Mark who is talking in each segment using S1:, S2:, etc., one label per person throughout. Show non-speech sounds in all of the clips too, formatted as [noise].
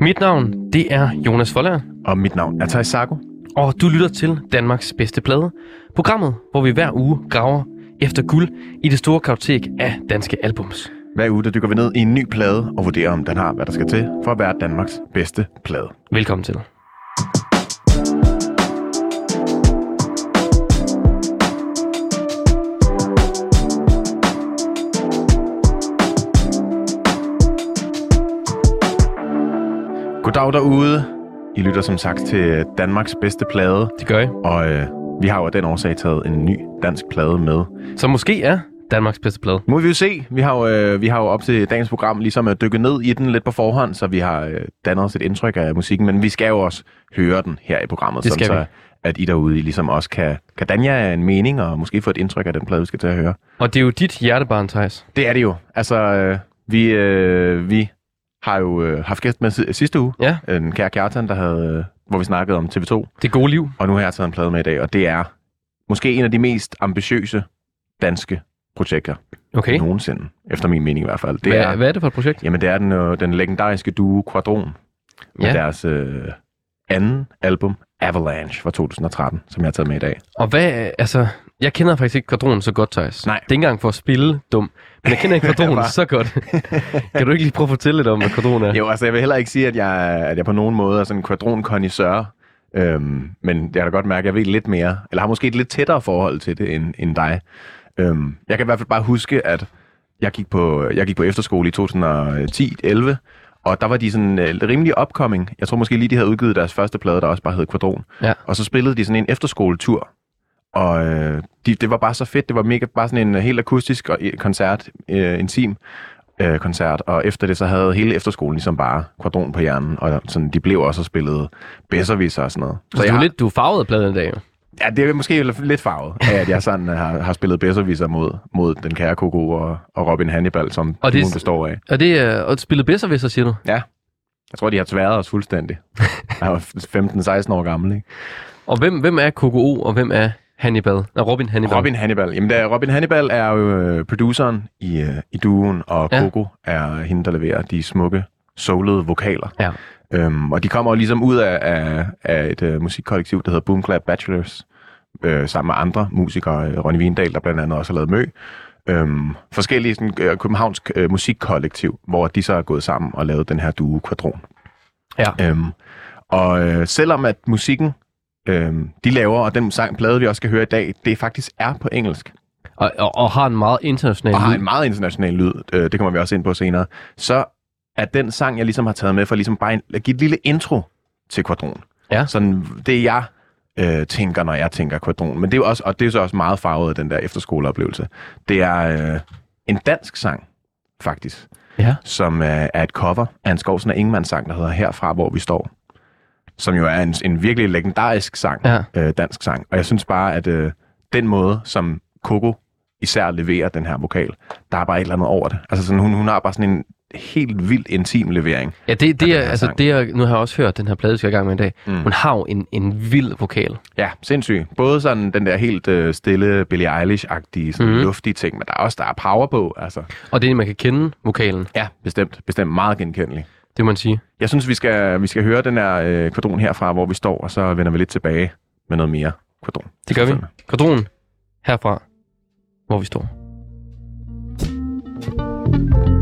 S1: Mit navn, det er Jonas Forlager,
S2: Og mit navn er Thijs Sago.
S1: og du lytter til Danmarks bedste plade. Programmet, hvor vi hver uge graver efter guld i det store kartotek af danske albums.
S2: Hver uge der dykker vi ned i en ny plade og vurderer, om den har, hvad der skal til for at være Danmarks bedste plade.
S1: Velkommen til.
S2: Goddag derude. I lytter som sagt til Danmarks bedste plade,
S1: Det gør jeg.
S2: og øh, vi har jo af den årsag taget en ny dansk plade med.
S1: Som måske er Danmarks bedste plade.
S2: Må vi jo se. Vi har jo, øh, vi har jo op til dagens program ligesom at dykke ned i den lidt på forhånd, så vi har øh, dannet os et indtryk af musikken, men vi skal jo også høre den her i programmet,
S1: Det skal
S2: sådan
S1: vi.
S2: så at I derude I ligesom også kan, kan danne jer en mening og måske få et indtryk af den plade, vi skal til at høre.
S1: Og det er jo dit hjertebarn, Thijs.
S2: Det er det jo. Altså, øh, vi, øh, vi har jo øh, haft gæst med si- sidste uge.
S1: Ja,
S2: En kære Kjartan, der havde, øh, hvor vi snakkede om TV2.
S1: det gode liv.
S2: Og nu har jeg taget en plade med i dag, og det er måske en af de mest ambitiøse danske projekter
S1: Okay.
S2: nogensinde. Efter min mening i hvert fald. Det
S1: Hvad,
S2: er,
S1: hvad er det for et projekt?
S2: Jamen, det er den, øh, den legendariske duo Quadron med
S1: Ja.
S2: deres øh, anden album, Avalanche fra 2013, som jeg har taget med i dag.
S1: Og hvad, altså, jeg kender faktisk ikke kvadronen så godt, Thijs.
S2: Nej.
S1: Det er ikke engang for at spille dum, men jeg kender ikke [laughs] kvadronen
S2: Hva?
S1: så godt. [laughs] kan du ikke lige prøve at fortælle lidt om, hvad kvadron er?
S2: Jo, altså jeg vil heller ikke sige, at jeg, at jeg på nogen måde er sådan en quadron connoisseur øhm, men jeg kan da godt mærke, at jeg ved lidt mere, eller har måske et lidt tættere forhold til det end, end dig. Øhm, jeg kan i hvert fald bare huske, at jeg gik på, jeg gik på efterskole i 2010-11, og der var de sådan øh, rimelig upcoming. Jeg tror måske lige, de havde udgivet deres første plade, der også bare hed Quadron.
S1: Ja.
S2: Og så spillede de sådan en efterskoletur, og øh, de, det var bare så fedt. Det var mega bare sådan en øh, helt akustisk og, øh, koncert, øh, intim øh, koncert, og efter det så havde hele efterskolen ligesom bare kvadron på hjernen, og sådan, de blev også og spillede bedserviser og sådan noget.
S1: Så du er, lidt, du er farvet af pladen i dag, jo.
S2: Ja, det er måske lidt farvet af, at jeg sådan øh, har, har spillet bedserviser mod, mod den kære Koko og, og Robin Hannibal, som
S1: Og det s-
S2: består af.
S1: Og det er at spille bedser ved sig, siger du?
S2: Ja, jeg tror, de har tværet os fuldstændig. [laughs] Jeg var 15-16 år gammel, ikke?
S1: Og hvem, hvem er KKO, og hvem er Hannibal? Nå, Robin Hannibal.
S2: Robin Hannibal. Jamen, der, Robin Hannibal er jo øh, produceren i, øh, i duoen, og
S1: Ja.
S2: Coco er hende, der leverer de smukke, soulede vokaler.
S1: Ja.
S2: Øhm, og de kommer jo ligesom ud af, af, af et øh, musikkollektiv, der hedder Boom Clap Bachelors, øh, sammen med andre musikere, Ronny Vindal, der blandt andet også har lavet Mø. Øhm, forskellige sådan, øh, københavnsk øh, musikkollektiv, hvor de så er gået sammen og lavet den her duo Quadron.
S1: Ja.
S2: Øhm, og øh, selvom at musikken, øh, de laver, og den sang, plade, vi også skal høre i dag, det faktisk er på engelsk,
S1: Og, og, og har en meget international
S2: og har
S1: lyd.
S2: en meget international lyd, øh, det kommer vi også ind på senere, så er den sang, jeg ligesom har taget med, for ligesom bare en, at give et lille intro til Quadron.
S1: Ja.
S2: Sådan det, jeg øh, tænker, når jeg tænker Quadron. Men det er også, og det er så også meget farvet af den der efterskoleoplevelse. Det er øh, en dansk sang, faktisk,
S1: Ja.
S2: som øh, er et cover af en Skovsen af Ingemann sang, der hedder Herfra, hvor vi står. Som jo er en, en virkelig legendarisk sang,
S1: Ja.
S2: øh, dansk sang. Og jeg synes bare, at øh, den måde, som Coco især leverer den her vokal, der er bare et eller andet over det. Altså sådan, hun, hun har bare sådan en helt vildt intim levering.
S1: Ja, det, det er, altså,
S2: sang.
S1: det er, nu har jeg også hørt den her plade, skal i gang med i dag.
S2: Mm.
S1: Hun har jo en, en vild vokal.
S2: Ja, sindssygt. Både sådan den der helt øh, stille Billie Eilish-agtige, sådan mm. luftige ting, men der er også der er power på. Altså.
S1: Og det er, man kan kende vokalen,
S2: Ja, bestemt. Bestemt meget genkendelig.
S1: Det må man sige.
S2: Jeg synes, vi skal, vi skal høre den her øh, kvadron herfra, hvor vi står, og så vender vi lidt tilbage med noget mere kvadron.
S1: Det gør vi. Kvadronen herfra, hvor vi står.
S3: Alting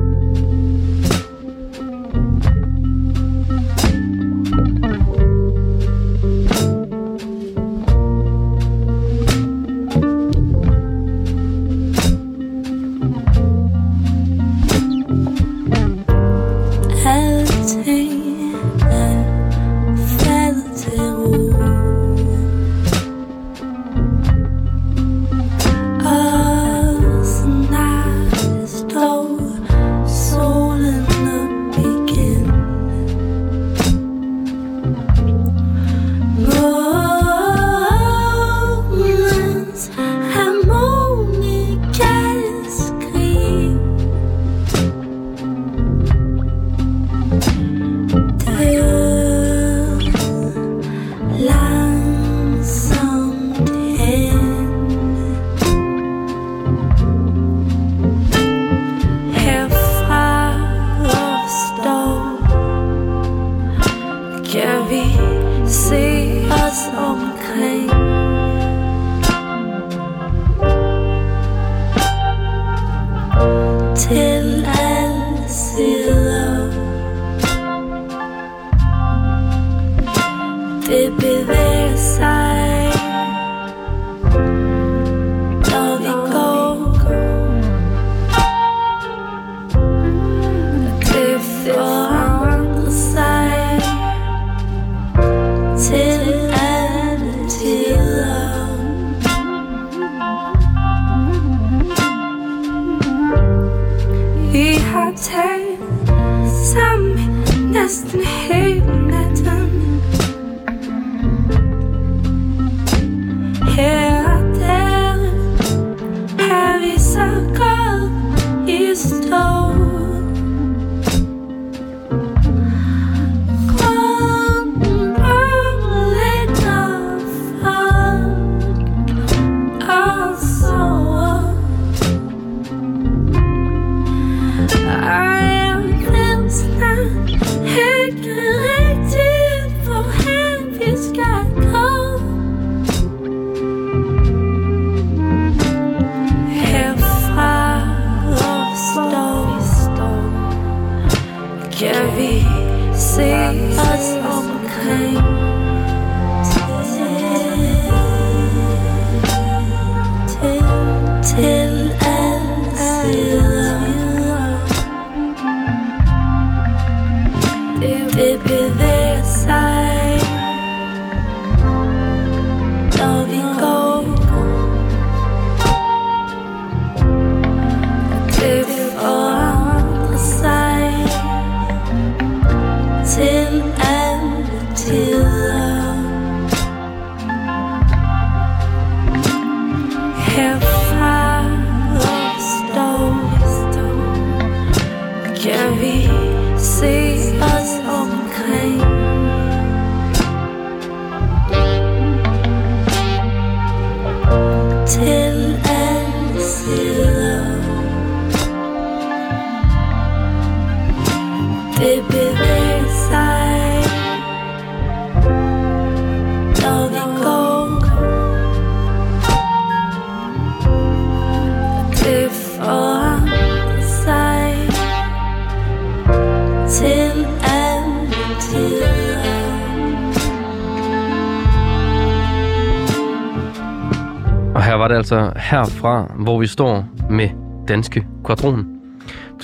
S3: herfra, hvor vi står
S1: med Danske Quadron.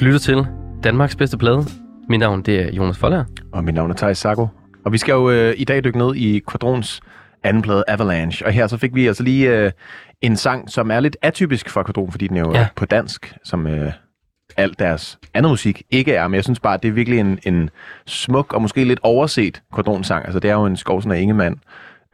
S1: Du lytter til Danmarks bedste plade. Mit navn det er Jonas Folger.
S2: Og mit navn er Thijs Sago. Og vi skal jo øh, i dag dykke ned i Quadrons anden plade Avalanche. Og her så fik vi altså lige øh, en sang, som er lidt atypisk for Quadron, fordi den er jo
S1: Ja.
S2: på dansk, som øh, alt deres anden musik ikke er. Men jeg synes bare, at det er virkelig en, en smuk og måske lidt overset Quadron-sang. Altså det er jo en Skovsen og Ingemann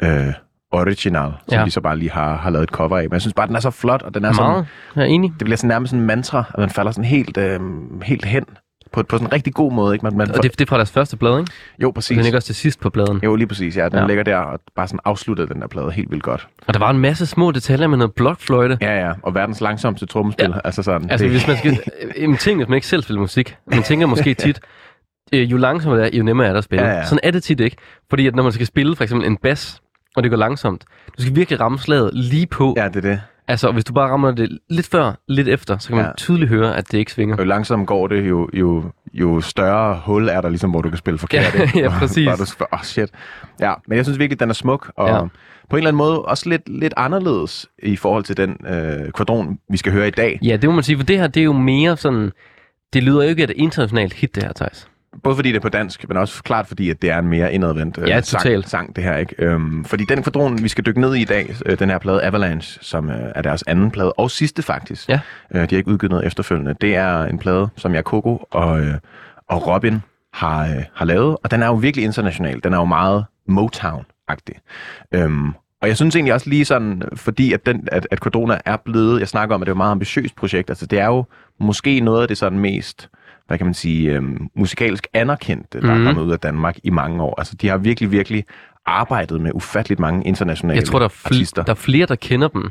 S2: øh, original, som
S1: Ja.
S2: de så bare lige har, har lavet et cover af. Men jeg synes bare, den er så flot, og den er sådan,
S1: Meget. Jeg er enig.
S2: det bliver sådan nærmest sådan en mantra, at man falder sådan helt, øh, helt hen på, på sådan en rigtig god måde. Ikke? Man, man
S1: Og det, det er fra deres første plade, ikke?
S2: jo,
S1: Og
S2: præcis.
S1: den ligger også til sidst på pladen.
S2: Jo, lige præcis. Ja, den
S1: Ja.
S2: ligger der og bare sådan afsluttede den der plade helt vildt godt.
S1: Og der var en masse små detaljer med noget blokfløjte.
S2: Ja, ja. Og verdens langsomste trommespil.
S1: Ja.
S2: Altså sådan.
S1: Altså,
S2: det,
S1: hvis man skal... [laughs] En ting, hvis man ikke selv spiller musik. Man tænker måske [laughs] tit, øh, jo langsommere det er, jo nemmere er det at spille.
S2: Ja, ja.
S1: Sådan er det tit ikke. Fordi at når man skal spille for eksempel en bas, og det går langsomt, du skal virkelig ramme slaget lige på.
S2: Ja, det er det.
S1: Altså, hvis du bare rammer det lidt før, lidt efter, så kan man
S2: Ja.
S1: tydeligt høre, at det ikke svinger.
S2: Jo langsomt går det, jo, jo, jo større hul er der ligesom, hvor du kan spille forkert.
S1: Ja,
S2: ikke? [laughs]
S1: ja,
S2: Hvor-
S1: præcis.
S2: Hvor du, skal- oh, shit. Ja, men jeg synes virkelig, den er smuk, og
S1: Ja.
S2: på en eller anden måde også lidt, lidt anderledes i forhold til den øh, kvadron, vi skal høre i dag.
S1: Ja, det må man sige, for det her, det er jo mere sådan... Det lyder jo ikke et internationalt hit, det her, Thijs.
S2: Både fordi det er på dansk, men også klart fordi, at det er en mere indadvendt øh,
S1: Ja,
S2: sang,
S1: totalt.
S2: sang, det her. ikke. Øhm, fordi den kvadron, vi skal dykke ned i i dag, øh, den her plade Avalanche, som øh, er deres anden plade, og sidste faktisk.
S1: Ja.
S2: Øh, de har ikke udgivet noget efterfølgende. Det er en plade, som jeg, Coco og, øh, og Robin har, øh, har lavet, og den er jo virkelig international. Den er jo meget Motown-agtig. Øhm, og jeg synes egentlig også lige sådan, fordi at, den, at, at Cordona er blevet, jeg snakker om, at det er et meget ambitiøst projekt, altså det er jo måske noget af det sådan mest, hvad kan man sige, øhm, musikalsk anerkendte, der
S1: Mhm.
S2: er kommet ud af Danmark i mange år. Altså de har virkelig, virkelig arbejdet med ufatteligt mange internationale
S1: Jeg tror, der er, fl-
S2: artister.
S1: der er flere, der kender dem.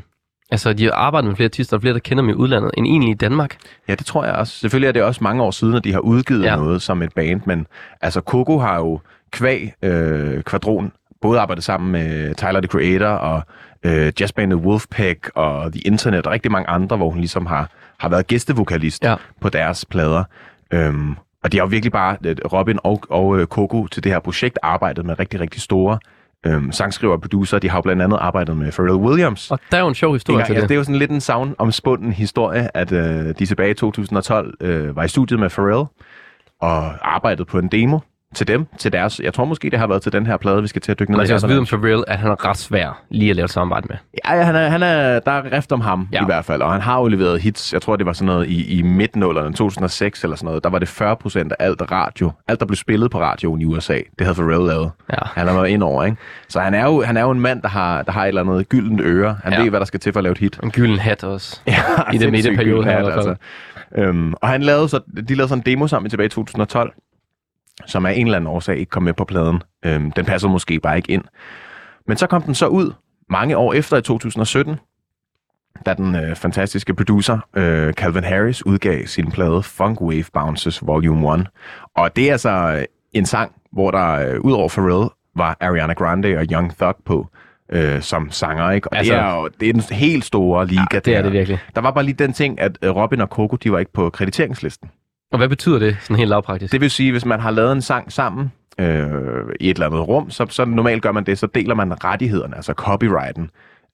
S1: Altså, de har arbejdet med flere artister, og flere, der kender dem i udlandet, end egentlig i Danmark.
S2: Ja, det tror jeg også. Selvfølgelig er det også mange år siden, at de har udgivet
S1: ja.
S2: noget som et band, men altså Coco har jo kvæg øh, kvadron både arbejdet sammen med Tyler, the Creator, og øh, jazzbandet Wolfpack, og The Internet, og rigtig mange andre, hvor hun ligesom har, har været gæstevokalist
S1: Ja.
S2: på deres plader. Øhm, og de har jo virkelig bare, øh, Robin og, og øh, Coco til det her projekt, arbejdet med rigtig, rigtig store øhm, sangskriver og producer. De har jo blandt andet arbejdet med Pharrell Williams.
S1: Og der er jo en sjov historie
S2: Engang,
S1: til
S2: altså,
S1: det.
S2: det er jo sådan lidt en savn omspunden historie, at øh, de tilbage i 2012 øh, var i studiet med Pharrell og arbejdede på en demo til dem, til deres, jeg tror måske, det har været til den her plade, vi skal til at dykke ned
S1: Man
S2: i.
S1: skal også
S2: Altså,
S1: vide om Pharrell, at han er ret svær lige at lave et samarbejde med.
S2: Ja, ja, han er, han er, der er rift om ham ja. I hvert fald, og han har jo leveret hits. Jeg tror, det var sådan noget i, i midtnullerne, 2006 eller sådan noget. Der var det 40 procent af alt radio, alt der blev spillet på radioen i USA, det havde Pharrell lavet.
S1: Ja.
S2: Han har været ind over, ikke? Så han er jo, han er jo en mand, der har, der har et eller andet gyldent øre. Han ja. Ved, hvad der skal til for at lave et hit.
S1: En gylden hat også. [laughs]
S2: Ja,
S1: I den
S2: gylden
S1: her
S2: hat,
S1: i fald.
S2: Øhm, og han lavede så, de lavede sådan en demo sammen tilbage i 2012, som af en eller anden årsag ikke kom med på pladen. Øhm, den passede måske bare ikke ind. Men så kom den så ud mange år efter i 2017, da den øh, fantastiske producer øh, Calvin Harris udgav sin plade Funk Wave Bounces Volume 1. Og det er altså øh, en sang, hvor der øh, ud over Pharrell var Ariana Grande og Young Thug på øh, som sanger, ikke? Og altså,
S1: Altså-
S2: det er jo det er den helt store liga.
S1: Ja, det er
S2: der.
S1: det virkelig.
S2: Der var bare lige den ting, at øh, Robin og Coco, de var ikke på krediteringslisten.
S1: Og hvad betyder det sådan helt lavpraktisk?
S2: Det vil sige, hvis man har lavet en sang sammen øh, i et eller andet rum, så, så normalt gør man det, så deler man rettighederne, altså copyrighten.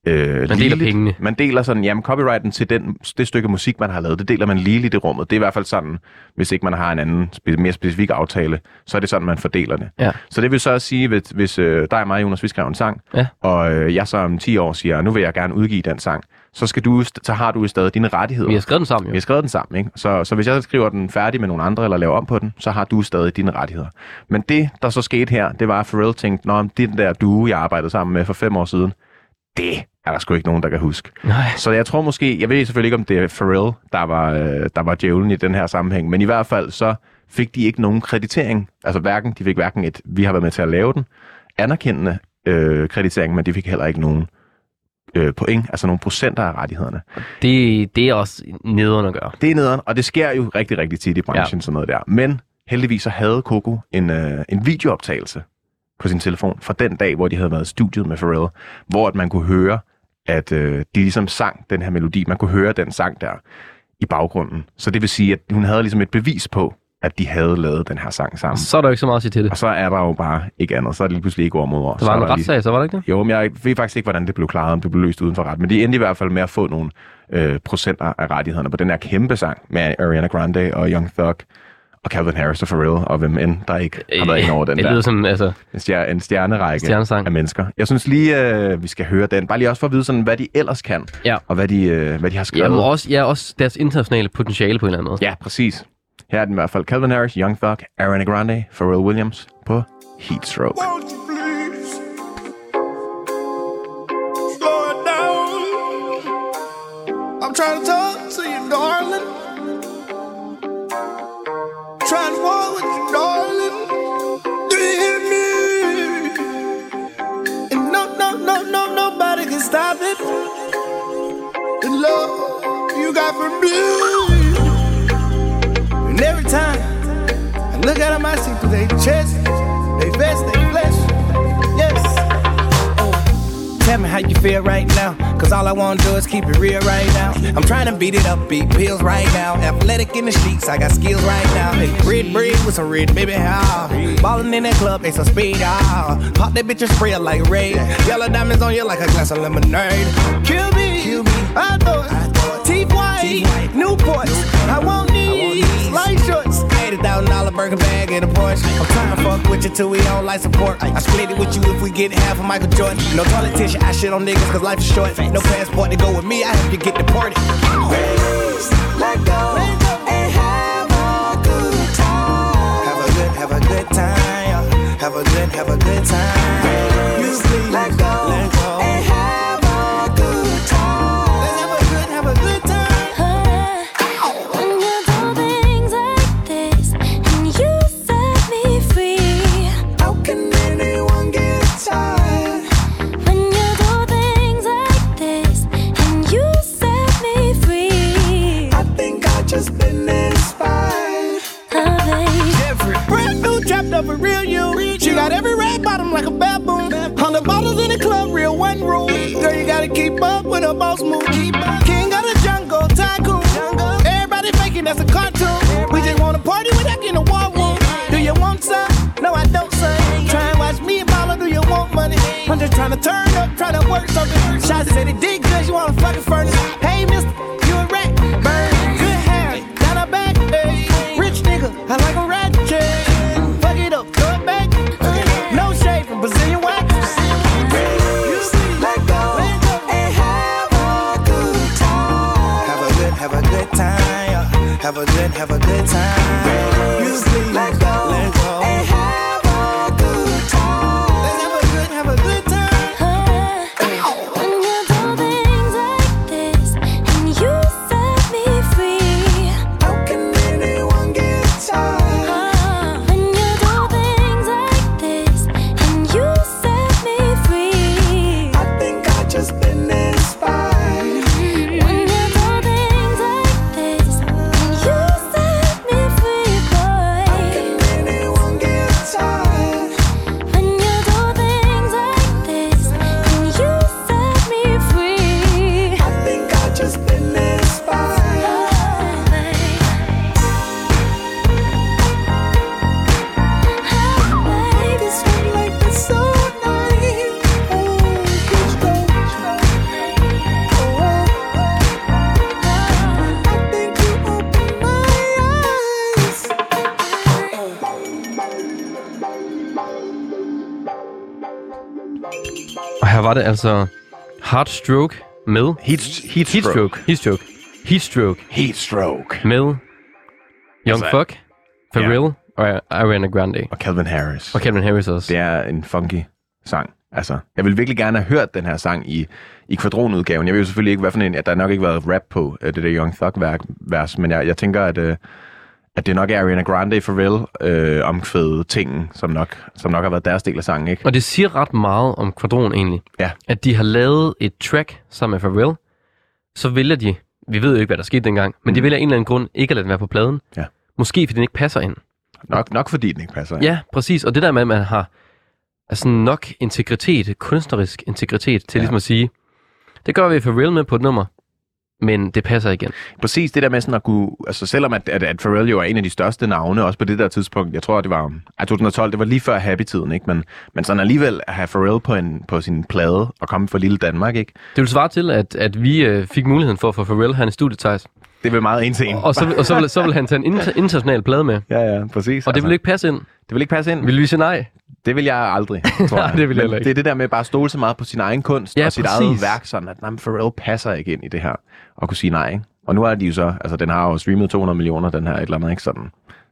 S2: Øh,
S1: Man deler pengene.
S2: Man deler sådan, jamen copyrighten til den, det stykke musik, man har lavet, det deler man lige i rummet. Det er i hvert fald sådan, hvis ikke man har en anden spe, mere specifik aftale, så er det sådan, man fordeler det.
S1: Ja.
S2: Så det vil så sige, hvis, hvis øh, dig og mig, Jonas, vi skriver en sang,
S1: Ja.
S2: og øh, jeg så om 10 år siger, nu vil jeg gerne udgive den sang, så, skal du, så har du stadig dine rettigheder.
S1: Vi har skrevet den sammen
S2: Vi
S1: jo.
S2: har skrevet den sammen, ikke? Så, så hvis jeg skriver den færdig med nogle andre, eller laver om på den, så har du stadig dine rettigheder. Men det, der så skete her, det var, at Pharrell tænkte, Nå, det den der duo, jeg arbejdede sammen med for fem år siden, det er der sgu ikke nogen, der kan huske.
S1: Nej.
S2: Så jeg tror måske, jeg ved selvfølgelig ikke, om det er Pharrell, der var, øh, der var djævlen i den her sammenhæng, men i hvert fald så fik de ikke nogen kreditering. Altså hverken, de fik hverken et, vi har været med til at lave den, anerkendende øh, kreditering, men de fik heller ikke nogen øh, point, altså nogle procenter af rettighederne.
S1: Det, det er også nederen at gøre.
S2: Det er nederen, og det sker jo rigtig, rigtig tit i branchen, ja. Sådan noget der. Men heldigvis så havde Coco en, øh, en videooptagelse på sin telefon fra den dag, hvor de havde været i studiet med Pharrell, hvor at man kunne høre, at øh, de ligesom sang den her melodi. Man kunne høre den sang der i baggrunden. Så det vil sige, at hun havde ligesom et bevis på, at de havde lavet den her sang sammen.
S1: Så er der jo ikke så meget at sige til det.
S2: Og så er der jo bare ikke andet. Så er det lige pludselig ikke ord mod ord.
S1: Der
S2: Så
S1: var
S2: er
S1: en
S2: der lige-
S1: retssag, så var der ikke det?
S2: jo, men jeg ved faktisk ikke, hvordan det blev klaret, om det blev løst uden for ret. Men de endte i hvert fald med at få nogle øh, procenter af rettighederne på den her kæmpe sang med Ariana Grande og Young Thug og Calvin Harris og Pharrell og hvem end, der ikke har været inde over den
S1: det lyder
S2: der.
S1: som, altså,
S2: En, stjer- en stjernerække
S1: Stjernesang.
S2: af mennesker. Jeg synes lige, øh, vi skal høre den. Bare lige også for at vide, sådan, hvad de ellers kan,
S1: Ja.
S2: og hvad de, øh, hvad de har skrevet.
S1: jamen også, ja, også deres internationale potentiale på en eller anden måde.
S2: Ja, præcis. Her er den i hvert fald. Calvin Harris, Young Thug, Ariana Grande, Pharrell Williams på Heat
S4: I wanna do is keep it real right now. I'm trying to beat it up, beat pills right now. Athletic in the streets, I got skills right now. Hey, red bread with some red baby, ah. Ballin' in that club, they some speed, ah. Pop that bitch and spray it like Ray. Yellow diamonds on you like a glass of lemonade. Kill me, Kill me. I thought. Teeth white, Newports. I want these light shorts. Eighty thousand dollar burger bag and a Porsche. I'm trying to fuck with you till we on life support. I split it with you if we get half of Michael Jordan. No tissue, I shit on niggas cause life is short. No passport to go with me, I help you get deported. Let go and have a good time. Have a good, have a good time. Have a good, have a good time. Something.
S1: Var det altså Heartstroke med...
S2: Heat, heat,
S1: Heatstroke. Heatstroke. Heatstroke
S2: Heat stroke.
S1: med Young
S2: Altså,
S1: Fuck, Pharrell og Ariana Grande.
S2: Og Calvin Harris.
S1: Og Calvin Harris også.
S2: Det er en funky sang. Altså, jeg vil virkelig gerne have hørt den her sang i, i kvadronudgaven. Jeg ved jo selvfølgelig ikke, hvad for en, at der nok ikke været rap på øh, det der Young Thug-vers, men jeg, jeg tænker, at, øh, at det nok er Ariana Grande Pharrell øh, omkvædet tingen, som nok, som nok har været deres del af sangen, ikke?
S1: Og det siger ret meget om Quadron egentlig.
S2: Ja.
S1: At de har lavet et track sammen med Pharrell, så vælger de, vi ved jo ikke, hvad der skete dengang, men de
S2: Mm.
S1: vælger af en eller anden grund ikke at lade den være på pladen.
S2: Ja.
S1: Måske fordi den ikke passer ind.
S2: Nok, nok fordi den ikke passer. ind.
S1: Ja, præcis. Og det der med, at man har altså nok integritet, kunstnerisk integritet til
S2: Ja.
S1: ligesom at sige, det gør vi Pharrell med på et nummer, men det passer igen.
S2: Præcis det der med sådan at kunne, altså selvom at, at, at Pharrell jo er en af de største navne, også på det der tidspunkt, jeg tror, det var ej, 2012, det var lige før Happy-tiden, ikke? Men, men sådan alligevel at have Pharrell på, en, på sin plade og komme fra lille Danmark, ikke?
S1: Det vil svare til, at, at vi øh, fik muligheden for at få Pharrell her i studiet, Thijs.
S2: Det vil meget en til en.
S1: Og så, og så, vil, så vil han tage en inter, international plade med.
S2: Ja, ja, præcis.
S1: Og det vil ikke passe ind.
S2: det vil ikke passe ind.
S1: Vil vi sige nej?
S2: Det vil jeg aldrig, tror [laughs] jeg.
S1: Det vil jeg ikke.
S2: Det er det der med bare at stole så meget på sin egen kunst
S1: Ja,
S2: og sit
S1: præcis.
S2: eget værk, sådan at men Pharrell passer ikke ind i det her, og kunne sige nej, ikke? Og nu er de jo så, altså den har jo streamet 200 millioner, den her et eller andet, ikke sådan.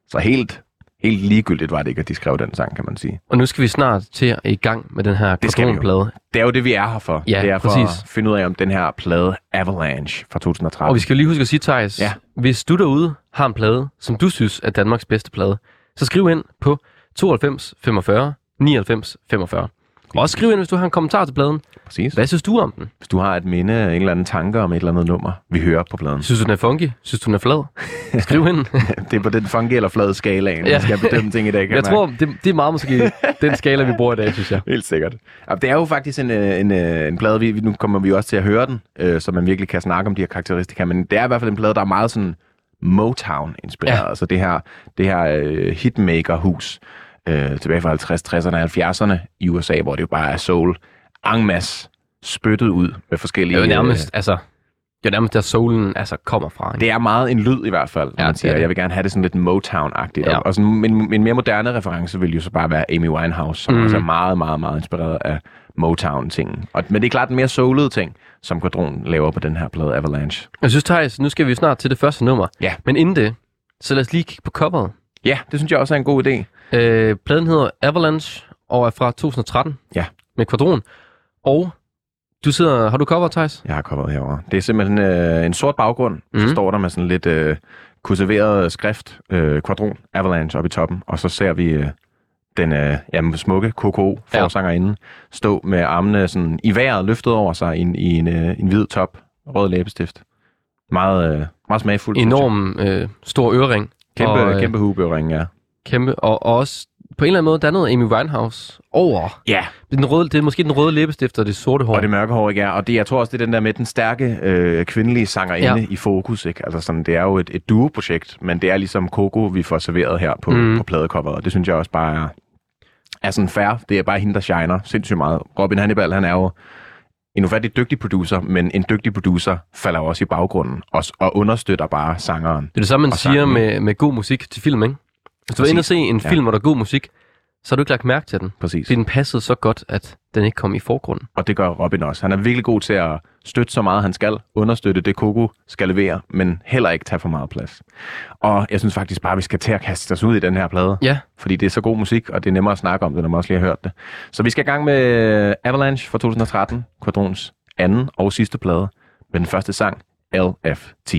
S2: Så helt, helt ligegyldigt var det ikke, at de skrev den sang, kan man sige.
S1: Og nu skal vi snart til i gang med den her
S2: Det skal vi jo.
S1: plade.
S2: Det er jo det, vi er her for.
S1: Ja,
S2: det er for
S1: præcis.
S2: at finde ud af, om den her plade Avalanche fra 2013.
S1: Og vi skal lige huske at sige, Thijs,
S2: Ja.
S1: hvis du derude har en plade, som du synes er Danmarks bedste plade, så skriv ind på 92 45 99 45. Og også skriv ind, hvis du har en kommentar til pladen.
S2: Præcis.
S1: Hvad synes du om den?
S2: Hvis du har et minde, en eller anden tanke om et eller andet nummer, vi hører på pladen.
S1: Synes du, den er funky? Synes du, den er flad? [laughs] Skriv ind.
S2: det er på den funky eller flade skalaen, ja. Vi skal bedømme ting i dag. kan
S1: Jeg
S2: mærke.
S1: tror, det, det er meget måske den skala, vi bruger i dag, synes jeg.
S2: Helt sikkert. Ja, det er jo faktisk en, øh, en, øh, en plade, vi, nu kommer vi jo også til at høre den, øh, så man virkelig kan snakke om de her karakteristika, men det er i hvert fald en plade, der er meget sådan Motown-inspireret. Ja.
S1: Ja.
S2: Altså det her, det her øh, hitmaker-hus øh, tilbage fra 50', 60'erne og 70'erne i USA, hvor det jo bare er soul en masse spyttet ud med forskellige...
S1: Det er jo
S2: øh,
S1: nærmest, altså, det er nærmest der solen altså, kommer fra. Ikke?
S2: det er meget en lyd i hvert fald,
S1: Ja,
S2: man siger,
S1: er
S2: jeg vil gerne have det sådan lidt Motown-agtigt.
S1: Ja.
S2: Og, sådan, en, en mere moderne reference vil jo så bare være Amy Winehouse, som mm. Også er meget, meget, meget inspireret af Motown-tingen. Og, men det er klart den mere soulede ting, som Quadron laver på den her plade Avalanche.
S1: Jeg synes, Thijs, nu skal vi snart til det første nummer.
S2: Ja.
S1: Men inden det, så lad os lige kigge på coveret.
S2: Ja, det synes jeg også er en god idé.
S1: Øh, pladen hedder Avalanche og er fra 2013
S2: Ja.
S1: med Quadron. Og du sidder, har du cover, Thijs?
S2: Jeg har coveret herover. Det er simpelthen øh, en sort baggrund, mm. så
S1: Mhm.
S2: står der med sådan lidt øh, kurserveret skrift, øh, Quadron Avalanche oppe i toppen, og så ser vi øh, den øh, jamen, smukke KK forsangerinde stå med armene sådan i vejret løftet over sig i en, i en, øh, en hvid top, rød læbestift. Meget, øh, meget smagfuldt. jeg.
S1: Enorm øh, stor ørering.
S2: Kæmpe,
S1: og, øh,
S2: kæmpe hubøring, ja.
S1: Kæmpe. Og, og også på en eller anden måde, der er noget Amy Winehouse over.
S3: Ja,
S1: Den røde, det er måske den røde læbestift og det sorte hår.
S3: og det mørke hår, ikke? Ja, og det, jeg tror også, det er den der med den stærke øh, kvindelige sangerinde
S1: Ja.
S3: i fokus, ikke? Altså sådan, det er jo et, et duo-projekt, men det er ligesom Coco, vi får serveret her på, mm. på pladecoveret, og det synes jeg også bare er, er sådan fair. Det er bare hende, der shiner sindssygt meget. Robin Hannibal, han er jo en ufattelig dygtig producer, men en dygtig producer falder også i baggrunden og, og understøtter bare sangeren.
S1: Det er det samme, man siger med, med god musik til film, ikke? Hvis du var inde og se en
S3: Ja.
S1: film, hvor der er god musik, så har du ikke lagt mærke til den.
S3: Præcis.
S1: Fordi den passede så godt, at den ikke kom i forgrunden.
S3: Og det gør Robin også. Han er virkelig god til at støtte så meget, han skal. Understøtte det, Coco skal levere, men heller ikke tage for meget plads. Og jeg synes faktisk bare, at vi skal til at kaste os ud i den her plade.
S1: Ja,
S3: Fordi det er så god musik, og det er nemmere at snakke om det, når man også lige har hørt det. Så vi skal i gang med Avalanche fra 2013, Quadrons anden og sidste plade, med den første sang, LFT.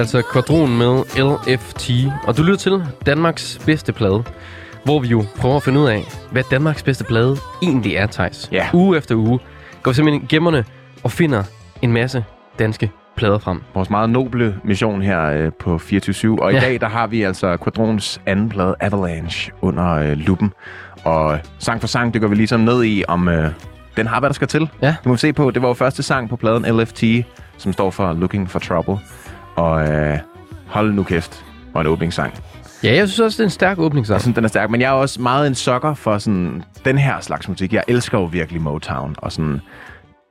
S1: Altså Quadron med LFT. Og du lytter til Danmarks bedste plade, hvor vi jo prøver at finde ud af, hvad Danmarks bedste plade egentlig er, Thijs.
S3: Ja.
S1: Uge efter uge går vi simpelthen gemmerne og finder en masse danske plader frem.
S3: Vores meget noble mission her øh, på 24 Og i
S1: Ja.
S3: dag, der har vi altså Quadrons anden plade, Avalanche, under øh, luppen. Og sang for sang dykker vi ligesom ned i, om øh, den har, hvad der skal til.
S1: Ja.
S3: Det må vi se på. Det var jo første sang på pladen LFT, som står for Looking for Trouble. Og øh, hold nu kæft, var en åbningssang.
S1: Ja, jeg synes også, det er en stærk åbningssang.
S3: Jeg synes, den er stærk, men jeg er også meget en sokker for sådan den her slags musik. Jeg elsker jo virkelig Motown, og sådan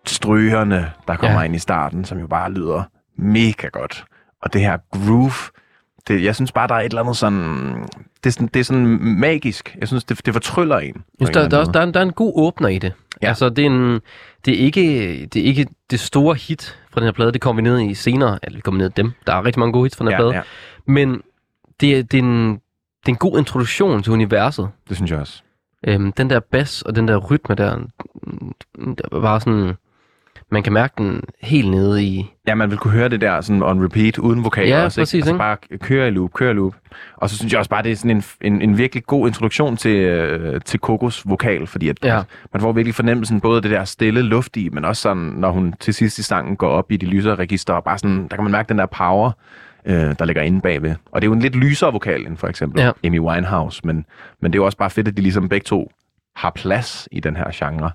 S3: strygerne, der kommer
S1: Ja.
S3: ind i starten, som jo bare lyder mega godt. Og det her groove, det, jeg synes bare, der er et eller andet sådan... Det er sådan, det er sådan magisk. Jeg synes, det, det fortryller en.
S1: Jeg synes, der, der, er også, der, er, en- der er en god åbner i det. Ja. Altså, det er, en, det, er ikke, det er ikke det store hit fra den her plade. Det kommer vi ned i senere. Eller vi kommer ned i dem. Der er rigtig mange gode hits fra den her
S3: måde.
S1: plade.
S3: Ja, ja,
S1: Men det, er- det, er en, det er en god introduktion til universet.
S3: det synes jeg også.
S1: Øhm, den der bass og den der rytme der, mm, der var sådan... man kan mærke den helt nede i...
S2: Ja, man vil kunne høre det der sådan on repeat, uden vokal
S1: Ja,
S2: også,
S1: præcis,
S2: ikke? Altså
S1: ikke?
S2: bare køre i loop, køre i loop. Og så synes jeg også bare, det er sådan en, en, en virkelig god introduktion til, øh, til Kokos vokal, fordi at,
S1: Ja.
S2: man får virkelig fornemmelsen både det der stille luft i, men også sådan, når hun til sidst i sangen går op i de lysere register, og bare sådan, der kan man mærke den der power, øh, der ligger inde bagved. Og det er jo en lidt lysere vokal end for eksempel
S1: Ja.
S2: Amy Winehouse, men, men det er jo også bare fedt, at de ligesom begge to har plads i den her genre.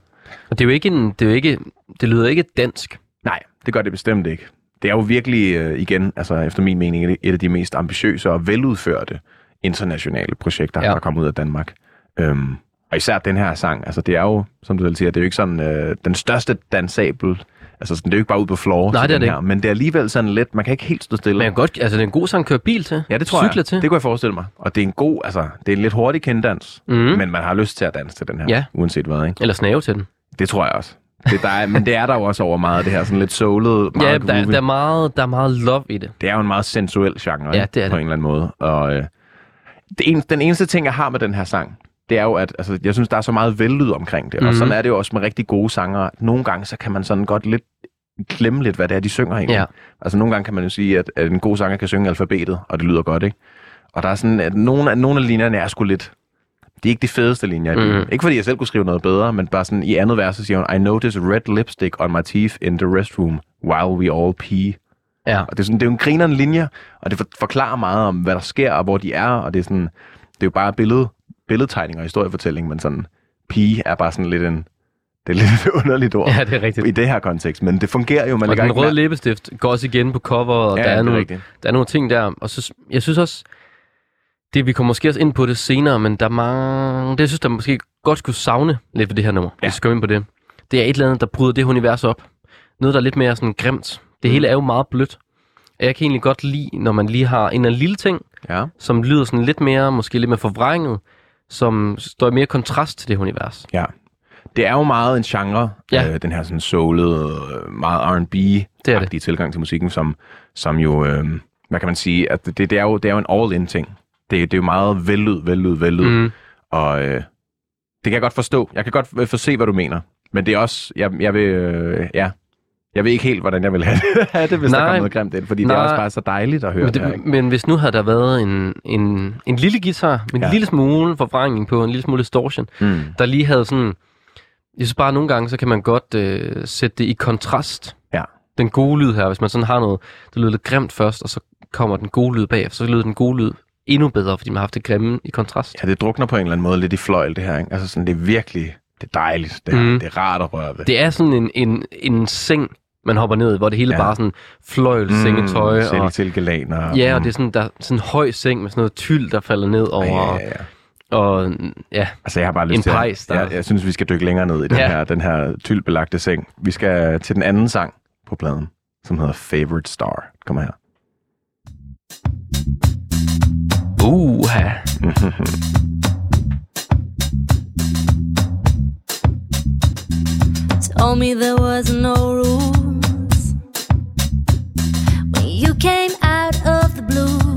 S1: Og det er jo ikke en, det er jo ikke, det lyder ikke dansk.
S2: Nej, det gør det bestemt ikke. Det er jo virkelig, øh, igen, altså efter min mening, et- af de mest ambitiøse og veludførte internationale projekter,
S1: Ja.
S2: der kommer ud af Danmark. Øhm, og især den her sang, altså det er jo, som du selv siger, det er jo ikke sådan øh, den største dansabel, altså sådan, det er jo ikke bare ud på floor
S1: Nej, det er det
S2: her, men det er alligevel sådan lidt, man kan ikke helt stå stille.
S1: Men godt, altså det er en god sang at køre bil til.
S2: ja, det tror
S1: Cykle
S2: jeg.
S1: til.
S2: Det kunne jeg forestille mig. Og det er en god, altså, det er en lidt hurtig kenddans,
S1: Mhm.
S2: men man har lyst til at danse til den her,
S1: Ja.
S2: uanset hvad, ikke?
S1: Eller snave til den.
S2: Det tror jeg også. Det der er, men det er der jo også over meget det her, sådan lidt soulet, meget
S1: Ja, der,
S2: groovy.
S1: der, er meget, der er meget love i det.
S2: det er jo en meget sensuel genre,
S1: Ja, det er
S2: på
S1: det.
S2: en eller anden måde. Og øh, det en, den eneste ting, jeg har med den her sang, det er jo, at altså, jeg synes, der er så meget vellyd omkring det. Mm-hmm. Og
S1: Mhm.
S2: sådan er det jo også med rigtig gode sanger. Nogle gange, så kan man sådan godt lidt glemme lidt, hvad det er, de synger egentlig.
S1: Ja.
S2: Altså nogle gange kan man jo sige, at, at en god sanger kan synge alfabetet, og det lyder godt, ikke? Og der er sådan, at nogle af, nogle af linjerne er sgu lidt... Det er ikke de fedeste linjer i byen.
S1: Mhm.
S2: Ikke fordi jeg selv kunne skrive noget bedre, men bare sådan i andet vers, så siger hun, I notice red lipstick on my teeth in the restroom, while we all pee.
S1: Ja.
S2: Og det er, sådan, det er jo en grinerende linje, og det for, forklarer meget om, hvad der sker, og hvor de er, og det er sådan, det er jo bare billede, billedtegning og historiefortælling, men sådan, pige er bare sådan lidt en, det er lidt et underligt ord
S1: ja, det er rigtigt.
S2: i det her kontekst, men det fungerer jo, man
S1: Og den røde læbestift går også igen på cover, og
S2: Ja,
S1: der, er
S2: er
S1: nogle,
S2: rigtigt.
S1: der er nogle ting der. Og så, jeg synes også, det vi kommer måske også ind på det senere, men der er mange, det jeg synes, der måske godt skulle savne lidt ved det her nummer, ja. Hvis vi skal ind på det. Det er et eller andet, der bryder det univers op. Noget, der er lidt mere sådan grimt. Det hele er jo meget blødt. Og jeg kan egentlig godt lide, når man lige har en eller anden lille ting,
S2: Ja,
S1: som lyder sådan lidt mere, måske lidt mere forvrænget, som står i mere kontrast til det univers.
S2: ja. Det er jo meget en genre,
S1: Ja.
S2: øh, den her sådan soulede, meget R&B-agtige tilgang til musikken, som, som jo, øh, hvad kan man sige, at det, det, er jo, det er jo en all-in ting. Det, det er jo meget vellyd, vellyd, vellyd.
S1: Mm.
S2: Og øh, det kan jeg godt forstå. Jeg kan godt øh, forse, hvad du mener. Men det er også, jeg, jeg vil, øh, ja, jeg ved ikke helt, hvordan jeg vil have det, [laughs] have det hvis
S1: Nej.
S2: der kommer noget grimt ind, fordi det er
S1: Nej.
S2: også bare så dejligt at høre
S1: Men,
S2: det, her,
S1: det,
S2: ikke?
S1: men hvis nu havde der været en, en, en lille guitar, med en ja.
S2: Ja.
S1: lille smule forvrængning på, en lille smule distortion,
S2: Mm.
S1: der lige havde sådan... Jeg synes bare, at nogle gange, så kan man godt øh, sætte det i kontrast.
S2: Ja.
S1: Den gode lyd her, hvis man sådan har noget, der lyder lidt grimt først, og så kommer den gode lyd bagefter, så lyder den gode lyd endnu bedre, fordi man har haft det grimme i kontrast.
S2: Ja, det drukner på en eller anden måde lidt i fløjl, det her. Ikke? Altså sådan, det er virkelig, det er dejligt. Det er,
S1: Mm.
S2: det er rart at røre ved.
S1: Det er sådan en, en, en seng, man hopper ned hvor det hele ja. Bare sådan fløjl, mm, sengetøj, og,
S2: Selv til gelaner.
S1: ja, og det er sådan, der, er sådan en høj seng med sådan noget tyld, der falder ned over,
S2: Ja, ja, ja.
S1: og ja,
S2: Altså, jeg har bare lyst
S1: En
S2: til...
S1: pejs, der-
S2: jeg, jeg, synes, vi skal dykke længere ned i den,
S1: Ja.
S2: her, den her tyldbelagte seng. Vi skal til den anden sang på pladen, som hedder Favorite Star. Kommer her.
S1: Uha. [laughs]
S3: Told me there was no rules when you came out of the blue.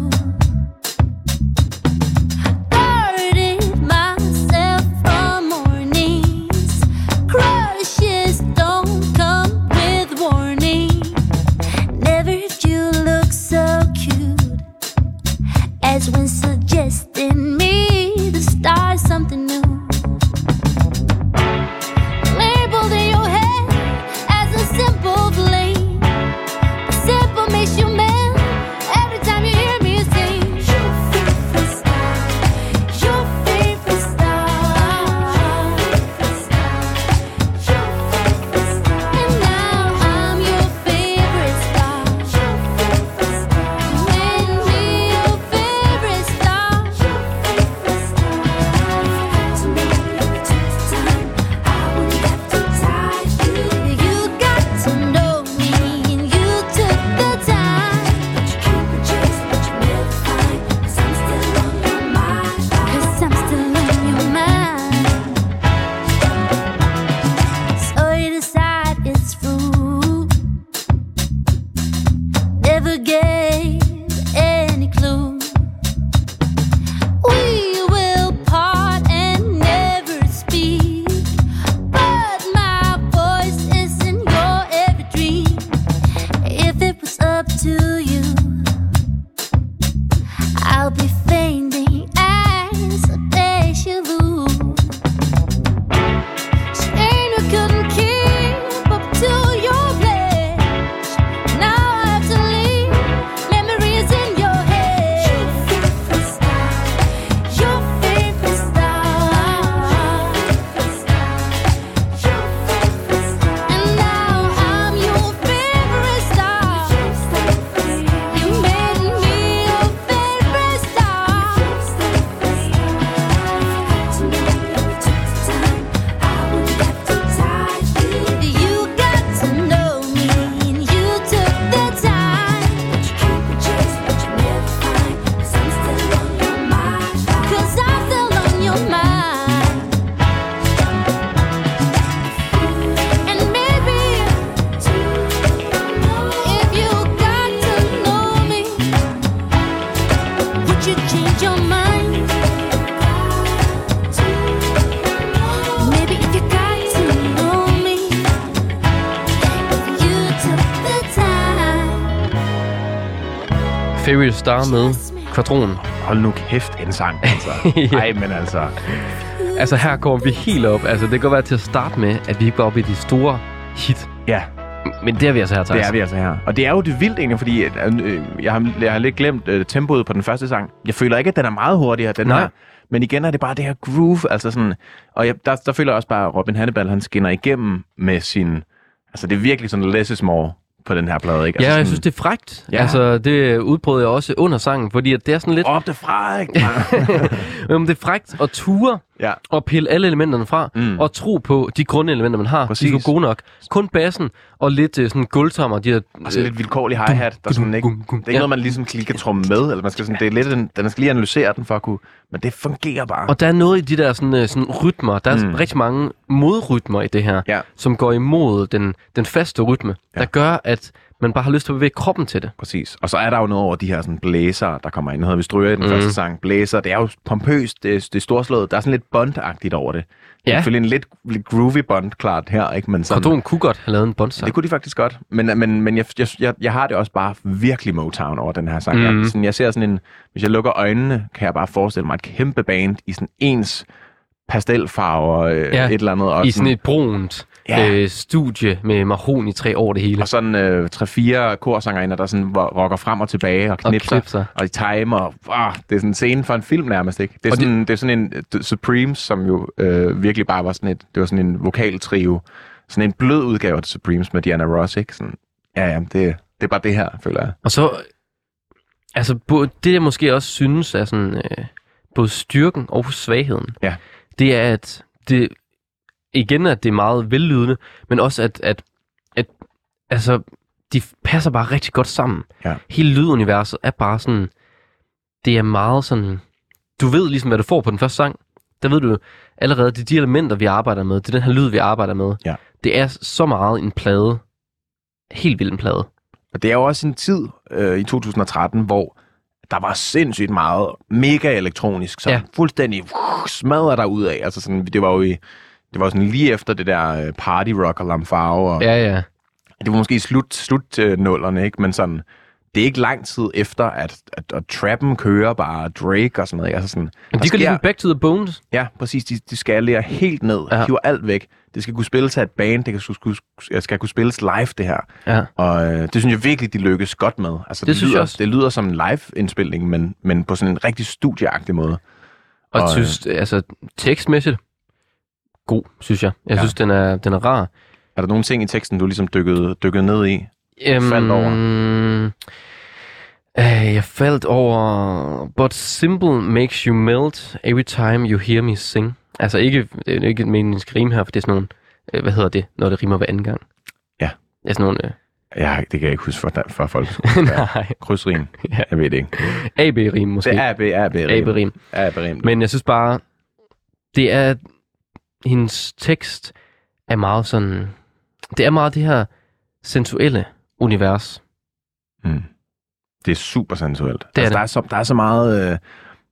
S1: Cherry Star med Quadron.
S2: Hold nu kæft, en sang, [laughs] altså.
S1: Ja.
S2: Ej, men altså...
S1: Altså her går vi helt op. Altså det kan godt være til at starte med, at vi ikke går op i de store hit.
S2: Ja,
S1: Men det er vi altså her, Thijs.
S2: det er vi altså her. Og det er jo det vildt egentlig, fordi at, øh, jeg, har, jeg har lidt glemt øh, tempoet på den første sang. Jeg føler ikke, at den er meget hurtigere, den
S1: Nej.
S2: her. Men igen er det bare det her groove, altså sådan... Og jeg, der, der føler jeg også bare, at Robin Hannibal, han skinner igennem med sin... Altså det er virkelig sådan less is more på den her plade, ikke?
S1: Ja,
S2: altså
S1: jeg synes, det er frægt.
S2: Ja.
S1: Altså, det udbrød jeg også under sangen, fordi at det er sådan lidt...
S2: Op det fra, ikke? [laughs]
S1: Jamen, det er frægt at ture
S2: ja.
S1: og pille alle elementerne fra,
S2: Mm.
S1: og tro på de grundelementer, man har.
S2: Præcis.
S1: De er gode nok. Kun bassen og lidt uh, sådan guldtommer, de her...
S2: Og så lidt vilkårlig hi-hat, der sådan ikke... Det er ikke
S1: Ja.
S2: noget, man ligesom lige kan tromme med, eller man skal sådan, det er lidt en, den skal lige analysere den for at kunne... Men det fungerer bare.
S1: Og der er noget i de der sådan, øh, sådan rytmer. Der er
S2: mm.
S1: rigtig mange modrytmer i det her,
S2: Ja.
S1: som går imod den, den faste rytme,
S2: Ja.
S1: der gør, at man bare har lyst til at bevæge kroppen til det.
S2: Præcis. Og så er der jo noget over de her sådan blæser, der kommer ind. Nu havde vi stryger i den mm. Første sang. Blæser, det er jo pompøst, det, det er storslået. Der er sådan lidt bond over det. Det er
S1: Ja.
S2: selvfølgelig en lidt, lidt groovy bond, klart her, ikke? Men sådan,
S1: Kordon kunne godt have lavet en bondsang.
S2: det kunne de faktisk godt. Men, men, men jeg, jeg, jeg, jeg har det også bare virkelig Motown over den her sang. Mm. Jeg, sådan, jeg ser sådan en... Hvis jeg lukker øjnene, kan jeg bare forestille mig et kæmpe band i sådan ens pastelfarver, øh,
S1: Ja,
S2: et eller andet. Og
S1: I sådan et brunt
S2: Ja.
S1: øh, studie med mahoni træ over det hele.
S2: Og sådan øh, tre-fire korsangerinder, der sådan rocker frem og tilbage og knipser. Og,
S1: knipser.
S2: og de timer. Og, ah, det er sådan en scene for en film nærmest, ikke? Det er,
S1: Og
S2: sådan, det... det er sådan en uh, Supremes, som jo øh, virkelig bare var sådan et... Det var sådan en vokaltrio. Sådan en blød udgave af The Supremes med Diana Ross, ikke? Sådan, ja, ja, det, det er bare det her, føler jeg.
S1: Og så, altså det jeg måske også synes er sådan, øh, både styrken og svagheden,
S2: Ja.
S1: det er, at det, igen at det er meget vellydende, men også at, at, at altså, de passer bare rigtig godt sammen.
S2: Ja.
S1: Hele lyduniverset er bare sådan, det er meget sådan, du ved ligesom, hvad du får på den første sang. Der ved du allerede, det er de elementer, vi arbejder med. Det er den her lyd, vi arbejder med.
S2: Ja.
S1: Det er så meget en plade. Helt vildt en plade.
S2: Og det er jo også en tid øh, i 2013, hvor der var sindssygt meget mega elektronisk, så ja. Fuldstændig uh, smadret der ud af. Altså sådan, det var jo i, det var sådan lige efter det der øh, party rock og lamfarve, og
S1: Ja, ja.
S2: det var måske i slut, slut øh, nullerne, ikke? Men sådan, det er ikke lang tid efter, at, at, at trappen kører bare Drake og sådan noget. ikke? Altså sådan,
S1: Men de går ligesom back to the bones.
S2: Ja, præcis. De, de skalerer helt ned, ja. Hiver alt væk. Det skal kunne spilles af et band, det skal, skulle, skal kunne spilles live, det her.
S1: Ja.
S2: Og øh, det synes jeg virkelig, de lykkes godt med. Altså, det,
S1: synes
S2: lyder,
S1: jeg også.
S2: det lyder som en live-indspilning, men, men på sådan en rigtig studieagtig måde.
S1: Og,
S2: Og,
S1: synes, altså tekstmæssigt, god, synes jeg. Jeg
S2: Ja.
S1: synes, den er, den er rar.
S2: Er der nogle ting i teksten, du ligesom dykkede, dykkede ned i?
S1: Øhm,
S2: faldt over?
S1: Øh, jeg faldt over... But simple makes you melt every time you hear me sing. Altså ikke, det er ikke meningen, rime her, for det er sådan nogle... Øh, hvad hedder det, når det rimer hver anden gang?
S2: Ja.
S1: Det er sådan nogle... Øh,
S2: Ja, det kan jeg ikke huske for, for folk. [laughs]
S1: nej,
S2: Krydsrim.
S1: Ja.
S2: Jeg ved det ikke.
S1: AB-rim måske.
S2: Det er AB, AB,
S1: AB-rim.
S2: AB-rim.
S1: Men jeg synes bare, det er, hendes tekst er meget sådan, det er meget det her sensuelle univers.
S2: Mm. Det er super sensuelt.
S1: Det er
S2: altså,
S1: det.
S2: Der, er så, der er så meget øh,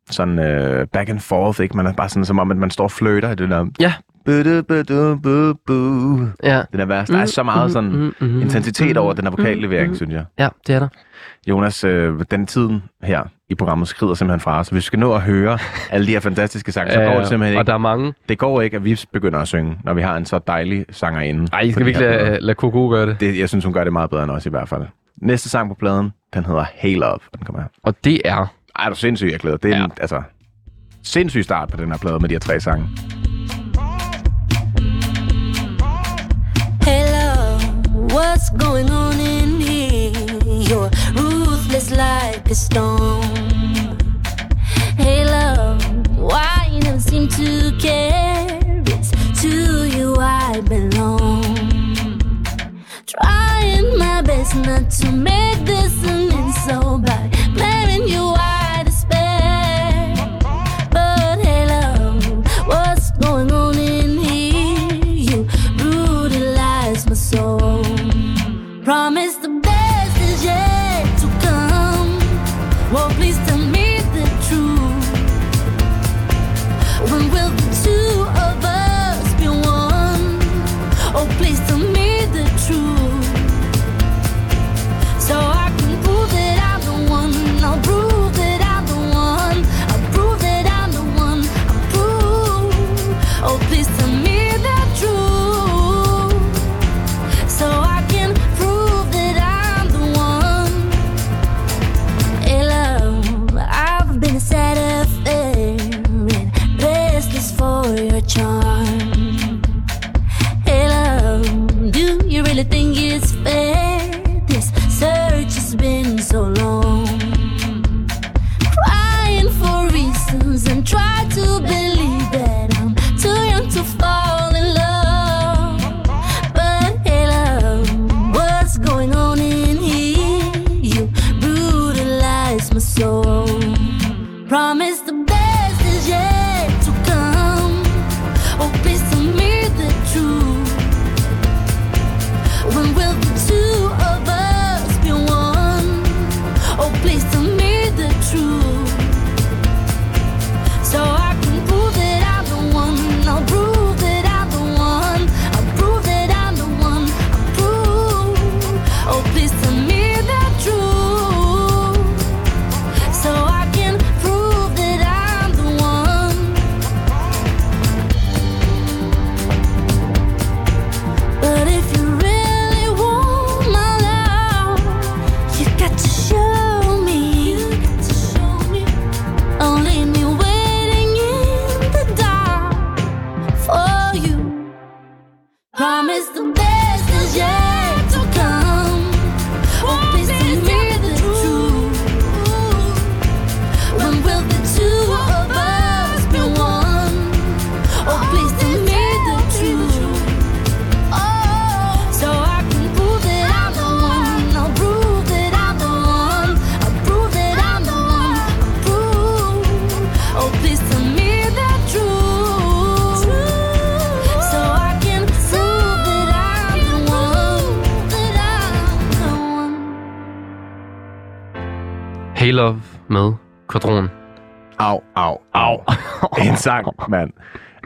S2: sådan øh, back and forth, ikke? Man er bare sådan, som om, at man står og fløter i det der...
S1: Ja.
S2: Budu, budu, bu, bu.
S1: Ja.
S2: Den er værst. Der er så meget sådan
S1: mm, mm,
S2: intensitet over den her
S1: mm,
S2: vokallevering,
S1: mm.
S2: synes jeg.
S1: Ja, det er der.
S2: Jonas, øh, den tiden her i programmet skrider simpelthen fra os. Vi skal nå at høre alle de her fantastiske sange, så går det simpelthen
S1: Og
S2: ikke.
S1: der er mange.
S2: Det går ikke, at vi begynder at synge, når vi har en så dejlig sanger inde.
S1: Ej, I skal virkelig lade, lade Coco gøre det.
S2: Det, jeg synes, hun gør det meget bedre end os i hvert fald. Næste sang på pladen, den hedder Hey Love. Den kommer her.
S1: Og det er...
S2: Ej, er du sindssyg, jeg glæder. Det er ja. En, altså, sindssyg start på den her plade med de her tre sange.
S3: Hello, what's going on in here? You're ruthless like a stone. Hey, love, why you never seem to care? It's to you I belong. Trying my best not to make this an insult by blaming you I and try to believe.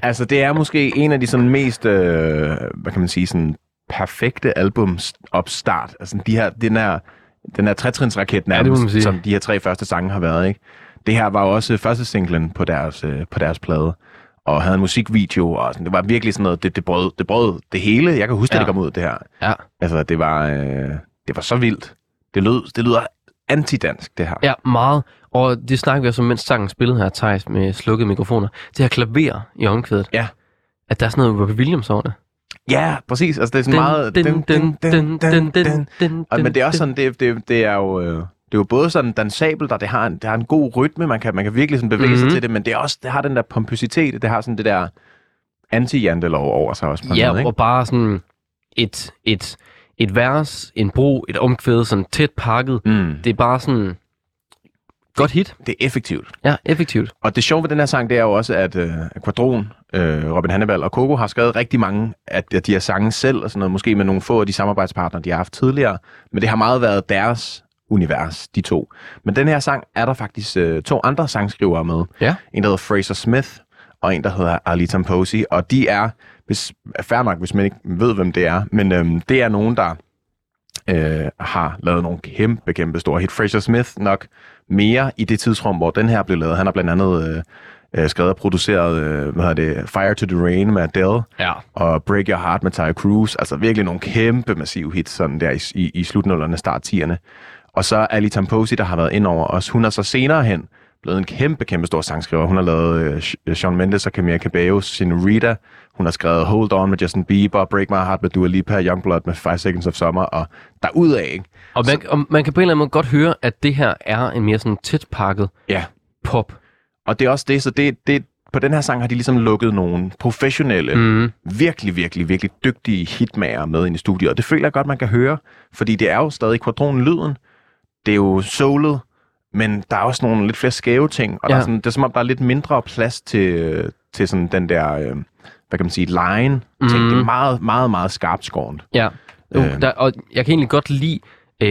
S2: Altså, det er måske en af de sådan mest, øh, hvad kan man sige, sådan perfekte albums opstart. Altså, de her, den her, den her trætrinsraket nærmest,
S1: sige.
S2: som de her tre første sange har været, ikke? Det her var jo også første singlen på deres, øh, på deres plade, og havde en musikvideo, og sådan, det var virkelig sådan noget, det, det, brød, det brød det hele. Jeg kan huske, ja.
S1: Ja.
S2: det kom ud, det her.
S1: Ja.
S2: Altså, det var, øh, det var så vildt. Det lød, det lyder antidansk, det her.
S1: Ja, meget. Og det snakker vi også om, mens sangen spillede her, Thijs, med slukkede mikrofoner. Det her klaver i omkvædet.
S2: Ja.
S1: At der er sådan noget Robbie Williams over det.
S2: Ja, præcis. Altså, det er sådan meget...
S1: den, den, den, den, den,
S2: Og, men det er også sådan, det, det, det er jo... Øh, det er jo både sådan dansabelt, og det har en, det har en god rytme, man kan, man kan virkelig sådan bevæge mm-hmm. sig
S1: Mhm.
S2: til det, men det, er også, det har den der pompøsitet, det har sådan det der anti-jantelov over sig også på
S1: Ja,
S2: måde, ikke?
S1: og bare sådan et, et, et vers, en bro, et omkvæd, sådan tæt pakket.
S2: Mm.
S1: Det er bare sådan... Godt hit.
S2: Det er effektivt.
S1: Ja, effektivt.
S2: Og det sjove ved den her sang, det er jo også, at øh, Quadron, øh, Robin Hannibal og Coco har skrevet rigtig mange af de, her sange selv, og sådan noget, måske med nogle få af de samarbejdspartnere, de har haft tidligere. Men det har meget været deres univers, de to. Men den her sang er der faktisk øh, to andre sangskrivere med.
S1: Ja.
S2: En, der hedder Fraser Smith, og en, der hedder Ali Tamposi. Og de er, hvis, fair nok, hvis man ikke ved, hvem det er, men øhm, det er nogen, der øh, har lavet nogle kæmpe, kæmpe store hit. Fraser Smith nok mere i det tidsrum, hvor den her blev lavet. Han har blandt andet øh, øh, skrevet og produceret, øh, hvad hedder det, Fire to the Rain med Adele,
S1: Ja.
S2: og Break Your Heart med Tyre Cruz. Altså virkelig nogle kæmpe, massive hits sådan der i, i, i slutnullerne, start 10'erne. Og så Ali Tamposi, der har været ind over os. Hun er så senere hen blevet en kæmpe, kæmpe stor sangskriver. Hun har lavet øh, Sh- Shawn Mendes og Camilla Cabello, Senorita. Hun har skrevet Hold On med Justin Bieber, Break My Heart med Dua Lipa, Youngblood med Five Seconds of Summer, og derudaf, ikke?
S1: Og man, og man kan på en eller anden måde godt høre, at det her er en mere sådan tæt pakket
S2: Ja,
S1: pop.
S2: og det er også det, så det, det, på den her sang har de ligesom lukket nogle professionelle,
S1: Mm.
S2: virkelig, virkelig, virkelig dygtige hitmager med ind i studiet, og det føler jeg godt, man kan høre, fordi det er jo stadig kvadronen-lyden, det er jo soulet, men der er også nogle lidt flere skæve ting, og ja. der er sådan, det er som om, der er lidt mindre plads til, til sådan den der, øh, hvad kan man sige, line ting.
S1: Mhm.
S2: Det er meget, meget, meget skarpt skåret.
S1: Ja. Jo,
S2: Øhm.
S1: der, og jeg kan egentlig godt lide øh,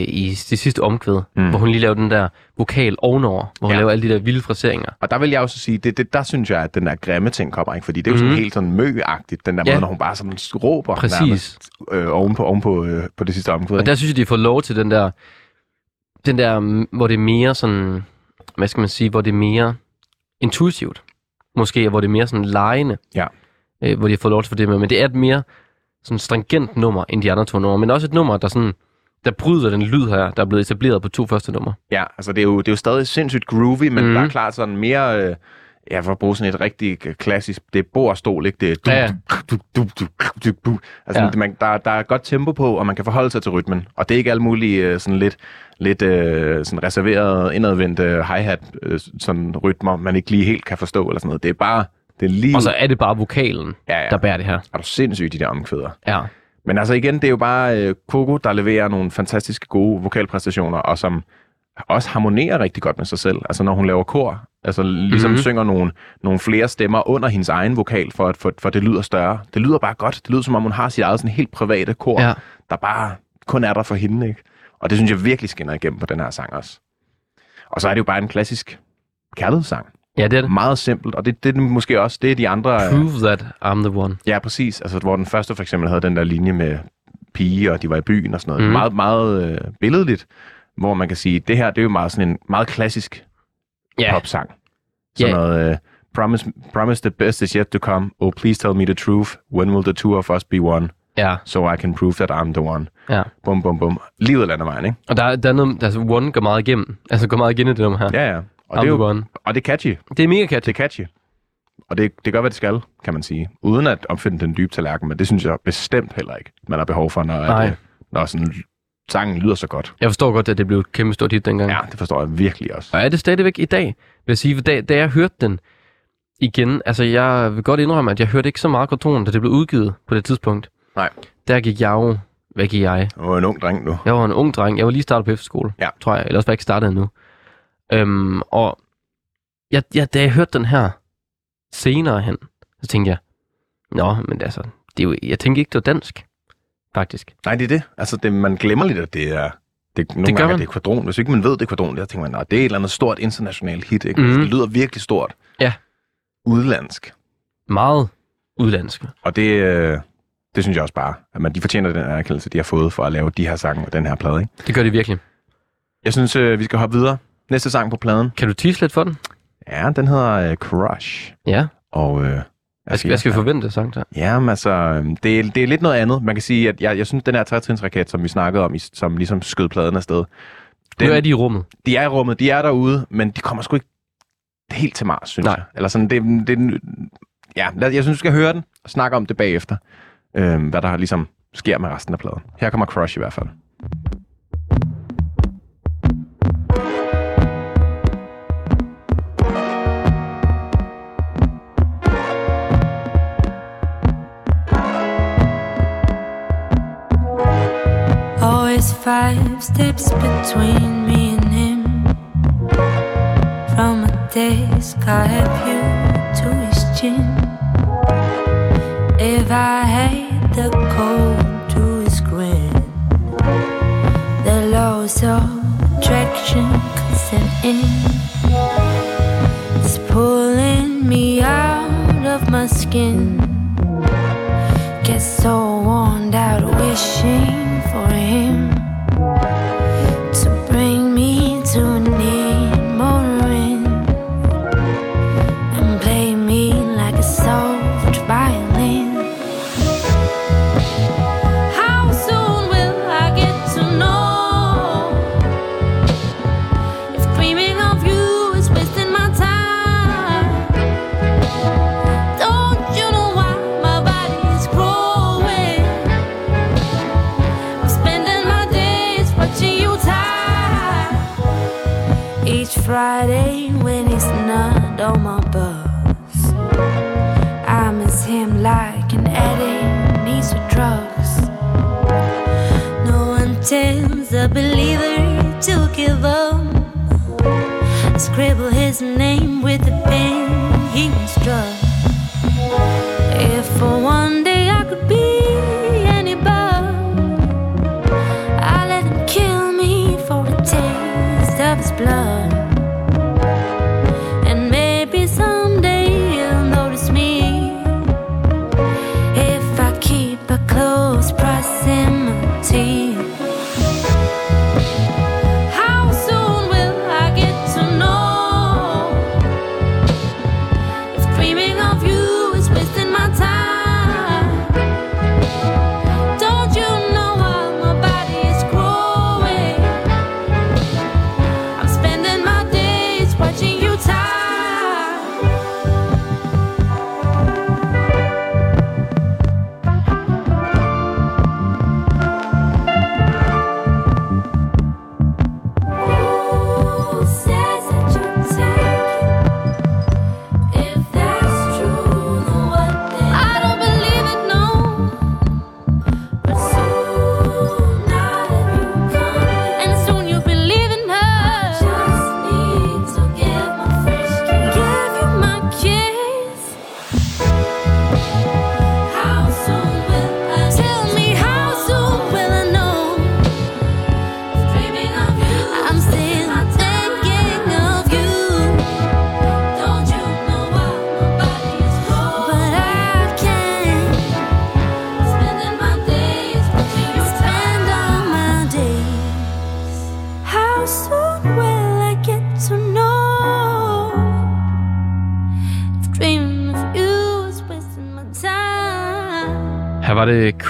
S1: i det sidste omkvæd,
S2: Mm.
S1: hvor hun lige laver den der vokal ovenover, hvor hun
S2: Ja.
S1: laver alle de der vilde fraseringer.
S2: Og der vil jeg også sige, det, det, der synes jeg, at den der grimme ting kommer, ikke? Fordi det er jo sådan
S1: Mhm.
S2: helt sådan mø-agtigt, den der
S1: Ja.
S2: måde, når hun bare sådan råber
S1: Præcis.
S2: nærmest, øh, ovenpå, ovenpå øh, på det sidste omkvæd.
S1: Og der synes jeg, de får lov til den der, den der, hvor det er mere sådan, hvad skal man sige, hvor det er mere intuitivt. Måske, hvor det er mere sådan lejende.
S2: Ja.
S1: Øh, hvor de har fået lov til for det med. Men det er et mere sådan stringent nummer, end de andre to numre. Men også et nummer, der sådan, der bryder den lyd her, der er blevet etableret på to første numre.
S2: Ja, altså det er jo, det er jo stadig sindssygt groovy, men
S1: Mhm.
S2: mm. der er klart sådan mere... Øh, ja, for at bruge sådan et rigtig klassisk, det er bord og stol, ikke? Det er du,
S1: Ja, ja.
S2: du, du, du, du, du. Altså,
S1: Ja.
S2: man, der, der er godt tempo på, og man kan forholde sig til rytmen. Og det er ikke alle mulige øh, sådan lidt, lidt øh, sådan reserverede, indadvendte hi-hat øh, sådan rytmer, man ikke lige helt kan forstå eller sådan noget. Det er bare, det er lige...
S1: Og så er det bare vokalen,
S2: Ja, ja.
S1: der bærer det her.
S2: er du sindssygt, de der omkvæder.
S1: Ja.
S2: Men altså igen, det er jo bare øh, Coco, der leverer nogle fantastiske gode vokalpræstationer, og som også harmonerer rigtig godt med sig selv. Altså når hun laver kor, altså ligesom
S1: Mhm.
S2: mm-hmm. synger nogle, nogle flere stemmer under hendes egen vokal, for at for, for det lyder større. Det lyder bare godt. Det lyder som om, hun har sit eget sådan helt private kor,
S1: Ja.
S2: der bare kun er der for hende. Ikke? Og det synes jeg virkelig skinner igennem på den her sang også. Og så er det jo bare en klassisk kærlighedssang.
S1: Ja, det er det.
S2: Meget simpelt, og det, det er måske også det, er de andre... øh,
S1: Prove that I'm the one.
S2: Ja, præcis. Altså, hvor den første for eksempel havde den der linje med pige, og de var i byen og sådan noget. Mm. Meget, meget øh, billedligt, hvor man kan sige, det her, det er jo meget sådan en meget klassisk
S1: Ja.
S2: popsang. Sådan
S1: Ja.
S2: noget, øh, promise, promise the best is yet to come. Oh, please tell me the truth. When will the two of us be one?
S1: Ja.
S2: So I can prove that I'm the one.
S1: ja.
S2: Bum, bum, bum. Livet lander vejen, ikke?
S1: Og der, der er noget, altså One går meget igennem. Altså går meget igen i det nummer her.
S2: Ja, ja. Og
S1: I'm
S2: det er jo,
S1: one.
S2: og det er catchy.
S1: Det er mega catchy.
S2: Det er catchy. Og det, det gør, hvad det skal, kan man sige. Uden at opfinde den dybe tallerken, men det synes jeg bestemt heller ikke, man har behov for, når, at, øh, når sådan, sangen lyder så godt.
S1: Jeg forstår godt, at det blev et kæmpe stort hit dengang.
S2: Ja, det forstår jeg virkelig også.
S1: Og er det stadigvæk i dag, vil jeg sige, da, da jeg hørte den igen, altså jeg vil godt indrømme, at jeg hørte ikke så meget Quadron, da det blev udgivet på det tidspunkt.
S2: Nej.
S1: Der gik jeg jo, hvad gik jeg?
S2: Jeg var en ung dreng nu.
S1: Jeg var en ung dreng, jeg var lige startet på efterskole,
S2: Ja.
S1: tror jeg, ellers var jeg ikke startet endnu. Øhm, og jeg, jeg, da jeg hørte den her senere hen, så tænkte jeg, nå, men altså, det er jo, jeg tænkte ikke, det var dansk, faktisk.
S2: Nej, det er det. Altså, det, man glemmer lidt, at det er... Det, nogle
S1: Det gør
S2: gange
S1: man.
S2: det er kvadron. Hvis ikke man ved, det er kvadron, der tænker man, at det er et eller andet stort internationalt hit. Ikke? Mm. Det lyder virkelig stort.
S1: Ja.
S2: Udlandsk.
S1: Meget udlandsk.
S2: Og det, øh, det synes jeg også bare, at man, de fortjener den anerkendelse, de har fået for at lave de her sange og den her plade. Ikke?
S1: Det gør det virkelig.
S2: Jeg synes, øh, vi skal hoppe videre. Næste sang på pladen.
S1: Kan du tease lidt for den?
S2: Ja, den hedder øh, Crush.
S1: Ja.
S2: Og, øh,
S1: Hvad skal, hvad skal vi forvente, der?
S2: Jamen altså, øhm, det er, det er lidt noget andet. Man kan sige, at jeg, jeg synes, den her trætrinsraket, som vi snakkede om, som ligesom skød pladen afsted,
S1: Nu
S2: den,
S1: er de i rummet.
S2: de er i rummet, de er derude, men de kommer sgu ikke helt til Mars, synes
S1: Nej.
S2: jeg. Eller sådan, det, det, ja, jeg synes, vi skal høre den og snakke om det bagefter, øhm, hvad der ligesom sker med resten af pladen. Her kommer Crush i hvert fald.
S3: Five steps between me and him. From a desk, I have you to his chin. If I had the code to his grin, the laws of attraction consent in. It's pulling me out of my skin. Get so worn out wishing for him tells a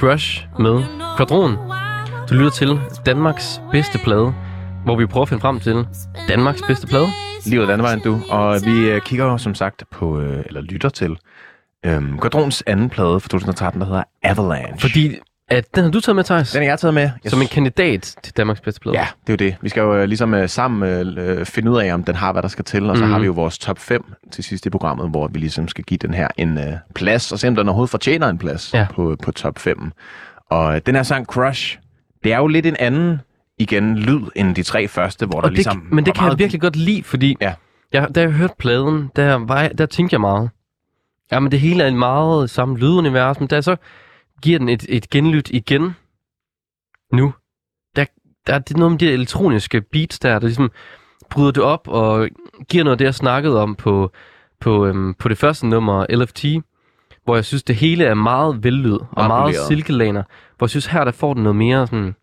S1: Crush med Kvadron. Du lytter til Danmarks bedste plade, hvor vi prøver at finde frem til Danmarks bedste plade.
S2: Livet landvejen, du. Og vi øh, kigger jo som sagt på, øh, eller lytter til, øhm, Quadrons anden plade fra 2013, der hedder Avalanche.
S1: Fordi at den har du taget med, Thijs,
S2: Den er jeg taget med. Jeg
S1: som en kandidat til Danmarks bedste plade.
S2: Ja, det er jo det. Vi skal jo øh, ligesom øh, sammen øh, finde ud af, om den har, hvad der skal til. Og så
S1: Mhm.
S2: har vi jo vores top 5 til sidst i programmet, hvor vi ligesom skal give den her en øh, plads, og se om den overhovedet fortjener en plads
S1: Ja.
S2: på, på top 5. Og øh, den her sang Crush, det er jo lidt en anden, igen, lyd end de tre første, hvor der
S1: Og det,
S2: ligesom...
S1: men det kan jeg
S2: meget-
S1: virkelig godt lide, fordi
S2: Ja.
S1: jeg, da jeg hørte pladen, der, var jeg, der tænkte jeg meget. Ja, men det hele er en meget samme lydunivers, men da jeg så giver den et, et genlyt igen. Nu, der, der er det noget med de elektroniske beats der, der ligesom bryder det op og giver noget af det, jeg snakkede om på, på, øhm, på det første nummer, LFT, hvor jeg synes, det hele er meget vellyd og
S2: Meget
S1: meget silkelaner. Hvor jeg synes, her der får den noget mere sådan,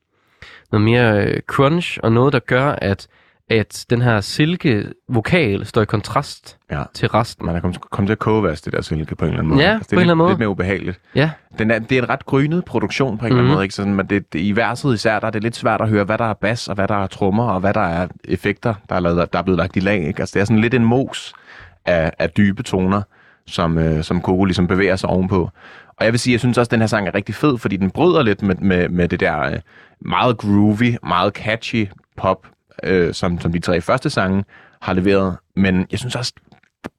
S1: noget mere øh, crunch, og noget, der gør, at, at den her silke vokal står i kontrast
S2: Ja.
S1: til resten.
S2: Man er kommet, kommet til at kogevaske det der silke på en eller anden måde.
S1: Ja,
S2: det er
S1: på en eller
S2: lidt,
S1: anden måde.
S2: lidt mere ubehageligt.
S1: Ja,
S2: Den er, det er en ret grynet produktion på en eller anden
S1: Mhm.
S2: måde. Ikke? Sådan, men det, det, I verset især, der er det lidt svært at høre, hvad der er bas, og hvad der er trommer, og hvad der er effekter, der er, lavet, der er blevet lagt i lag. Ikke? Altså, det er sådan lidt en mos af, af dybe toner, som, øh, som Coco ligesom bevæger sig ovenpå. Og jeg vil sige, jeg synes også, at den her sang er rigtig fed, fordi den bryder lidt med, med, med det der øh, meget groovy, meget catchy pop, øh, som, som de tre første sange har leveret. Men jeg synes også,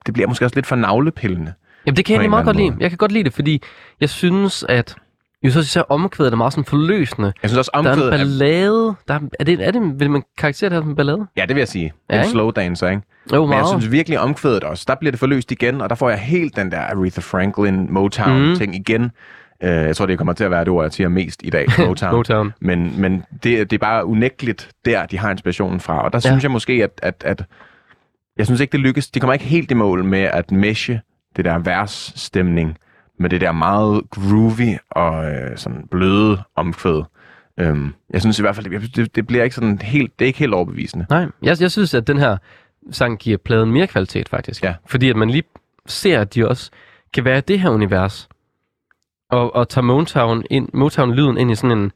S2: det bliver måske også lidt for navlepillende.
S1: Jamen det kan jeg meget godt lide. Jeg kan godt lide det, fordi jeg synes, at jo så især omkvædet er meget sådan forløsende.
S2: Jeg synes også,
S1: Der er en
S2: omkvædet
S1: ballade. Der er, er, det, er det, vil man karakterisere det her som en ballade?
S2: Ja, det vil jeg sige.
S1: Ja,
S2: en
S1: ikke?
S2: slow dancer, ikke?
S1: Jo,
S2: Men jeg
S1: meget.
S2: synes virkelig omkvædet også, der bliver det forløst igen, og der får jeg helt den der Aretha Franklin Motown-ting igen. Uh, jeg tror, det kommer til at være det ord, jeg siger mest i dag, [laughs] Motown.
S1: Motown.
S2: Men, men det, det er bare unægteligt der, de har inspirationen fra. Og der
S1: Ja.
S2: synes jeg måske, at, at, at jeg synes ikke, det lykkes. De kommer ikke helt i mål med at meshe det der versstemning med det der meget groovy og øh, sådan bløde omkvæd. Øhm, jeg synes i hvert fald, det, det, det bliver ikke sådan helt, det er ikke helt overbevisende.
S1: Nej, jeg, jeg synes, at den her sang giver pladen mere kvalitet, faktisk.
S2: Ja.
S1: Fordi at man lige ser, at de også kan være i det her univers. Og, og tager Motown, ind, Motown-lyden ind i sådan en,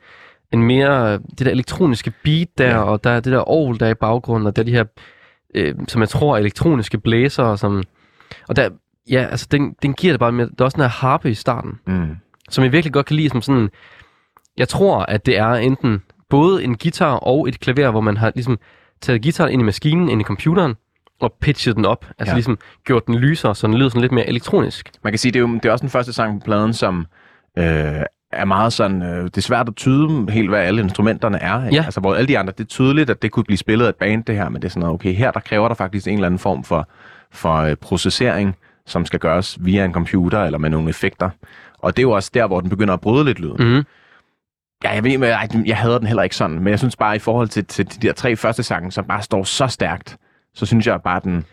S1: en mere, det der elektroniske beat der,
S2: Ja.
S1: og der er det der orgel der er i baggrunden, og der er de her, øh, som jeg tror er elektroniske blæser, som, og der, ja, altså den, den giver det bare mere, der er også den her harpe i starten,
S2: Mm.
S1: som jeg virkelig godt kan lide som sådan, jeg tror, at det er enten både en guitar og et klaver, hvor man har ligesom taget guitaren ind i maskinen, ind i computeren, og pitchet den op. Altså
S2: ja.
S1: ligesom gjort den lysere, så den lyder sådan lidt mere elektronisk.
S2: Man kan sige, det er jo det er også den første sang på pladen, som øh, er meget sådan, øh, det er svært at tyde helt, hvad alle instrumenterne er. Ikke?
S1: Ja.
S2: Altså, hvor alle de andre, det er tydeligt, at det kunne blive spillet af et band, det her, men det er sådan noget, okay, her der kræver der faktisk en eller anden form for, for øh, processering, som skal gøres via en computer eller med nogle effekter. Og det er jo også der, hvor den begynder at bryde lidt lyden.
S1: Mm.
S2: Ja, jeg ved, jeg, jeg hader den heller ikke sådan, men jeg synes bare, i forhold til, til de der tre første sange, som bare står så stærkt, så synes jeg bare, den...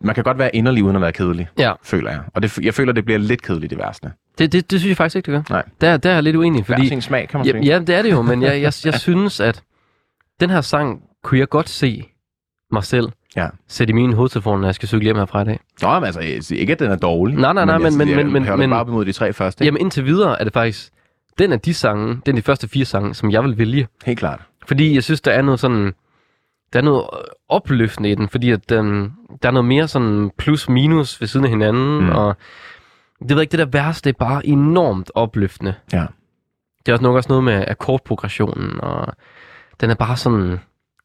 S2: Man kan godt være inderlig uden at være kedelig,
S1: Ja,
S2: føler jeg. Og det, jeg føler, det bliver lidt kedeligt i værste.
S1: Det, det, det synes jeg faktisk ikke, det gør.
S2: Nej.
S1: Der, der er jeg lidt uenig,
S2: Fordi,
S1: fordi...
S2: sin smag, kan man
S1: Ja,
S2: sige.
S1: ja, det er det jo, men jeg, jeg, jeg [laughs] synes, at den her sang kunne jeg godt se mig selv
S2: Ja.
S1: sætte i mine hovedtelefoner, når jeg skal cykle hjem herfra i dag.
S2: Nå, men altså, ikke, at den er dårlig.
S1: Nej, nej, nej, men-
S2: jeg,
S1: men-
S2: jeg,
S1: men- men- men-
S2: bare op imod de tre første.
S1: Jamen indtil videre er det faktisk den af de sange, den af de første fire sange, som jeg vil vælge.
S2: Helt klart.
S1: Fordi jeg synes, der er noget sådan... Der er noget opløftende i den, fordi at den, der er noget mere sådan plus-minus ved siden af hinanden,
S2: mm.
S1: og det ved jeg ikke, det der værste det er bare enormt opløftende.
S2: Ja.
S1: Det er også nok også noget med akkordprogressionen, og den er bare sådan...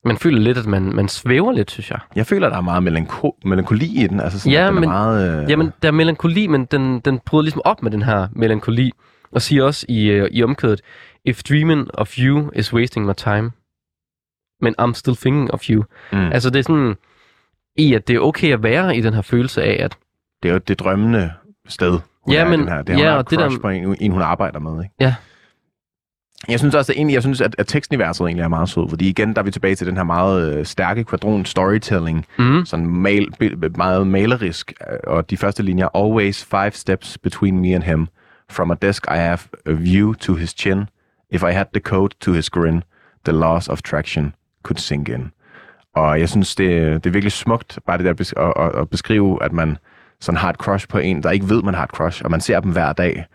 S1: Man føler lidt, at man, man svæver lidt, synes jeg.
S2: Jeg føler, der er meget melanko- melankoli i den. Altså sådan,
S1: Ja,
S2: at den
S1: men-
S2: er meget... Øh...
S1: Jamen, der er melankoli, men den, den bryder ligesom op med den her melankoli, og siger også i, øh, i omkvædet, If dreaming of you is wasting my time, men I'm still thinking of you.
S2: mm.
S1: Altså, det er sådan, i at det er okay at være i den her følelse af, at
S2: det er jo det drømmende sted. hun
S1: Ja,
S2: er
S1: men-
S2: den her. Det
S1: ja, og det der-
S2: på en, en, hun arbejder med. Ikke?
S1: Ja.
S2: Jeg synes også, at, egentlig, jeg synes, at, at teksten i verset egentlig er meget sød, fordi igen, der er vi tilbage til den her meget øh, stærke kvadron storytelling,
S1: mm,
S2: sådan mal, bi- meget malerisk, øh, og de første linjer, always five steps between me and him. From a desk I have a view to his chin. If I had the code to his grin, the loss of traction could sink in. Og jeg synes, det, det er virkelig smukt, bare det der at, at, at beskrive, at man
S3: sådan har et crush på en, der ikke ved, man har et crush, og man ser dem hver dag,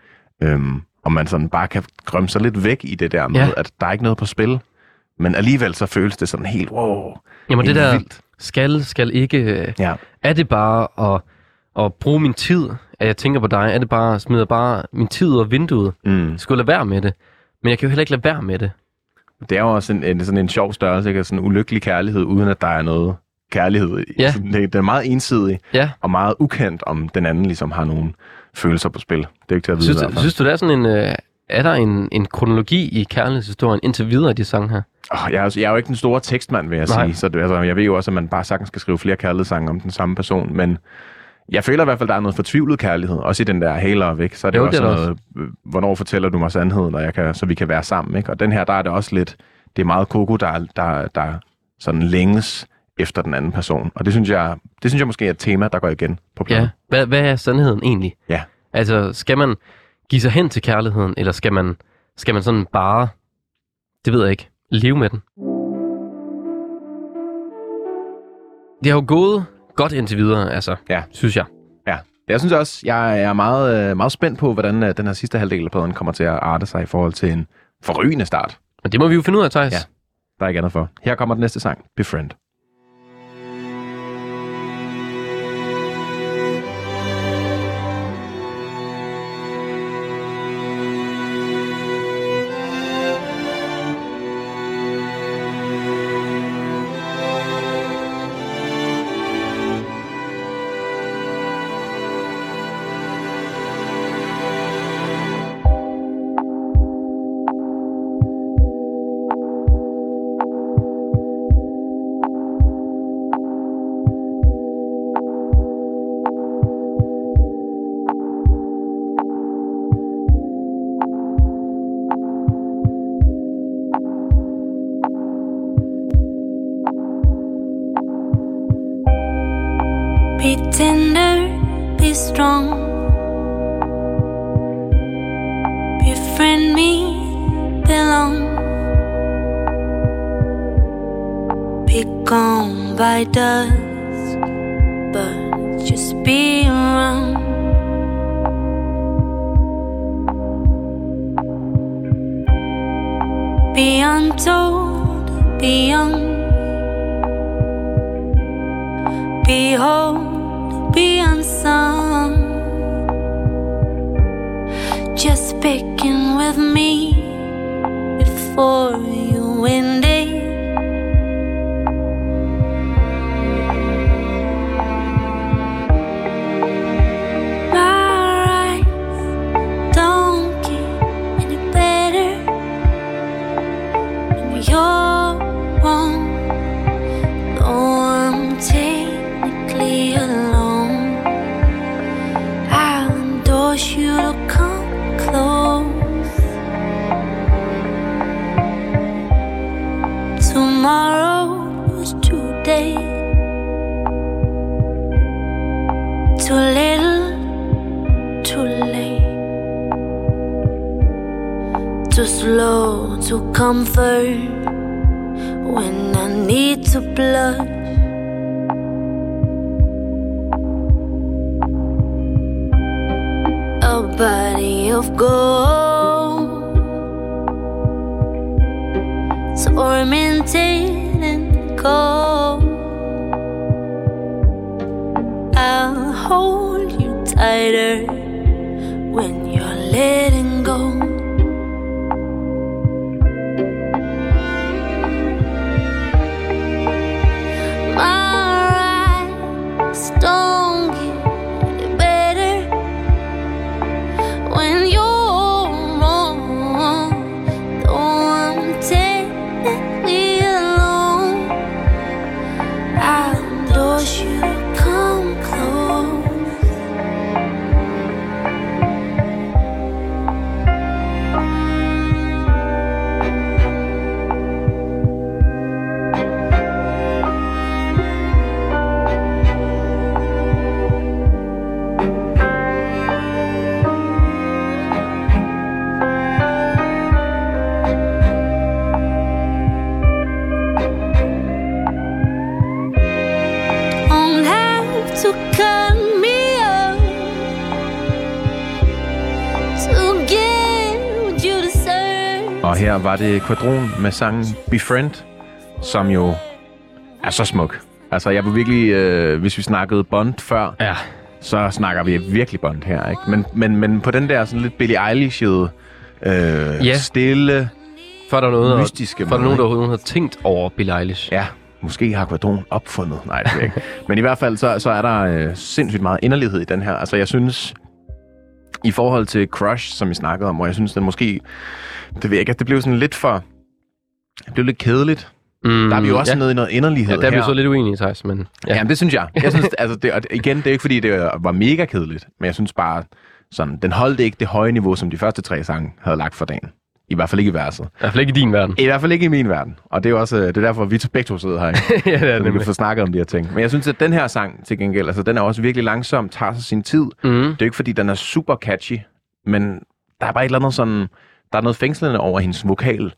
S3: øhm, og man sådan bare kan grømme sig lidt væk i det der med,
S1: Ja.
S3: at der er ikke noget på spil, men alligevel så føles det sådan helt, wow,
S1: Jamen det
S3: helt
S1: der
S3: vildt.
S1: skal, skal ikke... øh,
S3: Ja.
S1: Er det bare at, at bruge min tid, at jeg tænker på dig? Er det bare, smider bare min tid ud af vinduet?
S3: Mm.
S1: Skulle lade være med det. Men jeg kan jo heller ikke lade være med det.
S3: Det er jo også en, en, sådan en sjov størrelse, ikke? Sådan en ulykkelig kærlighed, uden at der er noget kærlighed.
S1: Ja.
S3: Det, det er meget ensidig,
S1: Ja.
S3: og meget ukendt, om den anden ligesom har nogle følelser på spil. Det er ikke til at vide
S1: Synes,
S3: i hvert
S1: du,
S3: fald.
S1: synes du, der er sådan en... Øh, er der en, en kronologi i kærlighedshistorien indtil videre i de sange her?
S3: Oh, jeg, er, jo- jeg er jo ikke den store tekstmand, vil jeg
S1: Nej.
S3: sige. Så det, altså, jeg ved jo også, at man bare sagtens skal skrive flere kærlighedssange om den samme person. Men jeg føler i hvert fald, at der er noget fortvivlet kærlighed. Også i den der haler væk. Så er det
S1: Jo,
S3: også
S1: det er
S3: noget, øh, hvornår fortæller du mig sandheden, og jeg kan, så vi kan være sammen. Ikke? Og den her, der er det også lidt, det er meget Coco, der, der, der sådan længes efter den anden person. Og det synes jeg, det synes jeg måske er et tema, der går igen på pladen.
S1: Ja. Hvad, hvad er sandheden egentlig?
S3: Ja.
S1: Altså, skal man give sig hen til kærligheden, eller skal man, skal man sådan bare, det ved jeg ikke, leve med den? Det har jo gået godt indtil videre, altså,
S3: Ja.
S1: synes jeg.
S3: Ja, jeg synes også, jeg er meget, øh, meget spændt på, hvordan øh, den her sidste halvdel af pladen kommer til at arte sig i forhold til en forrygende start.
S1: Men det må vi jo finde ud af, Thijs.
S3: Ja. Der er ikke andet for. Her kommer den næste sang, Befriend.
S2: Var det Quadron med sangen Befriend, som jo er så smuk. Altså, jeg var virkelig, øh, hvis vi snakkede Bond før,
S1: Ja.
S2: så snakker vi virkelig Bond her, ikke? Men, men, men på den der sådan lidt Billie Eilish'ede, øh,
S1: Ja.
S2: stille,
S1: For er der noget,
S2: Mystiske
S1: for er der nogen, der overhovedet har tænkt over Billie Eilish.
S2: ja, måske har Quadron opfundet. Nej, det jeg ikke. Men i hvert fald, så, så er der øh, sindssygt meget inderlighed i den her. Altså, jeg synes, i forhold til Crush, som vi snakkede om, hvor jeg synes, den måske, det ved jeg ikke, at det blev sådan lidt for, det blev lidt kedeligt.
S1: Mm,
S2: Der er vi jo også
S1: ja.
S2: nede i noget inderlighed
S1: Ja, der er vi
S2: her.
S1: så lidt uenige, Thijs, men...
S2: Ja.
S1: Ja.
S2: Jamen, det synes jeg. Jeg synes, [laughs] altså, det, og igen, det er ikke, fordi det var mega kedeligt, men jeg synes bare, sådan, den holdt ikke det høje niveau, som de første tre sange havde lagt for dagen. I hvert fald ikke i verset.
S1: I hvert fald ikke i din verden.
S2: I hvert fald ikke i min verden. Og det er jo også øh, det er derfor, vi begge to sidder her. Ikke? [laughs]
S1: ja, det er
S2: Så vi kan få snakket om de her ting. Men jeg synes, at den her sang til gengæld, altså den er også virkelig langsom, tager sig sin tid.
S1: Mm.
S2: Det er jo ikke, fordi den er super catchy, men der er bare et eller andet sådan, der er noget fængslende over hendes vokal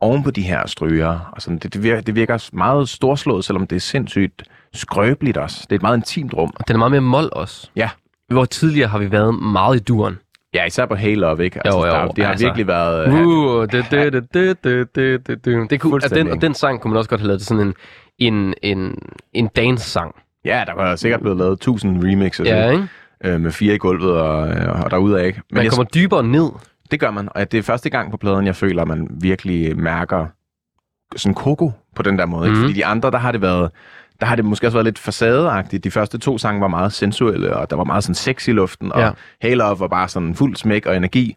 S2: oven på de her stryger. Og sådan, det, det, virker, det virker meget storslået, selvom det er sindssygt skrøbeligt også. Det er et meget intimt rum.
S1: Den er meget mere mål også.
S2: Ja.
S1: Hvor tidligere har vi været meget i duren.
S2: Ja, især på Love, ikke? Altså,
S1: Jo, jo,
S2: der, det har
S1: altså.
S2: virkelig været...
S1: Uh, det, det, det, det, det, det, det, det. det kunne, altså, den,
S2: Fuldstændig.
S1: og den sang kunne man også godt have lavet til sådan en, en, en, en dance-sang.
S2: Ja, der var sikkert blevet lavet tusind remixes
S1: Ja, ikke?
S2: øh, med fire i gulvet og, øh, og derudad, ikke? Men
S1: Man
S2: jeg,
S1: kommer dybere ned.
S2: det gør man, og det er første gang på pladen, jeg føler, at man virkelig mærker sådan Coco på den der måde. Ikke?
S1: Mhm.
S2: Fordi de andre, der har det været der har det måske også været lidt facadeagtigt. De første to sange var meget sensuelle, og der var meget sådan sex i luften, og
S1: Ja.
S2: Hey Love var bare sådan fuld smæk og energi.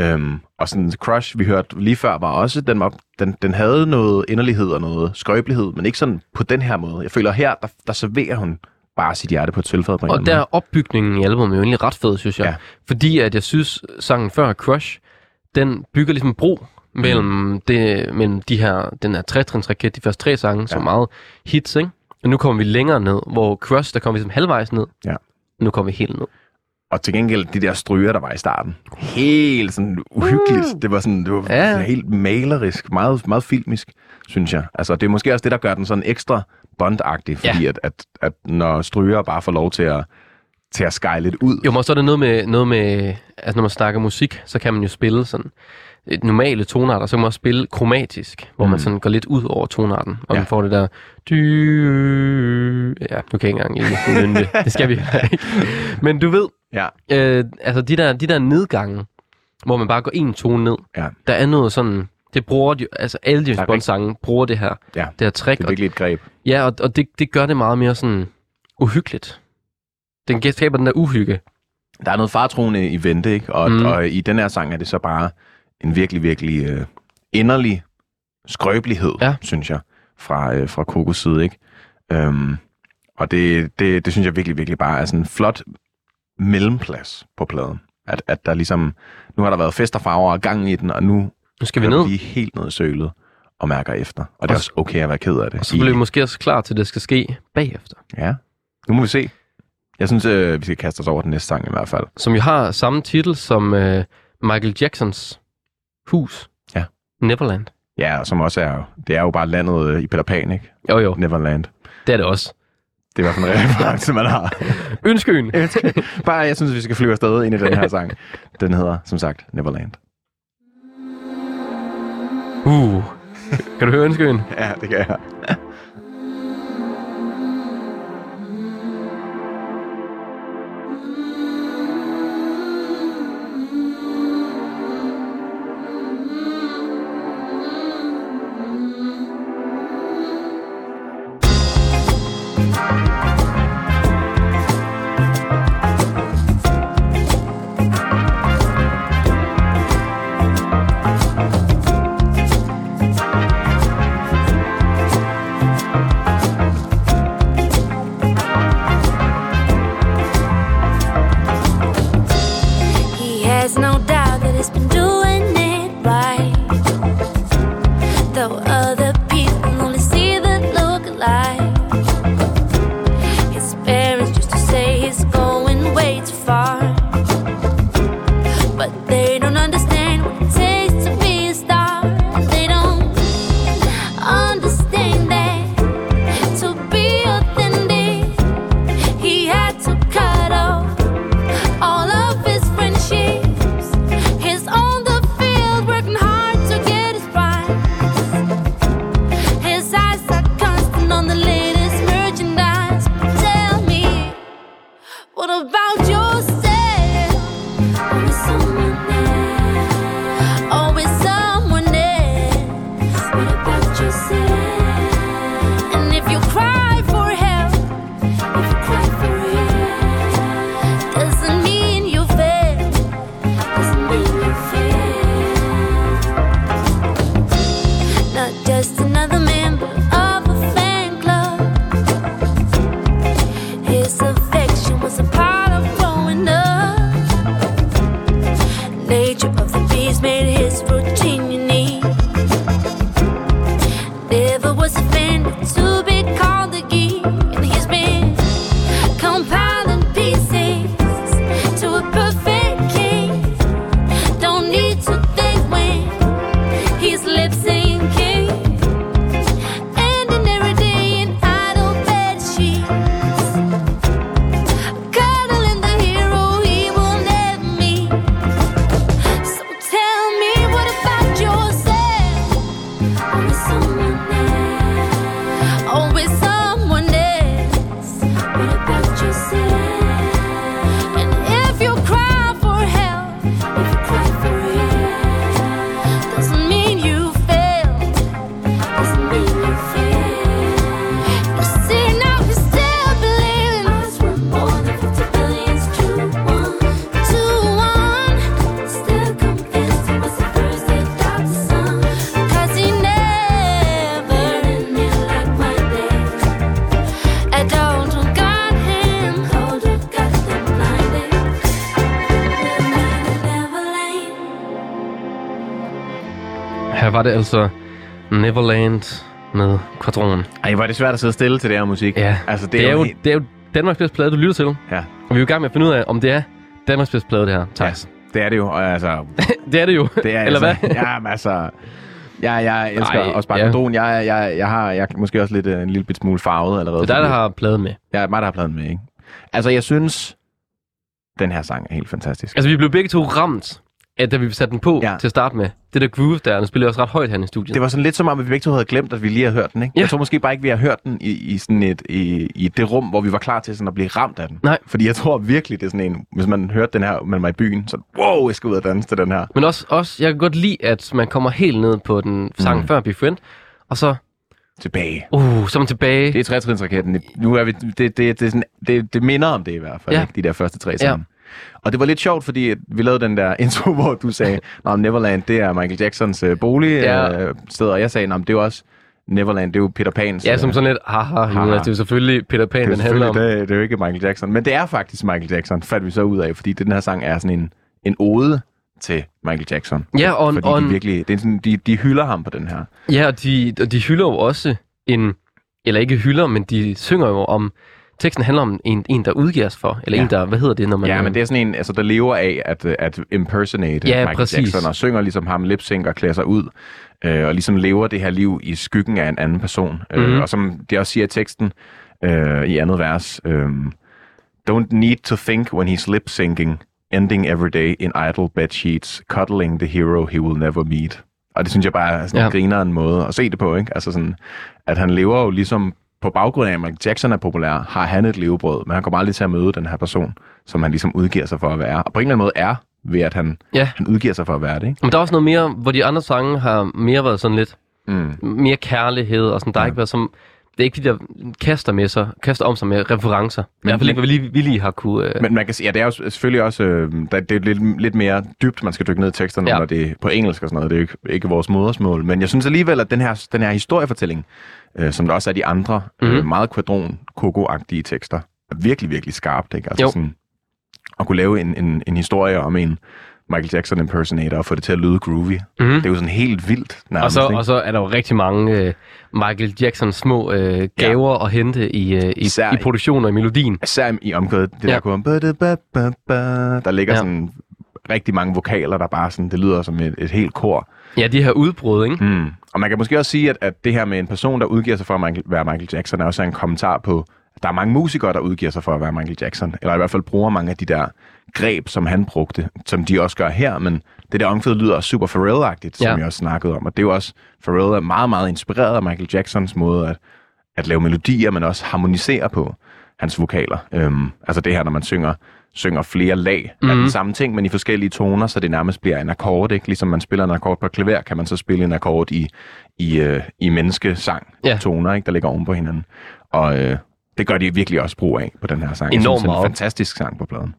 S2: Øhm, og sådan Crush, vi hørte lige før, var også, den, var, den, den havde noget inderlighed og noget skrøbelighed, men ikke sådan på den her måde. Jeg føler her, der, der serverer hun bare sit hjerte på et sølvfad på
S1: Og der er opbygningen i albumet jo egentlig ret fed, synes jeg.
S2: Ja.
S1: Fordi at jeg synes, sangen før Crush, den bygger ligesom bro mellem,
S2: Mm.
S1: det, mellem de her, den her trætrinsraket, de første tre sange, ja. som meget hits, ikke? Og nu kommer vi længere ned, hvor Crush, der kommer vi ligesom halvvejs ned.
S2: Ja.
S1: Nu kommer vi helt ned.
S2: Og til gengæld, de der stryger, der var i starten, helt sådan uhyggeligt. Det var sådan, det var
S1: Ja.
S2: helt malerisk, meget, meget filmisk, synes jeg. Altså, det er måske også det, der gør den sådan ekstra bondagtig, fordi
S1: Ja.
S2: at, at, at når stryger bare får lov til at, til at skyle lidt ud.
S1: Jo, men så er det noget med, noget med, altså når man snakker musik, så kan man jo spille sådan normale tonarter, så kan man også spille kromatisk, hvor mm. man sådan går lidt ud over tonarten, og
S2: Ja.
S1: man får det der dy... Ja, nu kan ikke engang nynne det. Det skal vi [laughs] ikke. Men du ved,
S2: Ja,
S1: øh, altså de der, de der nedgange, hvor man bare går en tone ned,
S2: ja,
S1: der er noget sådan, det bruger de, altså alle de Bond-sange bruger det her,
S2: ja.
S1: det her trick,
S2: Det er
S1: og,
S2: virkelig et greb.
S1: ja, og, og det, det gør det meget mere sådan uhyggeligt. Den skaber den der uhygge.
S2: Der er noget fartroende i vente, ikke? Og,
S1: mm.
S2: og i den her sang er det så bare en virkelig, virkelig øh, inderlig skrøbelighed,
S1: Ja.
S2: synes jeg, fra, øh, fra Kokos side, ikke? Øhm, og det, det, det synes jeg virkelig, virkelig bare er sådan en flot mellemplads på pladen. At, at der ligesom, nu har der været fest og farver og gang i den, og nu
S1: Nu skal vi ned.
S2: vi helt ned i sølet og mærker efter. Og det er
S1: Og
S2: også okay at være ked af det.
S1: Og så bliver vi måske også klar til, at det skal ske bagefter.
S2: Ja, nu må vi se. Jeg synes, øh, vi skal kaste os over den næste sang i hvert fald.
S1: Som jo har samme titel som øh, Michael Jacksons hus.
S2: Ja.
S1: Neverland.
S2: Ja, som også er, det er jo bare landet øh, i Peter Pan, ikke?
S1: Jo jo,
S2: Neverland.
S1: det er det også.
S2: Det er i hvert fald en reference, man har. [laughs] [laughs]
S1: Ønskeøen.
S2: Bare, jeg synes, vi skal flyve afsted ind i den her sang. Den hedder, som sagt, Neverland.
S1: Uh. Kan du høre Ønskeøen?
S2: Ja, det kan jeg.
S1: Var det altså Neverland med Quadron.
S2: Ej, hvor er det svært at sidde stille til det her musik.
S1: Ja,
S2: Altså, det,
S1: det er, jo,
S2: helt-
S1: det er jo Danmarks bedste plade, du lytter til.
S2: Ja,
S1: Og vi er jo i gang med at finde ud af, om det er Danmarks bedste plade, det her, Thijs.
S2: det er det jo. Og altså, [laughs]
S1: det er det jo.
S2: det er
S1: Eller
S2: altså,
S1: hvad?
S2: Ja, men altså... Jeg, jeg elsker
S1: Ej,
S2: også bare
S1: ja.
S2: ja. Jeg, jeg, jeg, har, jeg er måske også lidt, øh, en lille bit smule farvet allerede.
S1: Det er dig, der har plade med.
S2: Er mig, der har pladen med, ikke? Altså, jeg synes, den her sang er helt fantastisk.
S1: Altså, vi blev begge to ramt, at da vi satte den på ja.
S2: Ja.
S1: til at starte med. Det der groove der, den spiller også ret højt her i studiet.
S2: Det var sådan lidt som om, at vi begge to havde glemt, at vi lige havde hørt den, ikke?
S1: Ja.
S2: Jeg tror måske bare ikke, vi har hørt den i, i, sådan et, i, i det rum, hvor vi var klar til sådan at blive ramt af den.
S1: Nej.
S2: Fordi jeg tror virkelig, det er sådan en, hvis man hørte den her med mig i byen, så wow, jeg skal ud og danse til den her.
S1: Men også, også, jeg kan godt lide, at man kommer helt ned på den sang mm. Før Be Friend, og så,
S2: Tilbage.
S1: uh, så er man tilbage.
S2: Det er trætrinsraketten. Nu er vi, det, det, det, er sådan, det, det minder om det i hvert fald,
S1: Ja.
S2: ja. ikke? de der første tre sange. Og det var lidt sjovt, fordi vi lavede den der [laughs] intro, hvor du sagde, at Neverland, det er Michael Jacksons øh, bolig
S1: Ja.
S2: øh, sted, og jeg sagde, at det er også Neverland, det er jo Peter Pans.
S1: Ja, som sådan lidt, haha,
S2: Haha.
S1: Jonas, det er jo selvfølgelig Peter Pan,
S2: det,
S1: den handler om.
S2: selvfølgelig- det, det er jo ikke Michael Jackson, men det er faktisk Michael Jackson, fandt vi så ud af, fordi den her sang er sådan en, en ode til Michael Jackson.
S1: Ja, og,
S2: Fordi
S1: og
S2: de virkelig, det er sådan, de, de hylder ham på den her.
S1: ja, og de, og de hylder jo også en, eller ikke hylder, men de synger jo om, teksten handler om en, en der udgiver sig for, eller
S2: Ja.
S1: en, der, hvad hedder det, når man...
S2: Ja, men det er sådan en, altså, der lever af at, at impersonate
S1: Ja,
S2: Michael
S1: præcis.
S2: Jackson, og synger ligesom ham, lip-sync og klæder sig ud, øh, og ligesom lever det her liv i skyggen af en anden person.
S1: Mhm.
S2: Øh, og som det også siger i teksten øh, i andet vers, øh, Don't need to think when he's lip-syncing, ending every day in idle bed sheets, cuddling the hero he will never meet. Og det synes jeg bare er sådan
S1: Ja.
S2: en grineren måde at se det på, ikke? Altså sådan, at han lever jo ligesom på baggrund af, at Michael Jackson er populær, har han et levebrød, men han kommer aldrig til at møde den her person, som han ligesom udgiver sig for at være. Og på en eller anden måde er, ved at han,
S1: Ja,
S2: han udgiver sig for at være det, ikke?
S1: men der er også noget mere, hvor de andre sange har mere været sådan lidt,
S2: Mm.
S1: mere kærlighed, og sådan, der har
S2: Ja.
S1: ikke været som, det er ikke fordi, der kaster, med sig, kaster om sig med referencer. Men, I hvert fald ikke, hvad vi lige, vi lige har kunne... Øh,
S2: Men man kan sige, ja, det er jo selvfølgelig også, øh, der, det er lidt, lidt mere dybt, man skal dykke ned i teksterne,
S1: Ja.
S2: når det er på engelsk og sådan noget. Det er jo ikke, ikke vores modersmål. Men jeg synes alligevel, at den her, den her historiefortælling, øh, som der også er de andre, mm-hmm. øh,
S1: Mhm.
S2: meget kvadron kogo-agtige tekster, er virkelig, virkelig skarpt. Ikke? Altså
S1: Jo.
S2: sådan, at kunne lave en, en, en historie om en Michael Jackson impersonator og få det til at lyde groovy.
S1: Mhm.
S2: Det er jo sådan helt vildt
S1: og,
S2: nærmest.
S1: så,
S2: ikke?
S1: og så er der jo rigtig mange øh, Michael Jackson små øh, gaver ja. at hente i, øh, i,
S2: Især
S1: i
S2: i-
S1: produktion og i melodien.
S2: Især i omkvædet, det
S1: Ja.
S2: der kunne, der ligger
S1: Ja.
S2: ja. sådan rigtig mange vokaler, der bare sådan, det lyder som et, et helt kor.
S1: Ja, de her udbrud, ikke?
S2: Mm. Og man kan måske også sige, at, at det her med en person, der udgiver sig for at Michael, være Michael Jackson, er også en kommentar på, at der er mange musikere, der udgiver sig for at være Michael Jackson, eller i hvert fald bruger mange af de der greb, som han brugte, som de også gør her, men det der omkvæd lyder super Pharrell-agtigt, som
S1: Ja.
S2: jeg også snakkede om, og det er jo også, Pharrell er meget, meget inspireret af Michael Jacksons måde at, at lave melodier, men også harmonisere på hans vokaler. Øhm, altså det her, når man synger, synger flere lag mm. af
S1: Mhm.
S2: den samme ting, men i forskellige toner, så det nærmest bliver en akkord, ikke? Ligesom man spiller en akkord på klaver, kan man så spille en akkord i, i, øh, i menneskesang
S1: Ja.
S2: toner, ikke? der ligger oven på hinanden. Og øh, det gør de virkelig også brug af på den her sang.
S1: Enormt
S2: synes, det er en
S1: meget.
S2: fantastisk sang på pladen.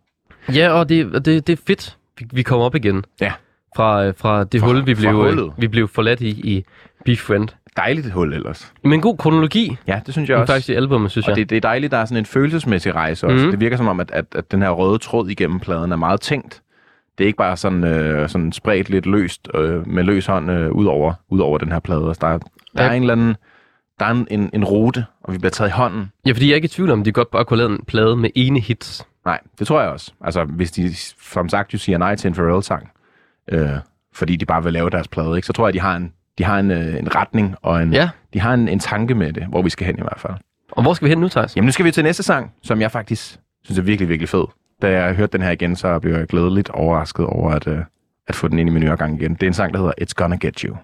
S1: Ja, og det, det, det er fedt, vi, vi kommer op igen.
S2: Ja.
S1: Fra, øh, fra det
S2: Fra-
S1: hul, vi blev, øh,
S2: hullet.
S1: vi blev forladt i, i Be Friend.
S2: Dejligt hul ellers.
S1: Men en god kronologi,
S2: Ja, det synes jeg også.
S1: faktisk i albumet, synes
S2: Og
S1: jeg.
S2: det, det er dejligt, der er sådan en følelsesmæssig rejse også.
S1: Mhm.
S2: Mm. Det virker som om, at, at, at den her røde tråd igennem pladen er meget tænkt. Det er ikke bare sådan, øh, sådan spredt lidt løst øh, med løs hånd øh, ud, over, ud over den her plade. Altså, der, er, der
S1: Ja.
S2: er en eller anden der er en, en, en rute, og vi bliver taget i hånden.
S1: Ja, fordi jeg er ikke i tvivl om, at de godt bare kunne lave en plade med ene hits.
S2: Nej, det tror jeg også. Altså, hvis de, som sagt, jo siger nej til en Pharrell-sang, øh, fordi de bare vil lave deres plade, ikke, så tror jeg, de har en, de har en, øh, en retning, og en,
S1: Ja.
S2: de har en, en tanke med det, hvor vi skal hen i hvert fald.
S1: Og hvor skal vi hen nu, Thijs?
S2: Jamen, nu skal vi til næste sang, som jeg faktisk synes er virkelig, virkelig fed. Da jeg hørte den her igen, så blev jeg glædeligt overrasket over at, uh, at få den ind i min øregang igen. Det er en sang, der hedder It's Gonna Get. You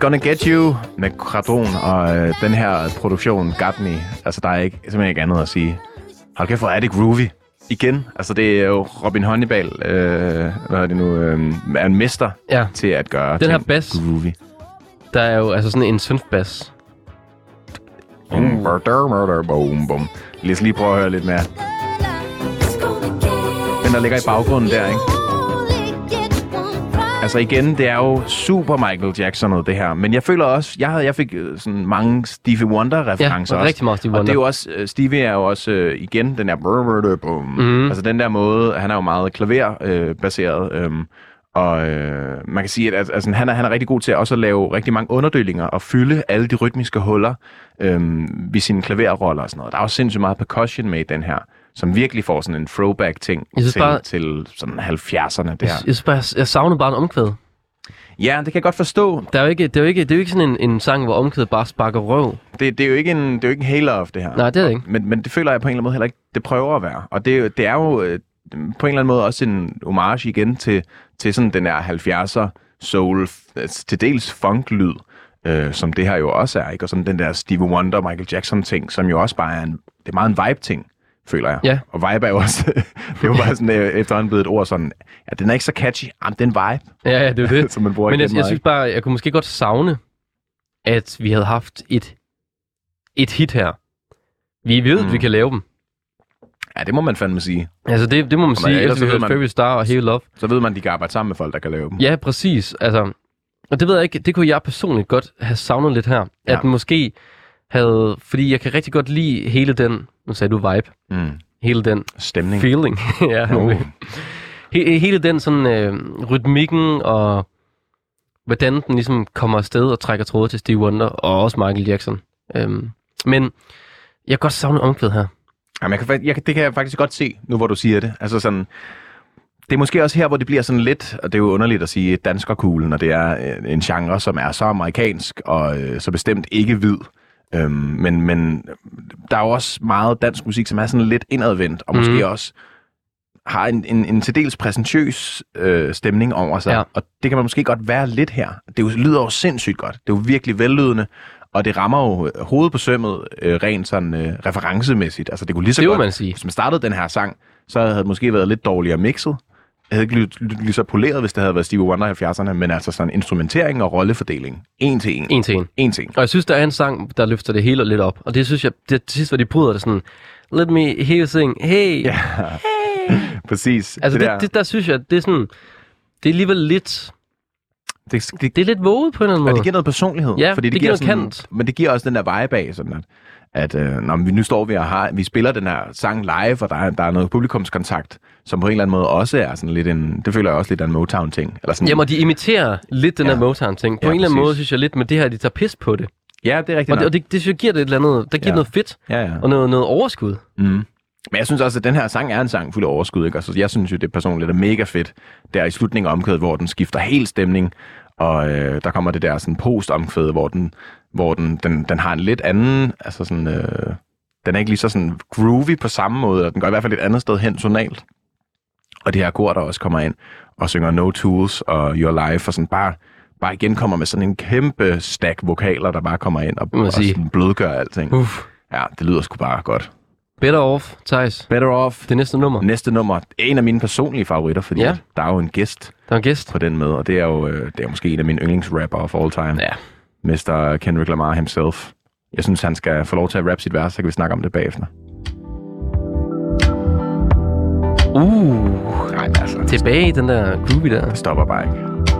S2: Gonna Get You med Kradron, og øh, den her produktion, Got Me, altså der er ikke, simpelthen ikke andet at sige. Hold kæft, hvor er det groovy. Igen, altså det er jo Robin Honeyball, øh, hvad er det nu, øh, er en mester
S1: Ja,
S2: til at gøre
S1: Den her bass.
S2: groovy.
S1: der er jo altså sådan en synthbass.
S2: Murder, bum, bum. Lad os lige prøve at høre lidt mere. Den, der ligger i baggrunden der, ikke? Altså igen, det er jo super Michael Jackson det her. Men jeg føler også, jeg, havde, jeg fik øh, sådan mange Stevie Wonder-referencer
S1: Ja,
S2: også.
S1: rigtig meget Stevie
S2: Og
S1: Wonder.
S2: det er jo også, øh, Stevie er jo også øh, igen den der bum.
S1: Mhm.
S2: Altså den der måde, han er jo meget klaverbaseret. Øh, baseret, og øh, man kan sige, at at- altså, han, er, han er rigtig god til også at lave rigtig mange underdelinger og fylde alle de rytmiske huller øh, ved sine klaverroller og sådan noget. Der er også sindssygt meget percussion med i den her, som virkelig får sådan en throwback-ting til,
S1: bare-
S2: til sådan 70'erne
S1: Jeg,
S2: der.
S1: jeg, synes bare, jeg savner bare en omkvæd.
S2: Ja, det kan jeg godt forstå.
S1: Der er jo ikke, det, er jo ikke, det er jo ikke sådan en, en sang, hvor omkvædet bare sparker røv.
S2: Det, det, er jo ikke en, det er jo ikke en hail of det her.
S1: Nej, det er det ikke.
S2: Men, men det føler jeg på en eller anden måde heller ikke, det prøver at være. Og det, det er jo øh, på en eller anden måde også en homage igen til, til sådan den der 70'er soul, øh, til dels funk-lyd, øh, som det her jo også er, ikke? Og sådan den der Stevie Wonder, Michael Jackson-ting, som jo også bare er en, det er meget en vibe-ting, føler jeg.
S1: Ja.
S2: Og vibe er jo også, [laughs] det er jo bare sådan øh, efterhånden blevet et ord sådan, ja, den er ikke så catchy, jamen, det er en vibe,
S1: Ja, ja, det er det. [laughs]
S2: som man bruger
S1: Men jeg, jeg synes bare, jeg kunne måske godt savne, at vi havde haft et, et hit her. Vi ved, mm. at vi
S2: Mm.
S1: kan lave dem.
S2: Ja, det må man fandme sige.
S1: Altså, det, det må man sige,
S2: ellers
S1: efter
S2: så
S1: vi hørte
S2: man-
S1: Favorite Star og Heavy Love.
S2: Så ved man, de kan arbejde sammen med folk, der kan lave dem.
S1: Ja, præcis. Altså, og det ved jeg ikke, det kunne jeg personligt godt have savnet lidt her. Ja. At den måske havde, fordi jeg kan rigtig godt lide hele den, nu sagde du vibe,
S2: Mm.
S1: hele den
S2: Stemning.
S1: feeling. [laughs] ja,
S2: Oh.
S1: He, hele den sådan øh, rytmikken og hvordan den ligesom kommer afsted og trækker tråde til Steve Wonder og også Michael Jackson. Øhm, men jeg kan godt savne omkvædet her.
S2: Jamen, jeg kan, jeg, det kan jeg faktisk godt se, nu hvor du siger det. Altså sådan, det er måske også her, hvor det bliver sådan lidt, og det er jo underligt at sige danskerkuglen, når det er øh, en genre, som er så amerikansk og øh, så bestemt ikke hvid. Øhm, men, men der er jo også meget dansk musik, som er sådan lidt indadvendt, og måske
S1: Mhm.
S2: også har en, en, en til dels præsentøs øh, stemning over sig.
S1: Ja.
S2: Og det kan man måske godt være lidt her. Det jo, lyder jo sindssygt godt. Det er jo virkelig vellydende, og det rammer jo hovedet på sømmet øh, rent sådan øh, referencemæssigt. Altså det kunne lige så
S1: Det
S2: godt,
S1: man sige.
S2: hvis man startede den her sang, så havde det måske været lidt dårligere mixet. Det havde ikke lyttet lyt, lige så poleret, hvis det havde været Stevie Wonder i 70'erne, men altså sådan instrumentering og rollefordeling. En til en.
S1: En til en.
S2: En ting.
S1: Og jeg synes, der er en sang, der løfter det hele lidt op. Og det synes jeg, det til sidst, hvor de bryder det sådan, let me hear you sing, hey.
S2: Ja, [laughs] præcis.
S1: Altså, det,
S2: der,
S1: det, det, der synes jeg, det er sådan, det er alligevel lidt,
S2: det, det,
S1: det er lidt våget på en eller anden
S2: Og
S1: måde.
S2: det giver noget personlighed.
S1: Ja, det giver noget
S2: sådan,
S1: kant.
S2: Men det giver også den der vibe af, sådan at, at øh, når vi nu står vi og har, vi spiller den her sang live, og der er, der er noget publikumskontakt, som på en eller anden måde også er sådan lidt en, det føler jeg også lidt en Motown-ting. Eller sådan,
S1: Jamen, og de imiterer lidt den
S2: Ja.
S1: der Motown-ting. På
S2: Ja,
S1: en eller anden
S2: præcis.
S1: måde synes jeg lidt, med det her, de tager pis på det.
S2: ja, det er rigtigt
S1: Og det, og det, det jeg giver det et eller andet, der giver
S2: Ja.
S1: noget fedt
S2: Ja, ja.
S1: og noget, noget overskud.
S2: Mm. Men jeg synes også, at den her sang er en sang fuld af overskud. Ikke? Altså, jeg synes jo, det personligt er mega fedt, der i slutningen af omkvædet, hvor den skifter helt stemning, og øh, der kommer det der sådan post-omkvæd, hvor den, hvor den, den, den har en lidt anden, altså sådan, øh, den er ikke lige så sådan groovy på samme måde, og den går i hvert fald et andet sted hen tonalt. Og det her kor, der også kommer ind og synger No Tools og Your Life, og sådan bare, bare igen kommer med sådan en kæmpe stack vokaler, der bare kommer ind og, og sådan blødgør alting.
S1: Uff.
S2: Ja, det lyder sgu bare godt.
S1: Better off, Thijs.
S2: Better Off,
S1: Det næste nummer.
S2: Næste nummer er en af mine personlige favoritter, fordi
S1: Ja.
S2: ja. der er jo en gæst
S1: Der er en gæst.
S2: på den med, og det er jo øh, det er måske en af mine yndlingsrapper of all time.
S1: Ja.
S2: Mr. Kendrick Lamar himself. Jeg synes, han skal få lov til at rappe sit vers, så kan vi snakke om det bagefter.
S1: Uh,
S2: Nej, altså,
S1: tilbage i den der groovy der.
S2: det stopper bare ikke.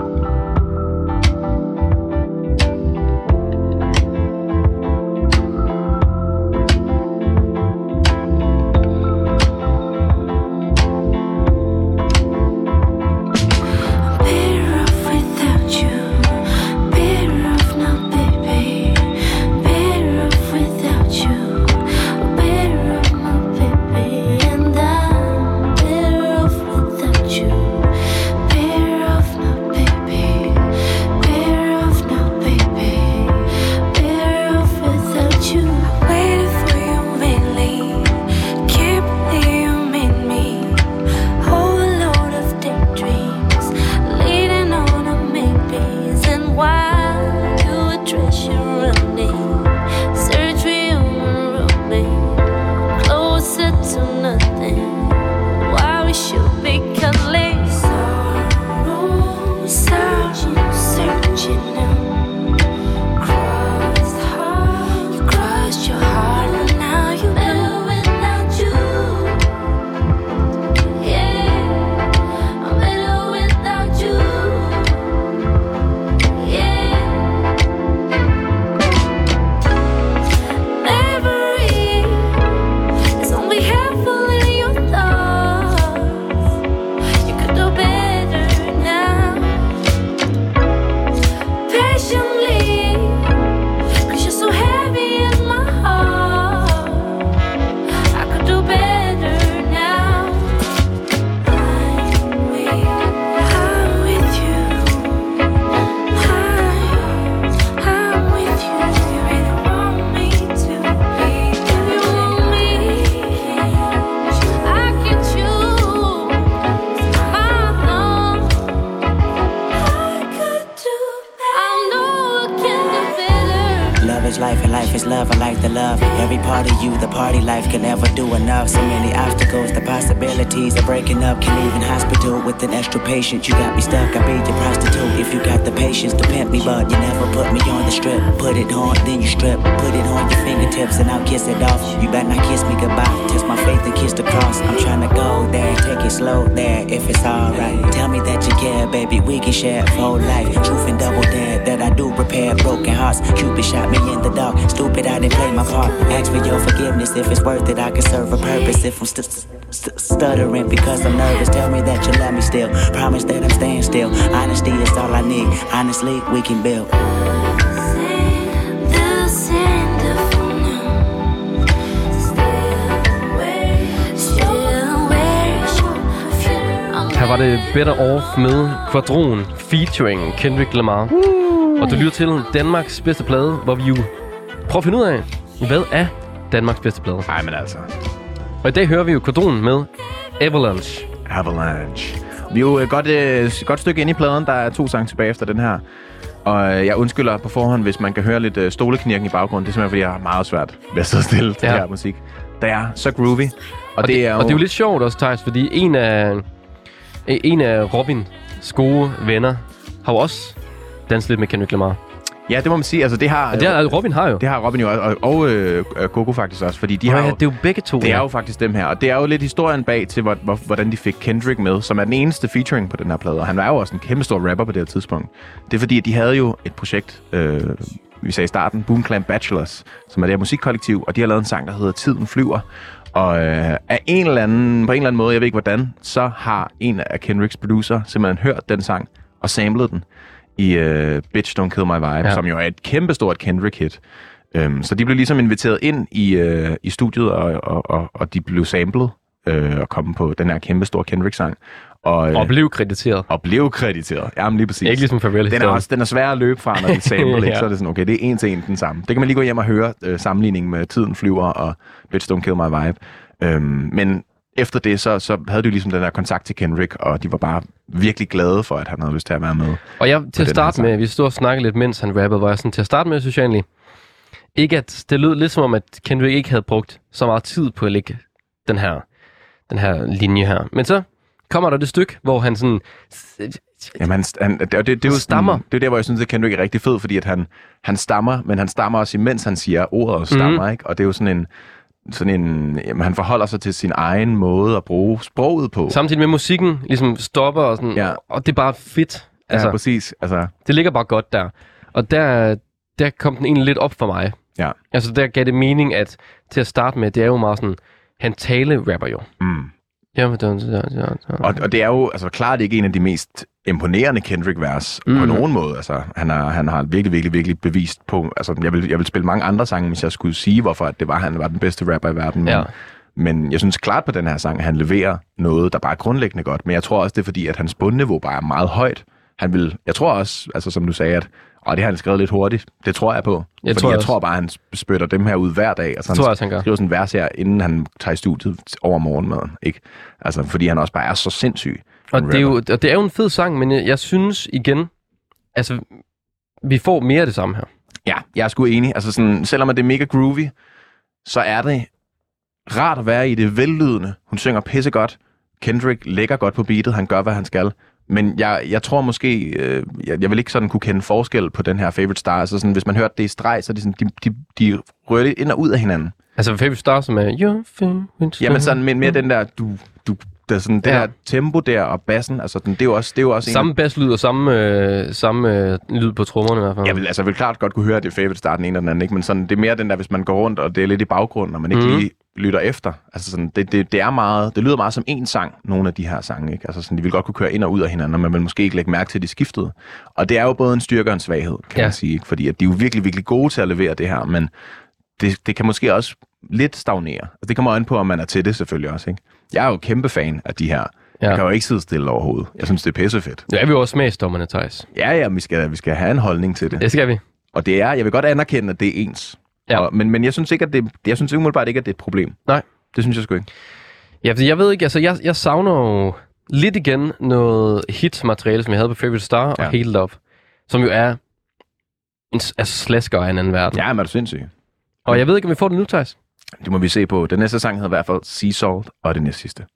S5: Patient. You got me stuck, I be your prostitute. If you got the patience to pimp me, but you never put me on the strip. Put it on, then you strip. Put it on your fingertips and I'll kiss it off. You better not kiss me goodbye. Test my faith and kiss the cross. I'm trying to go there, take it slow there if it's alright. Tell me that you care, baby. We can share for life. Truth and double dare that I do repair broken hearts. Cupid shot me in the dark. Stupid, I didn't play my part. Ask for your forgiveness if it's worth it. I can serve a purpose if I'm st- st- stuttering because I'm nervous. Tell me that you love me still. Promise that I'm staying still. Honesty is all I need. Honestly, we can build.
S1: Her var det Better Off med Quadron featuring Kendrick Lamar. Og du lytter til Danmarks bedste plade, hvor vi jo prøver at finde ud af, hvad er Danmarks bedste plade.
S2: Nej, men altså.
S1: Og i dag hører vi jo Quadron med Avalanche.
S2: Avalanche. Vi er jo et godt, øh, godt stykke inde i pladen. Der er to sange tilbage efter den her. Og øh, jeg undskylder på forhånd, hvis man kan høre lidt øh, stoleknirken i baggrunden. Det er simpelthen, fordi jeg har meget svært ved at sidde stille til
S1: Ja.
S2: det her musik. Det er så groovy. Og,
S1: Og det, er jo... og det er jo lidt sjovt også, Thijs, fordi en af, en af Robins gode venner har jo også danset lidt med Kendrick Lamar.
S2: Ja, det må man sige. Altså, det har,
S1: det har, Robin har jo.
S2: det har Robin jo også, og, og øh, øh, Coco faktisk også. Fordi de
S1: De
S2: har
S1: ja,
S2: jo,
S1: det er jo begge to.
S2: Det
S1: ja.
S2: er jo faktisk dem her, og det er jo lidt historien bag til, hvor, hvor, hvordan de fik Kendrick med, som er den eneste featuring på den her plade. Og han var jo også en kæmpe stor rapper på det her tidspunkt. Det er fordi, at de havde jo et projekt, øh, vi sagde i starten, Boom Clan Bachelors, som er det her musikkollektiv, og de har lavet en sang, der hedder Tiden flyver. Og øh, af en eller anden, på en eller anden måde, jeg ved ikke hvordan, så har en af Kendricks producer simpelthen hørt den sang og samlet den i øh, Bitch Don't Kill My Vibe,
S1: Ja.
S2: som jo er et kæmpestort Kendrick-hit. Um, så de blev ligesom inviteret ind i, øh, i studiet, og, og, og, og de blev samlet øh, og kom på den her kæmpestore Kendrick-sang. Og, øh,
S1: Og blev krediteret.
S2: og blev krediteret. Jamen lige præcis.
S1: Ikke ligesom Pharrell
S2: den er, også, den er svær at løbe fra, når det [laughs] samlet, ikke?
S1: Ja.
S2: så er det sådan, okay, det er en til en den samme. Det kan man lige gå hjem og høre øh, sammenligningen med Tiden flyver og Bitch Don't Kill My Vibe. Øhm, men efter det, så, så havde de jo ligesom den der kontakt til Kendrick, og de var bare virkelig glade for, at han havde lyst til at være med.
S1: Og jeg, til at starte med, vi stod og snakkede lidt, mens han rappede, var jeg sådan, til at starte med, synes jeg egentlig, ikke at det lød lidt som om, at Kendrick ikke havde brugt så meget tid på at lægge den her, den her linje her. Men så kommer der det stykke, hvor han sådan,
S2: Jamen, han, han, det, det, det, er jo
S1: stammer.
S2: Det er der, hvor jeg synes, at Kendrick er rigtig fed, fordi at han, han stammer, men han stammer også imens han siger ordet og stammer, mm. ikke? Og det er jo sådan en, sådan en, jamen, han forholder sig til sin egen måde at bruge sproget på.
S1: samtidig med musikken ligesom stopper, og, sådan,
S2: Ja.
S1: og det er bare fedt.
S2: altså, ja, præcis. Altså,
S1: det ligger bare godt der. Og der, der kom den egentlig lidt op for mig.
S2: ja.
S1: Altså, der gav det mening, at til at starte med, det er jo meget sådan, han tale-rapper jo.
S2: Mm.
S1: Ja, men det ja, ja, ja.
S2: Og, og det er jo altså, klart ikke en af de mest imponerende Kendrick-vers. Mm. på nogen måde. Altså, han, har, han har virkelig, virkelig, virkelig bevist på... Altså, jeg vil, jeg vil spille mange andre sange, hvis jeg skulle sige, hvorfor at det var, han var den bedste rapper i verden. Men,
S1: Ja.
S2: men jeg synes klart på den her sang, at han leverer noget, der bare er grundlæggende godt. Men jeg tror også, det er fordi, at hans bundniveau bare er meget højt. Han vil, jeg tror også, altså som du sagde, at og det har han skrevet lidt hurtigt. Det tror jeg på.
S1: Jeg
S2: fordi
S1: tror
S2: jeg
S1: også.
S2: tror bare, han spytter dem her ud hver dag. Altså,
S1: Det tror jeg også, han gør.
S2: skriver sådan en vers her, inden han tager i studiet over morgenmaden. Ikke? Altså, fordi han også bare er så sindssyg.
S1: Og det, er jo, og det er jo en fed sang, men jeg, jeg synes igen, altså, vi får mere af det samme her.
S2: Ja, jeg er sgu enig. Altså sådan, selvom det er mega groovy, så er det rart at være i det vellydende. Hun synger pissegodt. Kendrick lægger godt på beatet. Han gør, hvad han skal. Men jeg, jeg tror måske, øh, jeg, jeg vil ikke sådan kunne kende forskel på den her Favorite Star. Altså sådan, hvis man hørte det i streg, så er de, sådan, de, de, de rører lidt ind og ud af hinanden.
S1: Altså, Favorite Star, som er... Your favorite star.
S2: Jamen sådan, men mere den der, du, du, der, sådan, det
S1: Ja.
S2: der tempo der og bassen, altså den, det er jo også, det er jo også en af-
S1: Samme basslyd og samme, øh, samme øh, lyd på trommerne i hvert fald.
S2: Jeg vil, altså, jeg vil klart godt kunne høre, at det er favorite start den ene eller den anden, ikke? men sådan, det er mere den der, hvis man går rundt, og det er lidt i baggrunden, og man ikke mm. lige lytter efter. Altså sådan, det, det, det, er meget, det lyder meget som en sang, nogle af de her sange. Ikke? Altså sådan, de vil godt kunne køre ind og ud af hinanden, og man vil måske ikke lægge mærke til, at de skiftede. Og det er jo både en styrke og en svaghed, kan
S1: ja.
S2: man sige. Ikke? Fordi at de er jo virkelig, virkelig gode til at levere det her, men det, det kan måske også lidt stagnere. Altså, det kommer an på, om man er til det selvfølgelig også. Ikke? Jeg er jo kæmpe fan af de her.
S1: Ja.
S2: Jeg kan jo ikke sidde stille overhovedet. Jeg synes, det er pissefedt.
S1: Nu er vi jo også smagsdommerne, Thijs.
S2: Ja, ja, vi skal, vi skal have en holdning til det.
S1: Det skal vi.
S2: Og det er, jeg vil godt anerkende, at det er ens.
S1: Ja.
S2: Og, men, men jeg synes ikke, at det, jeg synes umiddelbart ikke, at det er et problem.
S1: Nej.
S2: Det synes jeg sgu ikke.
S1: Ja, fordi jeg ved ikke, altså jeg, jeg savner jo lidt igen noget hit-materiale, som jeg havde på Favorite Star og
S2: Ja.
S1: Healed Up, som jo er en altså slasker af en anden verden.
S2: Ja, men er du sindssyg?
S1: Og jeg ved ikke, om vi får det nu, Thijs.
S3: Det må vi se på. Den næste sang hedder i hvert fald Sea Salt, og det næste sidste.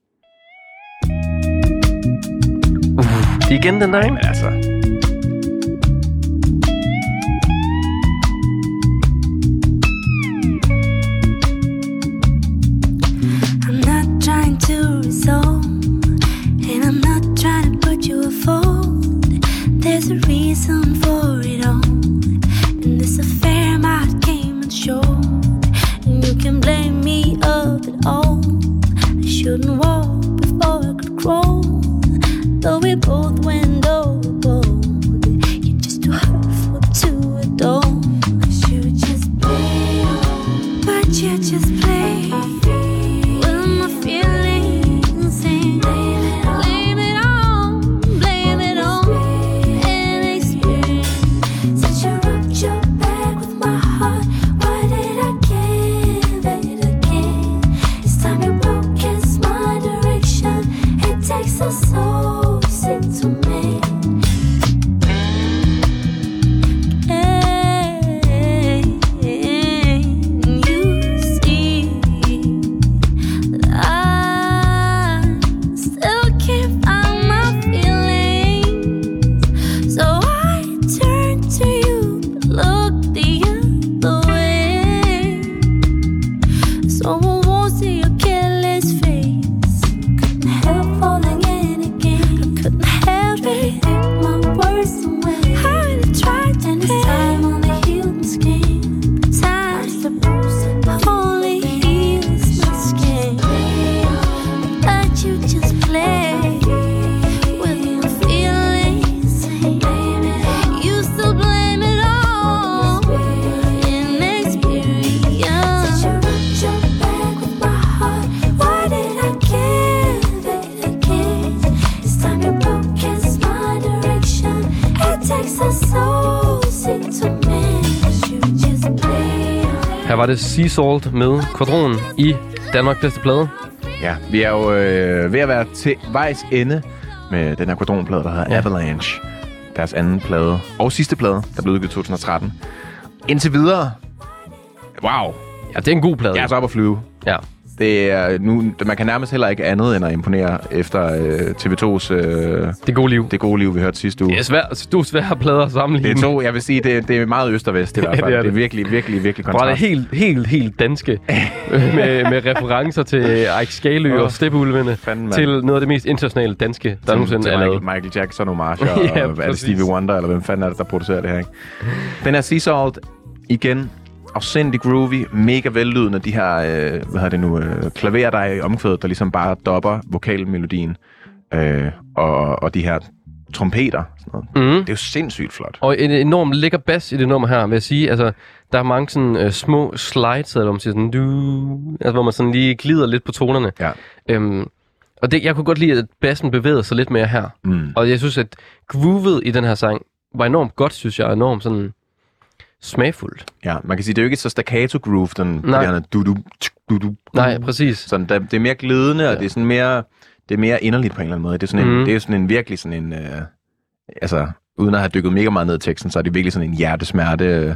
S1: Er igen den der,
S3: altså,
S1: Sea Salt med Quadron i Danmark bedste plade.
S3: ja, vi er jo øh, ved at være til vejs ende med den her quadronplade, der hedder
S1: ja.
S3: Avalanche. Deres anden plade. Og sidste plade, der blev udgivet i 2013. Indtil videre. Wow.
S1: Ja, det er en god plade.
S3: Jeg er så op at flyve. Det er nu, man kan nærmest heller ikke andet end at imponere efter øh, TV2's øh,
S1: Det gode liv.
S3: Det gode liv, vi hørte sidste uge.
S1: Det er svært, du er plader at sammenligne.
S3: Det er to, jeg vil sige, det, det er meget øst og vest i [laughs] hvert fald.
S1: det er
S3: det, er
S1: det.
S3: virkelig, virkelig, virkelig
S1: Hvor er det
S3: kontrast.
S1: helt, helt, helt danske [laughs] med, med referencer til Ike Skalø og Steppeulvene til noget af det mest internationale danske, der
S3: til,
S1: nogensinde
S3: til
S1: er
S3: Michael,
S1: lavet.
S3: Michael Jackson og Marsha, [laughs]
S1: Ja,
S3: og er det. Stevie Wonder, eller hvem fanden er det, der producerer det her, ikke? Den er Sea Salt, igen, afsindig groovy, mega vellydende, de her, øh, hvad hedder det nu, øh, klaverer, der er i omkvædet, der ligesom bare dopper vokalmelodien, øh, og, og de her trompeter, sådan noget.
S1: Mm.
S3: Det er jo sindssygt flot.
S1: Og en enorm lækker bas i det nummer her, vil jeg sige. Altså, der er mange sådan øh, små slides, eller man siger sådan, du, altså, hvor man sådan lige glider lidt på tonerne.
S3: Ja.
S1: Øhm, og det, jeg kunne godt lide, at bassen bevægede sig lidt mere her.
S3: Mm.
S1: Og jeg synes, at groovet i den her sang var enormt godt, synes jeg. Enormt sådan smagfuldt.
S3: Ja, man kan sige, det er jo ikke så staccato groove, den
S1: Nej.
S3: der du du du du
S1: Nej, præcis.
S3: Sådan, der, det er mere glidende, ja. og det er sådan mere, det er mere inderligt på en eller anden måde. Det er sådan en,
S1: Mhm.
S3: det er sådan en virkelig sådan en, øh, altså, uden at have dykket mega meget ned i teksten, så er det virkelig sådan en hjertesmerte, øh,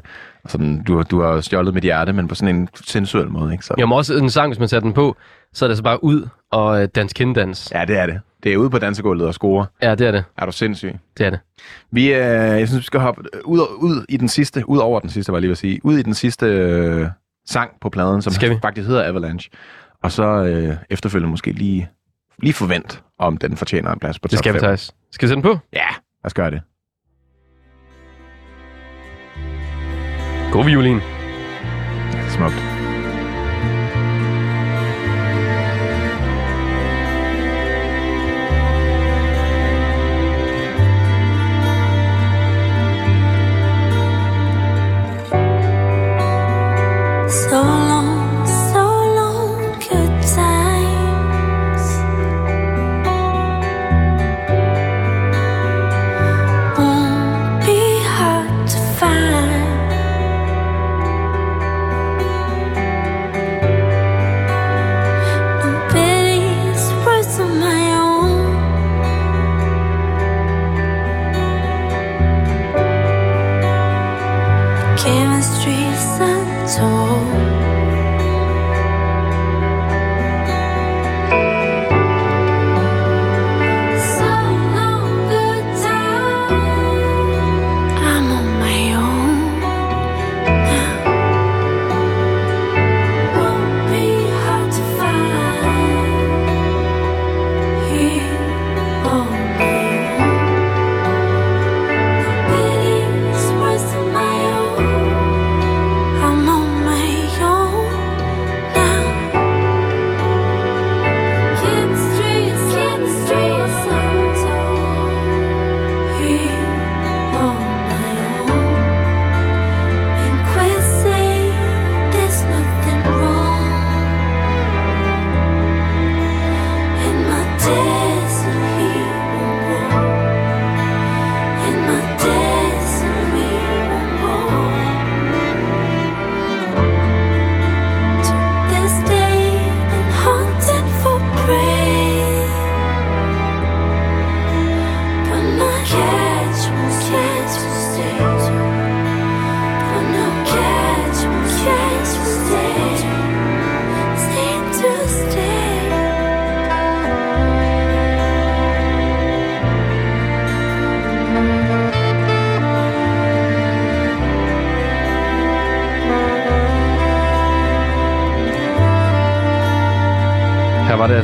S3: sådan, du, du har stjålet mit hjerte, men på sådan en sensuel måde, ikke? Så,
S1: Jamen også en sang, hvis man sætter den på, så er det så bare ud og øh, dans kinddans.
S3: Ja, det er det. Det er ude på dansegulvet og score.
S1: Ja, det er det.
S3: Er du sindssyg?
S1: Det er det.
S3: Vi, øh, jeg synes, vi skal hoppe ud, ud i den sidste, ud over den sidste, var jeg lige at sige, ud i den sidste øh, sang på pladen, som
S1: Skal vi?
S3: faktisk hedder Avalanche. Og så øh, efterfølgende måske lige, lige forvent, om den fortjener en plads på
S1: Det
S3: top
S1: skal vi,
S3: fem.
S1: Thijs. Skal vi sætte den på?
S3: Ja, lad os gøre det.
S1: God violin.
S3: Smukt.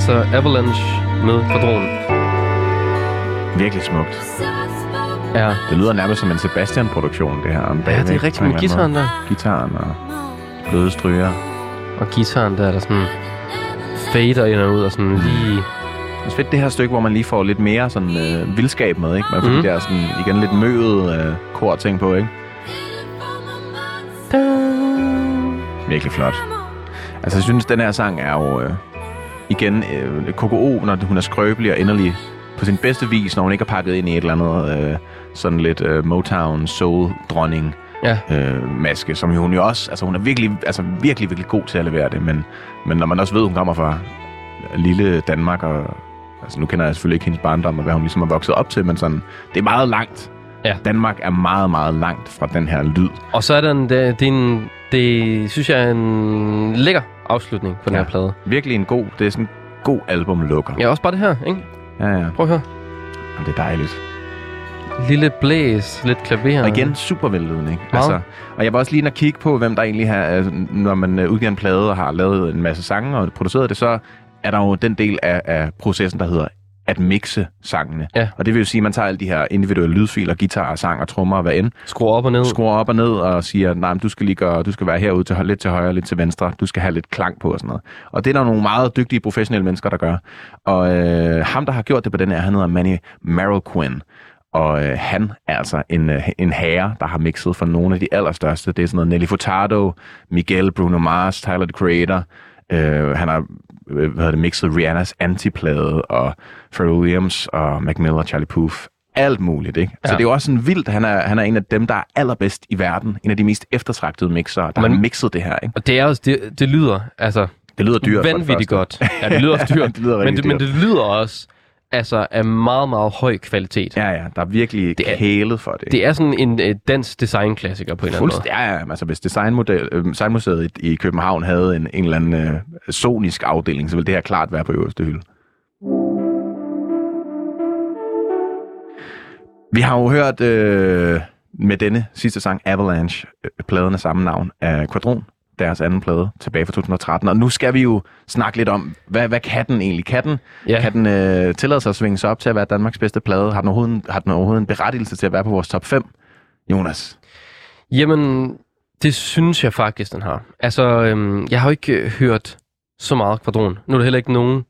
S1: Altså Avalanche med kvadron.
S2: Virkelig smukt.
S1: Ja.
S2: Det lyder nærmest som en Sebastian-produktion, det her.
S1: Ja, det er rigtigt med guitaren der.
S2: Gitaren og bløde stryger.
S1: Og guitaren der, der sådan fader ind og ud og sådan lige...
S2: Det er fedt det her stykke, hvor man lige får lidt mere sådan øh, vildskab med, ikke? Man får mm. de der sådan, igen lidt møget øh, kor-ting på, ikke? Virkelig flot. Altså, jeg synes, den her sang er jo øh, igen øh, KKO, når hun er skrøbelig og inderlig på sin bedste vis, når hun ikke er pakket ind i et eller andet øh, sådan lidt øh, Motown soul-dronning
S1: Ja.
S2: øh, maske, som hun jo også, altså hun er virkelig, altså virkelig, virkelig god til at levere det, men, men når man også ved, at hun kommer fra lille Danmark, og altså nu kender jeg selvfølgelig ikke hendes barndom, og hvad hun ligesom er vokset op til, men sådan, det er meget langt.
S1: Ja.
S2: Danmark er meget, meget langt fra den her lyd.
S1: Og så er den, det, det, en, det synes jeg er en lækker afslutning på den
S2: Ja.
S1: her plade.
S2: Virkelig en god, det er sådan en god albumlukker.
S1: Ja, også bare det her, ikke?
S2: ja. ja.
S1: Prøv at høre.
S2: Og det er dejligt.
S1: Lille blæs, lidt klaver.
S2: Og igen, super vellydende, ikke?
S1: Meget.
S2: Altså, og jeg var også lige inde og kigge på, hvem der egentlig har, altså, når man øh, udgiver en plade og har lavet en masse sange og produceret det, så er der jo den del af, af processen, der hedder at mixe sangene.
S1: Ja.
S2: Og det vil jo sige, at man tager alle de her individuelle lydfiler, guitar, sang og trommer og hvad end,
S1: Skru op og ned.
S2: skruer op og ned og siger, nej, men du skal lige gøre, du skal være herude til, lidt til højre, lidt til venstre, du skal have lidt klang på og sådan noget. Og det er der nogle meget dygtige professionelle mennesker, der gør. Og øh, ham, der har gjort det på den her, han hedder Manny Marroquin. Og øh, han er altså en, øh, en herre, der har mixet for nogle af de allerstørste. Det er sådan noget Nelly Furtado, Miguel, Bruno Mars, Tyler, the Creator. Øh, han har hvad hedder det, mixet Rihannas Antiplade, og Pharrell Williams, og Mac Miller, Charlie Puth. Alt muligt, ikke? Ja. Så det er jo også sådan vildt. Han er, han er en af dem, der er allerbedst i verden. En af de mest eftertragtede mixere, der
S1: Men-
S2: har mixet det her, ikke?
S1: Og det er også, det, det lyder, altså,
S2: Det lyder dyrt
S1: vanvittigt godt. Ja, det lyder også [laughs] dyrt.
S2: Det lyder
S1: men, det, men det lyder også, altså, af meget, meget høj kvalitet.
S2: Ja, ja, der er virkelig
S1: Det er-
S2: kælet for det.
S1: Det er sådan en øh, dansk designklassiker på en eller anden måde.
S2: Ja, ja, altså hvis designmodel, øh, designmuseet i, i København havde en, en eller anden øh, sonisk afdeling, så ville det her klart være på øverste hylde. Vi har jo hørt øh, med denne sidste sang, Avalanche, øh, pladen af samme navn, af Quadron, deres anden plade, tilbage fra 2013. Og nu skal vi jo snakke lidt om, hvad, hvad kan den egentlig? Kan den,
S1: Ja.
S2: kan den øh, tillade sig at svinge sig op til at være Danmarks bedste plade? Har den, overhovedet, har den overhovedet en berettigelse til at være på vores top 5? Jonas?
S1: Jamen, det synes jeg faktisk, den har. Altså, øhm, jeg har jo ikke øh, hørt så meget kvadron. Nu er der heller ikke nogen...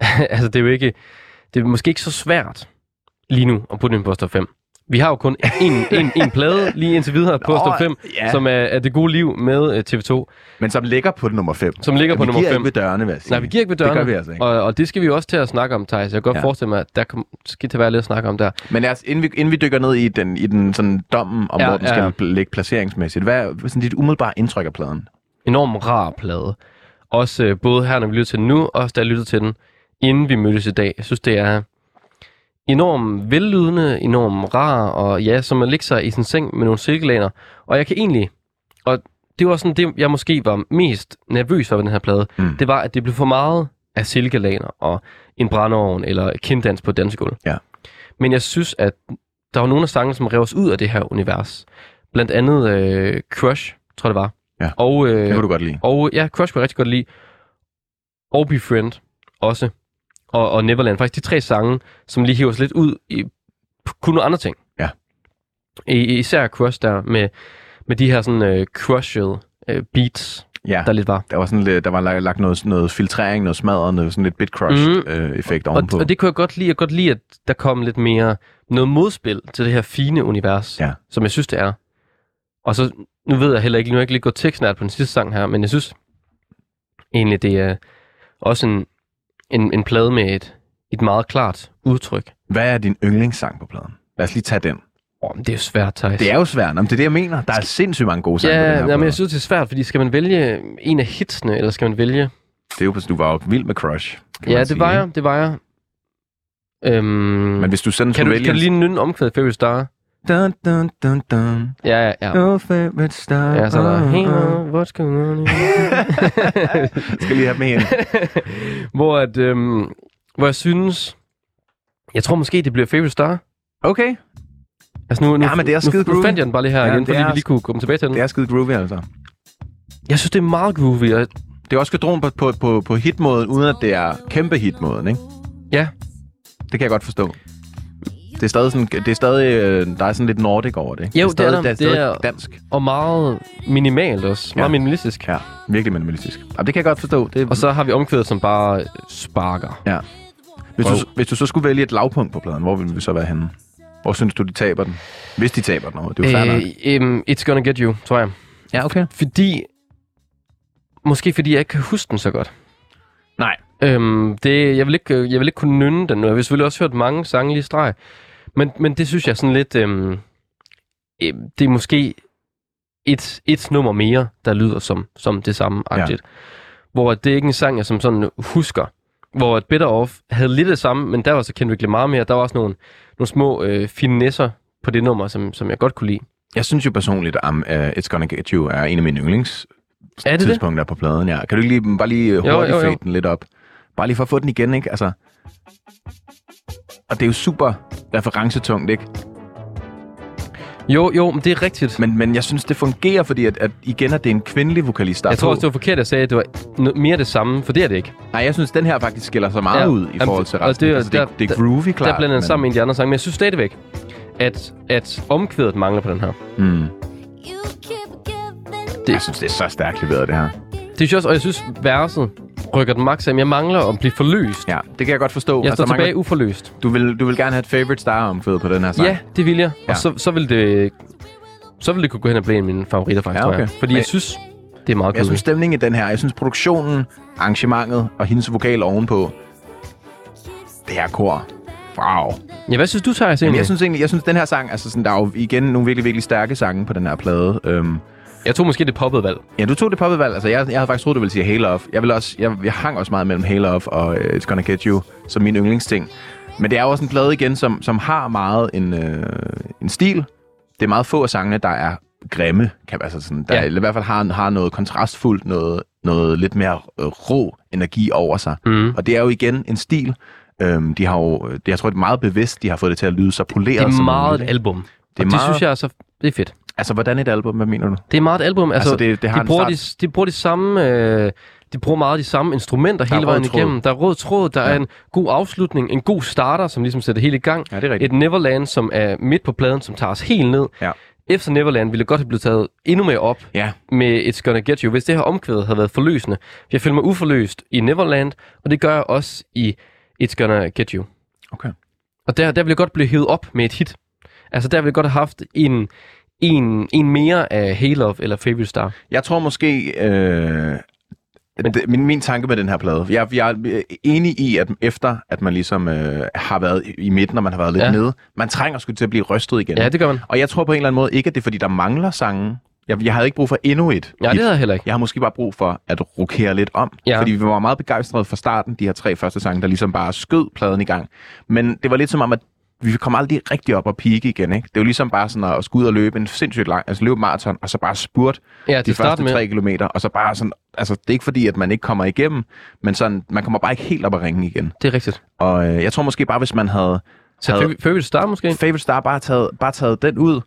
S1: [laughs] altså, det er jo ikke... Det er måske ikke så svært lige nu at putte den på top 5. Vi har jo kun en, en, en plade lige indtil videre på
S2: Nå,
S1: top 5,
S2: ja.
S1: som er, er Det Gode Liv med øh, TV2,
S2: Men som ligger på nummer 5.
S1: som ligger på
S2: vi
S1: nummer
S2: giver
S1: 5.
S2: ikke ved dørene, vil jeg sige.
S1: Nej, vi giver ikke ved
S2: Det
S1: dørene.
S2: gør vi altså ikke.
S1: Og, og det skal vi også til at snakke om, Thijs. Jeg kan godt
S2: Ja.
S1: forestille mig, at der kom, skal til at være lidt at snakke om der.
S2: Men lad os, inden, vi, inden vi dykker ned i den, i den sådan dommen om, Ja, hvor den
S1: ja.
S2: skal ligge placeringsmæssigt, hvad er sådan dit umiddelbare indtryk af pladen?
S1: enorm rar plade. Også øh, både her, når vi lytter til den nu, og også da jeg lyttede til den, inden vi mødtes i dag. Jeg synes, det er enormt vellydende, enormt rar, og ja, som at ligge sig i sin seng med nogle silkelæner. Og jeg kan egentlig, og det var sådan det, jeg måske var mest nervøs for ved den her plade,
S2: Mm.
S1: det var, at det blev for meget af silkelæner og en brændeovn eller kinddans på et dansegulv.
S2: Ja.
S1: Men jeg synes, at der var nogle af sangene, som rev os ud af det her univers. Blandt andet øh, Crush, tror jeg det var.
S2: Ja.
S1: Og, øh,
S2: Det kunne du godt lide.
S1: og ja, Crush kunne jeg rigtig godt lide. Og Befriend også. Og, og Neverland. Faktisk de tre sange, som lige hiver os lidt ud i kun nogle andre ting.
S2: Ja.
S1: I, især Crush der med, med de her sådan uh, crushed uh, beats,
S2: Ja,
S1: der lidt var.
S2: der var, sådan lidt, der var lagt, noget, noget filtrering, noget smadret, noget sådan lidt bit crush
S1: Mhm.
S2: mm. øh, effekt
S1: Og,
S2: ovenpå.
S1: og det kunne jeg godt lide. Jeg godt lide, at der kom lidt mere noget modspil til det her fine univers,
S2: Ja.
S1: som jeg synes, det er. Og så, nu ved jeg heller ikke, nu har jeg ikke lige gået tekstnært på den sidste sang her, men jeg synes egentlig, det er også en, en, en plade med et, et meget klart udtryk.
S2: Hvad er din yndlingssang på pladen? Lad os lige tage den.
S1: Oh, men det er jo svært, Thijs.
S2: Det er jo svært, men det er det, jeg mener. Der er sindssygt mange gode sange på den
S1: Ja,
S2: her
S1: ja
S2: plade.
S1: men jeg synes, det er svært, fordi skal man vælge en af hitsene, eller skal man vælge...
S2: Det er jo, du var jo vild med Crush.
S1: Ja, det
S2: sige,
S1: var jeg, det var jeg. Øhm,
S2: Men hvis du sådan
S1: kan, du,
S2: vælge...
S1: kan du lige nynne omkvædet Favorite Star?
S2: Dun, dun, dun, dun.
S1: Ja, ja, ja.
S2: Your favorite star.
S1: Ja, så er der...
S2: Uh,
S1: Hey,
S2: uh.
S1: what's going on? [laughs]
S2: Skal lige have med ind. [laughs]
S1: hvor, at, øhm, hvor jeg synes... Jeg tror måske, det bliver Favorite Star.
S2: Okay.
S1: Altså nu, nu,
S2: Ja, men det er skide
S1: nu, nu
S2: groovy.
S1: fandt jeg den bare lige her
S2: Ja,
S1: igen, fordi
S2: er-
S1: vi lige kunne komme tilbage til den.
S2: Det er skide groovy, altså.
S1: Jeg synes, det er meget groovy, og
S2: Det er også skadron på, på, på, på hitmåden, uden at det er kæmpe hitmåden, ikke?
S1: Ja,
S2: Det kan jeg godt forstå. Det er stadig sådan, det er stadig, øh, der er sådan lidt nordic over det.
S1: Jo,
S2: det er stadig,
S1: det er der.
S2: det er, stadig
S1: Det er-
S2: dansk.
S1: og meget minimalt også. Meget
S2: Ja.
S1: minimalistisk.
S2: Ja, virkelig minimalistisk. Jamen, det kan jeg godt forstå. Det,
S1: Og så har vi omkvædet, som bare sparker.
S2: ja. Hvis, du,
S1: Wow.
S2: hvis du så skulle vælge et lavpunkt på pladen, hvor ville vi så være henne? Hvor synes du, de taber den? Hvis de taber den overhovedet. Det er jo.
S1: Øh, um, it's gonna get you, tror jeg.
S2: Ja, okay.
S1: Fordi... Måske fordi jeg ikke kan huske den så godt.
S2: Nej.
S1: Øhm, det, jeg, vil ikke, øh, jeg vil ikke kunne nynne den nu. Jeg har selvfølgelig også hørt mange sange lige i streg. Men, men det synes jeg sådan lidt... Øhm, øh, det er måske et, et nummer mere, der lyder som, som det samme agtigt. Ja. Hvor det er ikke en sang, jeg som sådan husker. Hvor et Better Off havde lidt det samme, men der var så Kendrick Lamar mere. Der var også nogle, nogle små øh, finesser på det nummer, som, som jeg godt kunne lide.
S2: Jeg synes jo personligt, at um, uh, It's Gonna Get You er en af mine yndlings
S1: Er det det?
S2: tidspunkter på pladen. Ja. Kan du ikke lige, bare lige øh,
S1: Jo,
S2: hurtigt
S1: jo, jo.
S2: fade den lidt op? Bare lige for at få den igen, ikke? Altså, og det er jo super referencetungt, ikke?
S1: Jo, jo, men det er rigtigt.
S2: Men, men jeg synes, det fungerer, fordi at, at igen, at det er en kvindelig vokalist, der
S1: Jeg tror også, det var forkert, at jeg sagde, at det var no- mere det samme, for det er det ikke.
S2: Nej, jeg synes, den her faktisk skiller sig meget
S1: Ja.
S2: ud i forhold til
S1: og
S2: resten.
S1: det er-
S2: altså, det,
S1: der-
S2: det er groovy, klart.
S1: der blander den
S2: men-
S1: sammen med en af de andre sange, men jeg synes stadigvæk, at, at omkvædet mangler på den her.
S2: Mm.
S3: Giving
S2: Jeg synes, det er så stærkt leveret, det her.
S1: Det synes jeg også, og jeg synes, verset rykker den maks af, jeg mangler at blive forløst.
S2: Ja, det kan jeg godt forstå. Altså,
S1: Jeg står
S2: mangler-
S1: tilbage uforløst.
S2: Du vil, du vil gerne have et favorite star omkvædet på den her sang?
S1: Ja, det vil jeg.
S2: Ja.
S1: Og så, så vil det så vil det kunne gå hen og blive en af mine favoritter, faktisk,
S2: Ja,
S1: tror
S2: okay.
S1: jeg. Fordi
S2: Men-
S1: jeg synes, det er meget
S2: Jeg synes, stemningen i den her, jeg synes, produktionen, arrangementet og hendes vokal ovenpå, det her kor, wow.
S1: Ja, hvad synes du, Thijs, egentlig?
S2: jeg synes egentlig, jeg synes, den her sang, altså sådan, der er jo igen nogle virkelig, virkelig stærke sange på den her plade. Øhm,
S1: jeg tog måske det poppede valg.
S2: ja, du tog det poppet valg. Altså, jeg, jeg havde faktisk troet, du ville sige Halo Off. Jeg, vil også, jeg, jeg hang også meget mellem Halo Off og uh, It's Gonna Get You som min yndlingsting. Men det er jo også en plade igen, som, som har meget en, øh, en stil. Det er meget få af sangene, der er grimme, kan altså sådan, der
S1: Ja.
S2: i hvert fald har, har noget kontrastfuldt, noget, noget lidt mere øh, rå energi over sig.
S1: Mm.
S2: Og det er jo igen en stil. Øhm, de har jo, det, jeg tror, det er meget bevidst, de har fået det til at lyde så poleret
S1: Det er
S2: som
S1: meget
S2: muligt,
S1: et album.
S2: Det
S1: Det,
S2: er
S1: og det
S2: meget-
S1: synes jeg er så... Det er fedt.
S2: Altså, hvordan et album? Hvad mener du?
S1: Det er meget et album. Altså,
S2: Altså, det- det har
S1: de, bruger de,
S2: start-
S1: de bruger de samme... Øh, de bruger meget de samme instrumenter
S2: er
S1: hele vejen
S2: tråd.
S1: igennem. Der er rød tråd, der ja. er en god afslutning, en god starter, som ligesom sætter det hele i gang.
S2: Ja, det er rigtigt.
S1: Et Neverland, som er midt på pladen, som tager os helt ned.
S2: Ja.
S1: Efter Neverland ville det godt have blevet taget endnu mere op
S2: Ja,
S1: med It's Gonna Get You, hvis det her omkvæd havde været forløsende. Jeg føler mig uforløst i Neverland, og det gør jeg også i It's Gonna Get You.
S2: okay.
S1: Og der, der ville jeg godt blive hævet op med et hit. Altså der ville jeg godt have haft en, en, en mere af Halo eller Favorite Star.
S2: Jeg tror måske... Øh, det, min, min tanke med den her plade, jeg, jeg er enig i, at efter at man ligesom øh, har været i midten, og man har været lidt
S1: Ja.
S2: nede, man trænger sgu til at blive rystet igen.
S1: Ja, det gør man.
S2: Og jeg tror på en eller anden måde ikke, at det er, fordi der mangler sange. Jeg, jeg havde ikke brug for endnu et
S1: Ja, det havde jeg heller ikke.
S2: Jeg har måske bare brug for at rokere lidt om.
S1: Ja.
S2: Fordi vi var meget begejstrede fra starten, de her tre første sange, der ligesom bare skød pladen i gang. Men det var lidt som om, at vi kom aldrig rigtig op og pike igen. Ikke? Det er jo ligesom bare sådan at skulle ud og løbe en sindssygt lang, altså løbe maraton, og så bare spurt
S1: Ja,
S2: de første
S1: med.
S2: tre kilometer, og så bare sådan, altså det er ikke fordi, at man ikke kommer igennem, men sådan, man kommer bare ikke helt op at ringe igen.
S1: Det er rigtigt.
S2: Og øh, jeg tror måske bare, hvis man havde,
S1: Så
S2: havde
S1: Fav- Favorite Star måske?
S2: Favorite Star bare taget, bare taget den ud,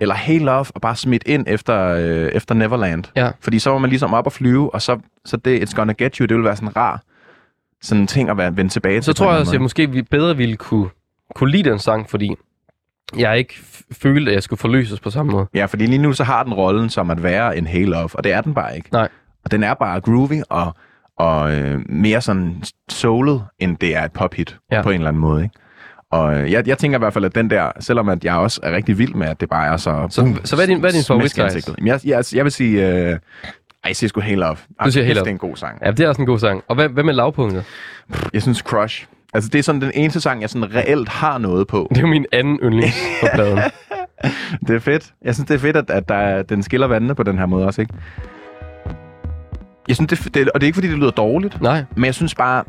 S2: eller Hey Love, og bare smidt ind efter, øh, efter Neverland.
S1: Ja.
S2: Fordi så var man ligesom op at flyve, og så, så det It's Gonna Get You, det ville være sådan rar sådan ting at være, vende tilbage til.
S1: Så tror jeg også, at jeg måske vi bedre ville kunne, kunne lide den sang, fordi jeg ikke følte, at jeg skulle forløses på samme måde.
S2: Ja, fordi lige nu så har den rollen som at være en Hey Love, og det er den bare ikke.
S1: Nej.
S2: Og den er bare groovy og, og øh, mere sådan soulet, end det er et pophit
S1: Ja.
S2: på en eller anden måde. Ikke? Og øh, jeg, jeg tænker i hvert fald, at den der, selvom at jeg også er rigtig vild med, at det bare er så...
S1: Så- så hvad er din- hvad er din favorit,
S2: Jeg, jeg, jeg vil sige... Øh, ej, jeg siger sgu Hey Love.
S1: Du siger Love.
S2: Det er en god sang.
S1: Ja, det er også en god sang. Og hvad, hvad med lavpunktet?
S2: Jeg synes Crush. Altså, det er sådan den eneste sang, jeg sådan reelt har noget på.
S1: Det er jo min anden yndlings på pladen. [laughs]
S2: Det er fedt. Jeg synes, det er fedt, at, at der, er- den skiller vandene på den her måde også, ikke? Jeg synes, det, det, og det er ikke, fordi det lyder dårligt,
S1: Nej,
S2: men jeg synes bare,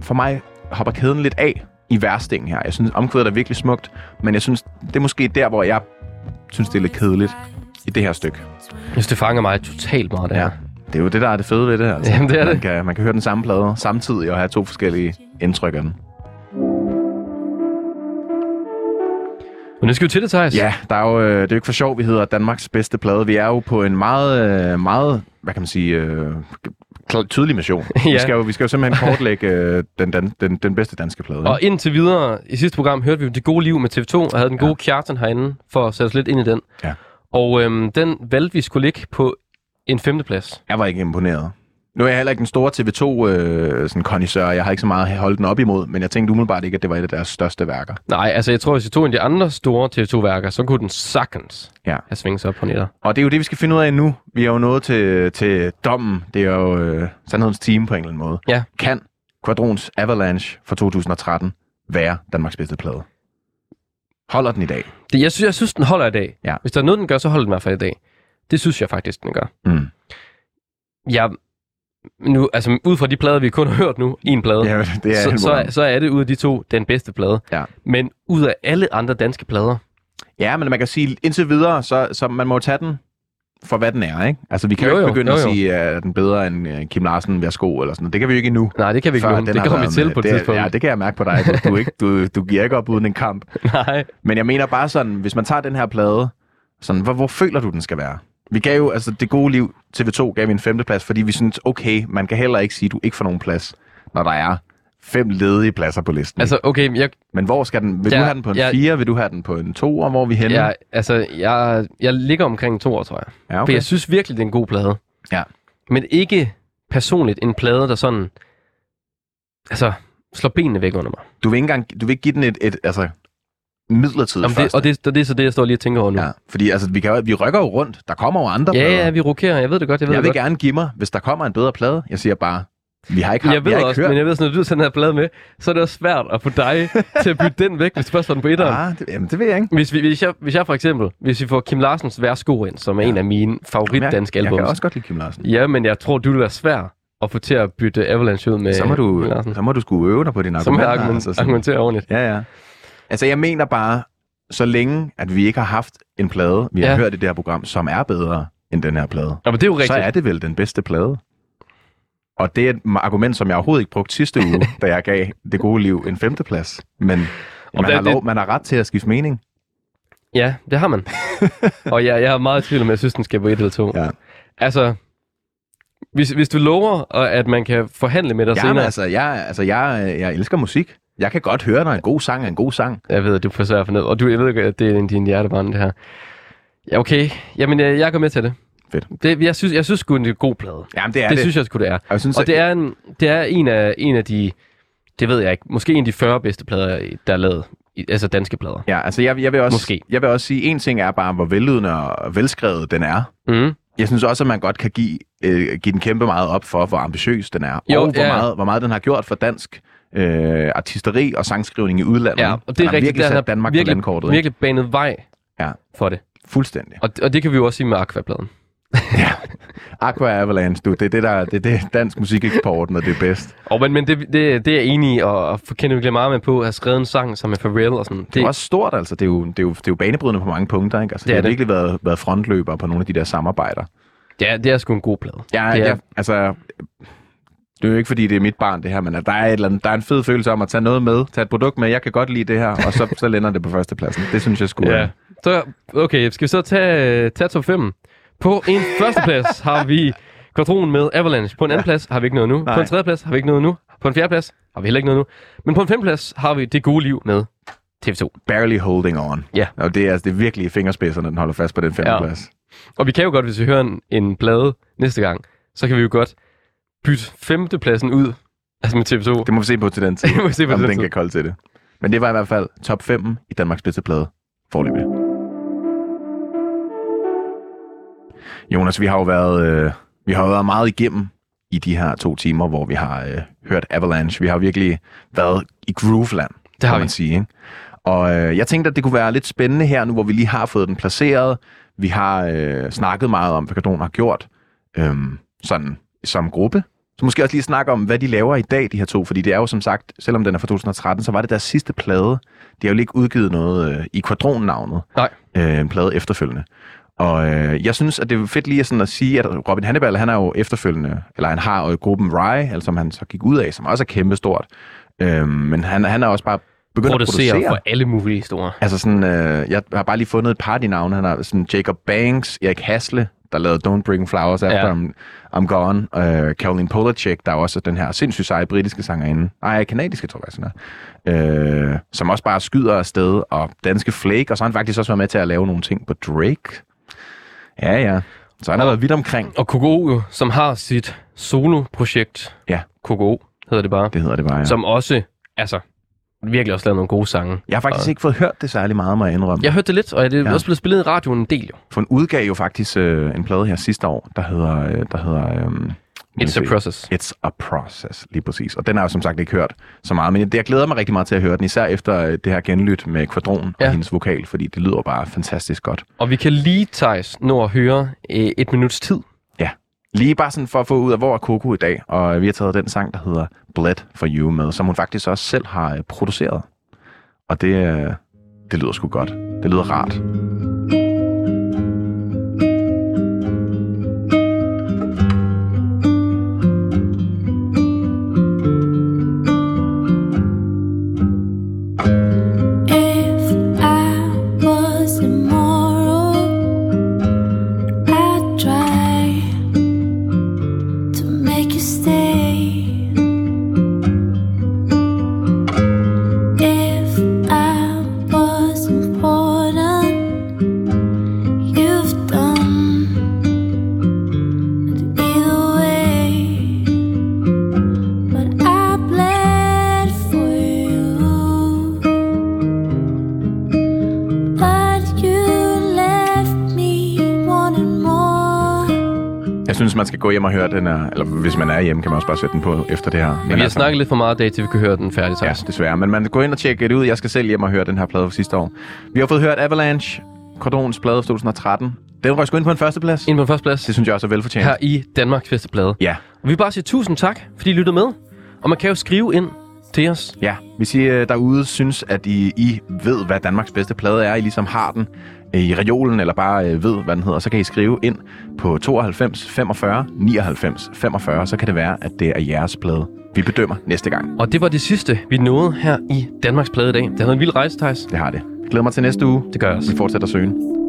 S2: for mig hopper kæden lidt af i værstingen her. Jeg synes, omkvædet er virkelig smukt, men jeg synes, det er måske der, hvor jeg synes, det er lidt kedeligt i det her stykke.
S1: jeg synes, det fanger mig totalt meget, det her.
S2: Det er jo det, der er det fede ved det her. Altså.
S1: Jamen, det er
S2: man
S1: det.
S2: Kan, man kan høre den samme plade samtidig og have to forskellige indtryk af den.
S1: Men nu skal vi til det, Thijs.
S2: Ja, der er jo, øh, det er jo ikke for sjov, vi hedder Danmarks bedste plade. Vi er jo på en meget, øh, meget hvad kan man sige, øh, tydelig mission. [laughs]
S1: Ja.
S2: vi, skal jo, vi skal jo simpelthen kortlægge øh, den, den, den, den bedste danske plade.
S1: Og indtil videre, i sidste program hørte vi Det Gode Liv med TV2, og havde den gode Kjartan herinde, for at sætte os lidt ind i den.
S2: Ja.
S1: Og øhm, den valgte vi skulle ligge på en femteplads.
S2: Jeg var ikke imponeret. Nu er jeg heller ikke den store TV2 øh, sådan kondisør. Jeg har ikke så meget at holde den op imod, men jeg tænkte umiddelbart ikke, at det var et af deres største værker.
S1: Nej, altså jeg tror, hvis vi tog en af de andre store TV2-værker, så kunne den sagtens
S2: Ja.
S1: have svinget sig op på netter.
S2: Og det er jo det, vi skal finde ud af nu. Vi er jo nået til, til dommen. Det er jo øh, sandhedens team på en eller anden måde.
S1: Ja.
S2: Kan Quadrons Avalanche fra 2013 være Danmarks bedste plade? Holder den i dag?
S1: Det, jeg, synes, jeg synes, den holder i dag.
S2: Ja.
S1: Hvis der er noget, den gør, så holder den i hvert fald i dag. Det synes jeg faktisk, den gør.
S2: Mm.
S1: Jeg, nu, altså ud fra de plader, vi kun har hørt nu, en plade,
S2: Ja, det er
S1: så, så, er, så er det ud af de to den bedste plade.
S2: Ja.
S1: Men ud af alle andre danske plader,
S2: Ja, men man kan sige, indtil videre, så, så man må tage den for, hvad den er, ikke? Altså, vi kan jo,
S1: Jo,
S2: ikke begynde
S1: jo,
S2: at
S1: jo.
S2: sige, at den er bedre end uh, Kim Larsen, værsgo, eller sådan. Det kan vi jo ikke endnu.
S1: nej, det kan vi ikke
S2: før
S1: nu.
S2: den
S1: Det kommer vi til på et
S2: det,
S1: tidspunkt.
S2: Ja, det kan jeg mærke på dig. Du, ikke, du, du giver ikke op uden en kamp. [laughs]
S1: Nej.
S2: Men jeg mener bare sådan, hvis man tager den her plade, sådan, hvor, hvor føler du, den skal være? Vi gav jo, altså det gode liv, TV2 gav vi en femteplads, fordi vi synes, okay, man kan heller ikke sige, at du ikke får nogen plads, når der er fem ledige pladser på listen.
S1: Altså, okay, jeg,
S2: Men hvor skal den? Vil
S1: Ja,
S2: du have den på en
S1: jeg-
S2: 4? Vil du have den på en 2? Og hvor er vi henne?
S1: jeg, altså, jeg, jeg ligger omkring to år, tror jeg.
S2: ja
S1: For
S2: okay.
S1: jeg synes virkelig, det er en god plade.
S2: Ja.
S1: Men ikke personligt en plade, der sådan... Altså, slår benene væk under mig.
S2: Du vil ikke engang, du vil ikke give den et, et altså, midlertidigt
S1: Jamen, det,
S2: første.
S1: og det, det, det er så det, jeg står lige og tænker over nu.
S2: Ja, fordi altså, vi, kan, vi rykker jo rundt. Der kommer jo andre
S1: ja,
S2: plader.
S1: ja, vi rokerer. Jeg ved det godt, jeg ved
S2: jeg
S1: det
S2: vil
S1: godt.
S2: gerne give mig, hvis der kommer en bedre plade. Jeg siger bare, vi har ikke, haft,
S1: jeg
S2: vi
S1: ved
S2: har ikke
S1: også,
S2: hørt.
S1: men jeg ved sådan, når du tager den her plade med, så er det også svært at få dig til at bytte den væk, hvis du først får den på etteren.
S2: ah, det, jamen, det ved jeg ikke.
S1: Hvis, vi, hvis, jeg, hvis jeg for eksempel, hvis vi får Kim Larsens Værsgo ind, som er en af mine favorit danske
S2: jeg, jeg
S1: albums.
S2: kan også godt lide Kim Larsen.
S1: Ja, men jeg tror, du vil være svær at få til at bytte Avalanche ud med
S2: så, må du,
S1: Kim Larsen.
S2: så må du skulle øve dig på dine
S1: Så må jeg
S2: argumenter.
S1: argument,
S2: altså,
S1: argumentere ordentligt.
S2: Ja, ja. Altså, jeg mener bare, så længe, at vi ikke har haft en plade, vi har
S1: Ja.
S2: hørt i det her program, som er bedre end den her plade,
S1: Ja, men det er jo rigtigt.
S2: så er det vel den bedste plade. Og det er et argument, som jeg overhovedet ikke brugte sidste uge, [laughs] da jeg gav det gode liv en femteplads. Men man,
S1: det-
S2: har
S1: det-
S2: lov, man har ret til at skifte mening.
S1: Ja, det har man. [laughs] og jeg, jeg er meget i tvivl om, jeg synes, den skal på et eller to.
S2: Ja.
S1: Altså, hvis, hvis du lover, at man kan forhandle med dig
S2: Ja,
S1: senere.
S2: altså, jeg, altså jeg, jeg elsker musik. Jeg kan godt høre, når en god sang er en god sang.
S1: Jeg ved, at du svært for ned. Og du, jeg ved at det er dine hjertebrænde, det her. Ja, okay. Jamen, jeg, jeg går med til det.
S2: Fedt.
S1: det jeg synes, jeg synes sgu, det er en god plade.
S2: Jamen, det er
S1: det,
S2: det.
S1: synes jeg sgu, det er.
S2: jeg synes,
S1: Og det er, en, det er en, af, en af de, det ved jeg ikke, måske en af de 40 bedste plader, der er lavet. I, altså danske plader.
S2: Ja, altså jeg, jeg, vil også,
S1: Måske.
S2: jeg vil også sige, en ting er bare, hvor vellydende og velskrevet den er.
S1: Mm.
S2: Jeg synes også, at man godt kan give, øh, give den kæmpe meget op for, hvor ambitiøs den er.
S1: Jo,
S2: og hvor,
S1: ja.
S2: meget, hvor meget den har gjort for dansk øh, artisteri og sangskrivning i udlandet.
S1: Ja, og det er rigtigt.
S2: virkelig
S1: der
S2: sat Danmark
S1: virkelig,
S2: på landkortet.
S1: Virkelig banet vej
S2: Ja.
S1: for det.
S2: Fuldstændig.
S1: Og, og det kan vi jo også sige med Aquapladen. [laughs]
S2: Aqua Avalanche, du, det er det, der, det er det dansk musikeksport, når det er bedst.
S1: Og, men men det, det, det er jeg enig i, og, og Lamar med på at have skrevet en sang som er Pharrell og sådan.
S2: Det er jo også stort, altså. Det er jo, det er jo, det er jo banebrydende på mange punkter, ikke? Altså, det,
S1: Det er
S2: har
S1: det.
S2: virkelig været, været frontløber på nogle af de der samarbejder.
S1: det, er, det er sgu en god plade.
S2: Ja,
S1: det er,
S2: ja, altså... Det er jo ikke, fordi det er mit barn, det her, men der er, et eller andet, der er en fed følelse om at tage noget med, tage et produkt med, jeg kan godt lide det her, og så, så lander det på førstepladsen. Det synes jeg skulle...
S1: Ja. Så, okay, skal vi så tage, tage top 5? På en [laughs] førsteplads har vi Quadron med Avalanche. På en anden plads har vi ikke noget nu.
S2: Nej.
S1: På en tredje plads har vi ikke noget nu. På en fjerde plads har vi heller ikke noget nu. Men på en femte plads har vi Det Gode Liv med TV2.
S2: Barely holding on.
S1: Ja.
S2: Og det er, altså, det er virkelig fingerspidserne, den holder fast på den femteplads. Ja.
S1: Og vi kan jo godt, hvis vi hører en, en plade næste gang, så kan vi jo godt bytte femtepladsen ud. Altså med TV2.
S2: Det må vi se på til den tid, [laughs]
S1: Det må vi se på
S2: om
S1: til den
S2: den
S1: tid.
S2: kan kolde til det. Men det var i hvert fald top 5 i Danmarks bedste plade forløbig. Jonas, vi har jo været, øh, vi har jo været meget igennem i de her to timer, hvor vi har øh, hørt Avalanche. Vi har virkelig været i Grooveland,
S1: Det har
S2: kan
S1: vi.
S2: man sige. Ikke? Og øh, jeg tænkte, at det kunne være lidt spændende her nu, hvor vi lige har fået den placeret. Vi har øh, snakket meget om, hvad Gardon har gjort øh, sådan, som gruppe. Så måske også lige snakke om, hvad de laver i dag, de her to. Fordi det er jo som sagt, selvom den er fra 2013, så var det deres sidste plade. De har jo ikke udgivet noget øh, i Quadron-navnet.
S1: Nej.
S2: Øh, en plade efterfølgende. Og øh, jeg synes, at det er fedt lige sådan at sige, at Robin Hannibal, han er jo efterfølgende, eller han har jo gruppen Rye, altså som han så gik ud af, som også er kæmpestort. Øh, men han, han er også bare begyndt at
S1: Producerer
S2: producere.
S1: for alle mulige store.
S2: Altså sådan, øh, jeg har bare lige fundet et par af de navne. Han har sådan Jacob Banks, Erik Hasle, der lavede Don't Bring Flowers After
S1: Ja.
S2: I'm, I'm Gone. Uh, Caroline Polachek, der er også den her sindssygt seje britiske sangerinde. Nej, kanadiske, tror jeg, sådan er. Uh, som også bare skyder afsted. Og danske Flake, og så har han faktisk også været med til at lave nogle ting på Drake. Ja, ja. Så han har været vidt omkring.
S1: Og KGO jo, som har sit solo-projekt.
S2: Ja.
S1: KGO hedder det bare.
S2: Det hedder det bare, ja.
S1: Som også, altså, virkelig også lavet nogle gode sange.
S2: Jeg har faktisk
S1: Og-
S2: ikke fået hørt det særlig meget, må jeg indrømme.
S1: Jeg hørte det lidt, og det er
S2: Ja.
S1: også blevet spillet i radioen en del jo.
S2: For en udgav jo faktisk øh, en plade her sidste år, der hedder... Øh, der hedder øh,
S1: It's a process.
S2: It's a process, lige præcis. Og den har jeg som sagt ikke hørt så meget, men jeg, jeg glæder mig rigtig meget til at høre den, især efter øh, det her genlyt med Quadron ja.
S1: Ja.
S2: og hendes vokal, fordi det lyder bare fantastisk godt.
S1: Og vi kan lige, Thijs, nå at høre øh, et minuts tid.
S2: Lige bare sådan for at få ud af, hvor er Coco i dag, og vi har taget den sang, der hedder Bled for You med, som hun faktisk også selv har øh, produceret. Og det, øh, det lyder sgu godt. Det lyder rart. Hjem og høre den her, eller hvis man er hjemme, kan man også bare sætte den på efter det her.
S1: Men vi har
S2: altså-
S1: snakket lidt for meget i dag, til vi kan høre den færdig,
S2: Ja,
S1: Thijs.
S2: desværre. Men man går ind og tjekke det ud. Jeg skal selv hjem og høre den her plade fra sidste år. Vi har fået hørt Avalanche, Cordons plade fra 2013. Den røg sgu ind på en førsteplads.
S1: Ind på den første plads.
S2: Det synes jeg også er velfortjent.
S1: her i Danmarks bedste plade.
S2: Ja.
S1: Og vi vil bare sige tusind tak, fordi I lyttede med. Og man kan jo skrive ind til os.
S2: Ja, hvis I øh, derude synes, at I, I ved, hvad Danmarks bedste plade er, I ligesom har den øh, i reolen, eller bare øh, ved, hvad den hedder, så kan I skrive ind på 92 45 99 45, så kan det være, at det er jeres plade. Vi bedømmer næste gang.
S1: Og det var det sidste, vi nåede her i Danmarks plade i dag. Det har været en vild rejse, Thijs.
S2: Det har det. Glæder mig til næste uge.
S1: Det gør jeg også.
S2: Vi fortsætter søgen.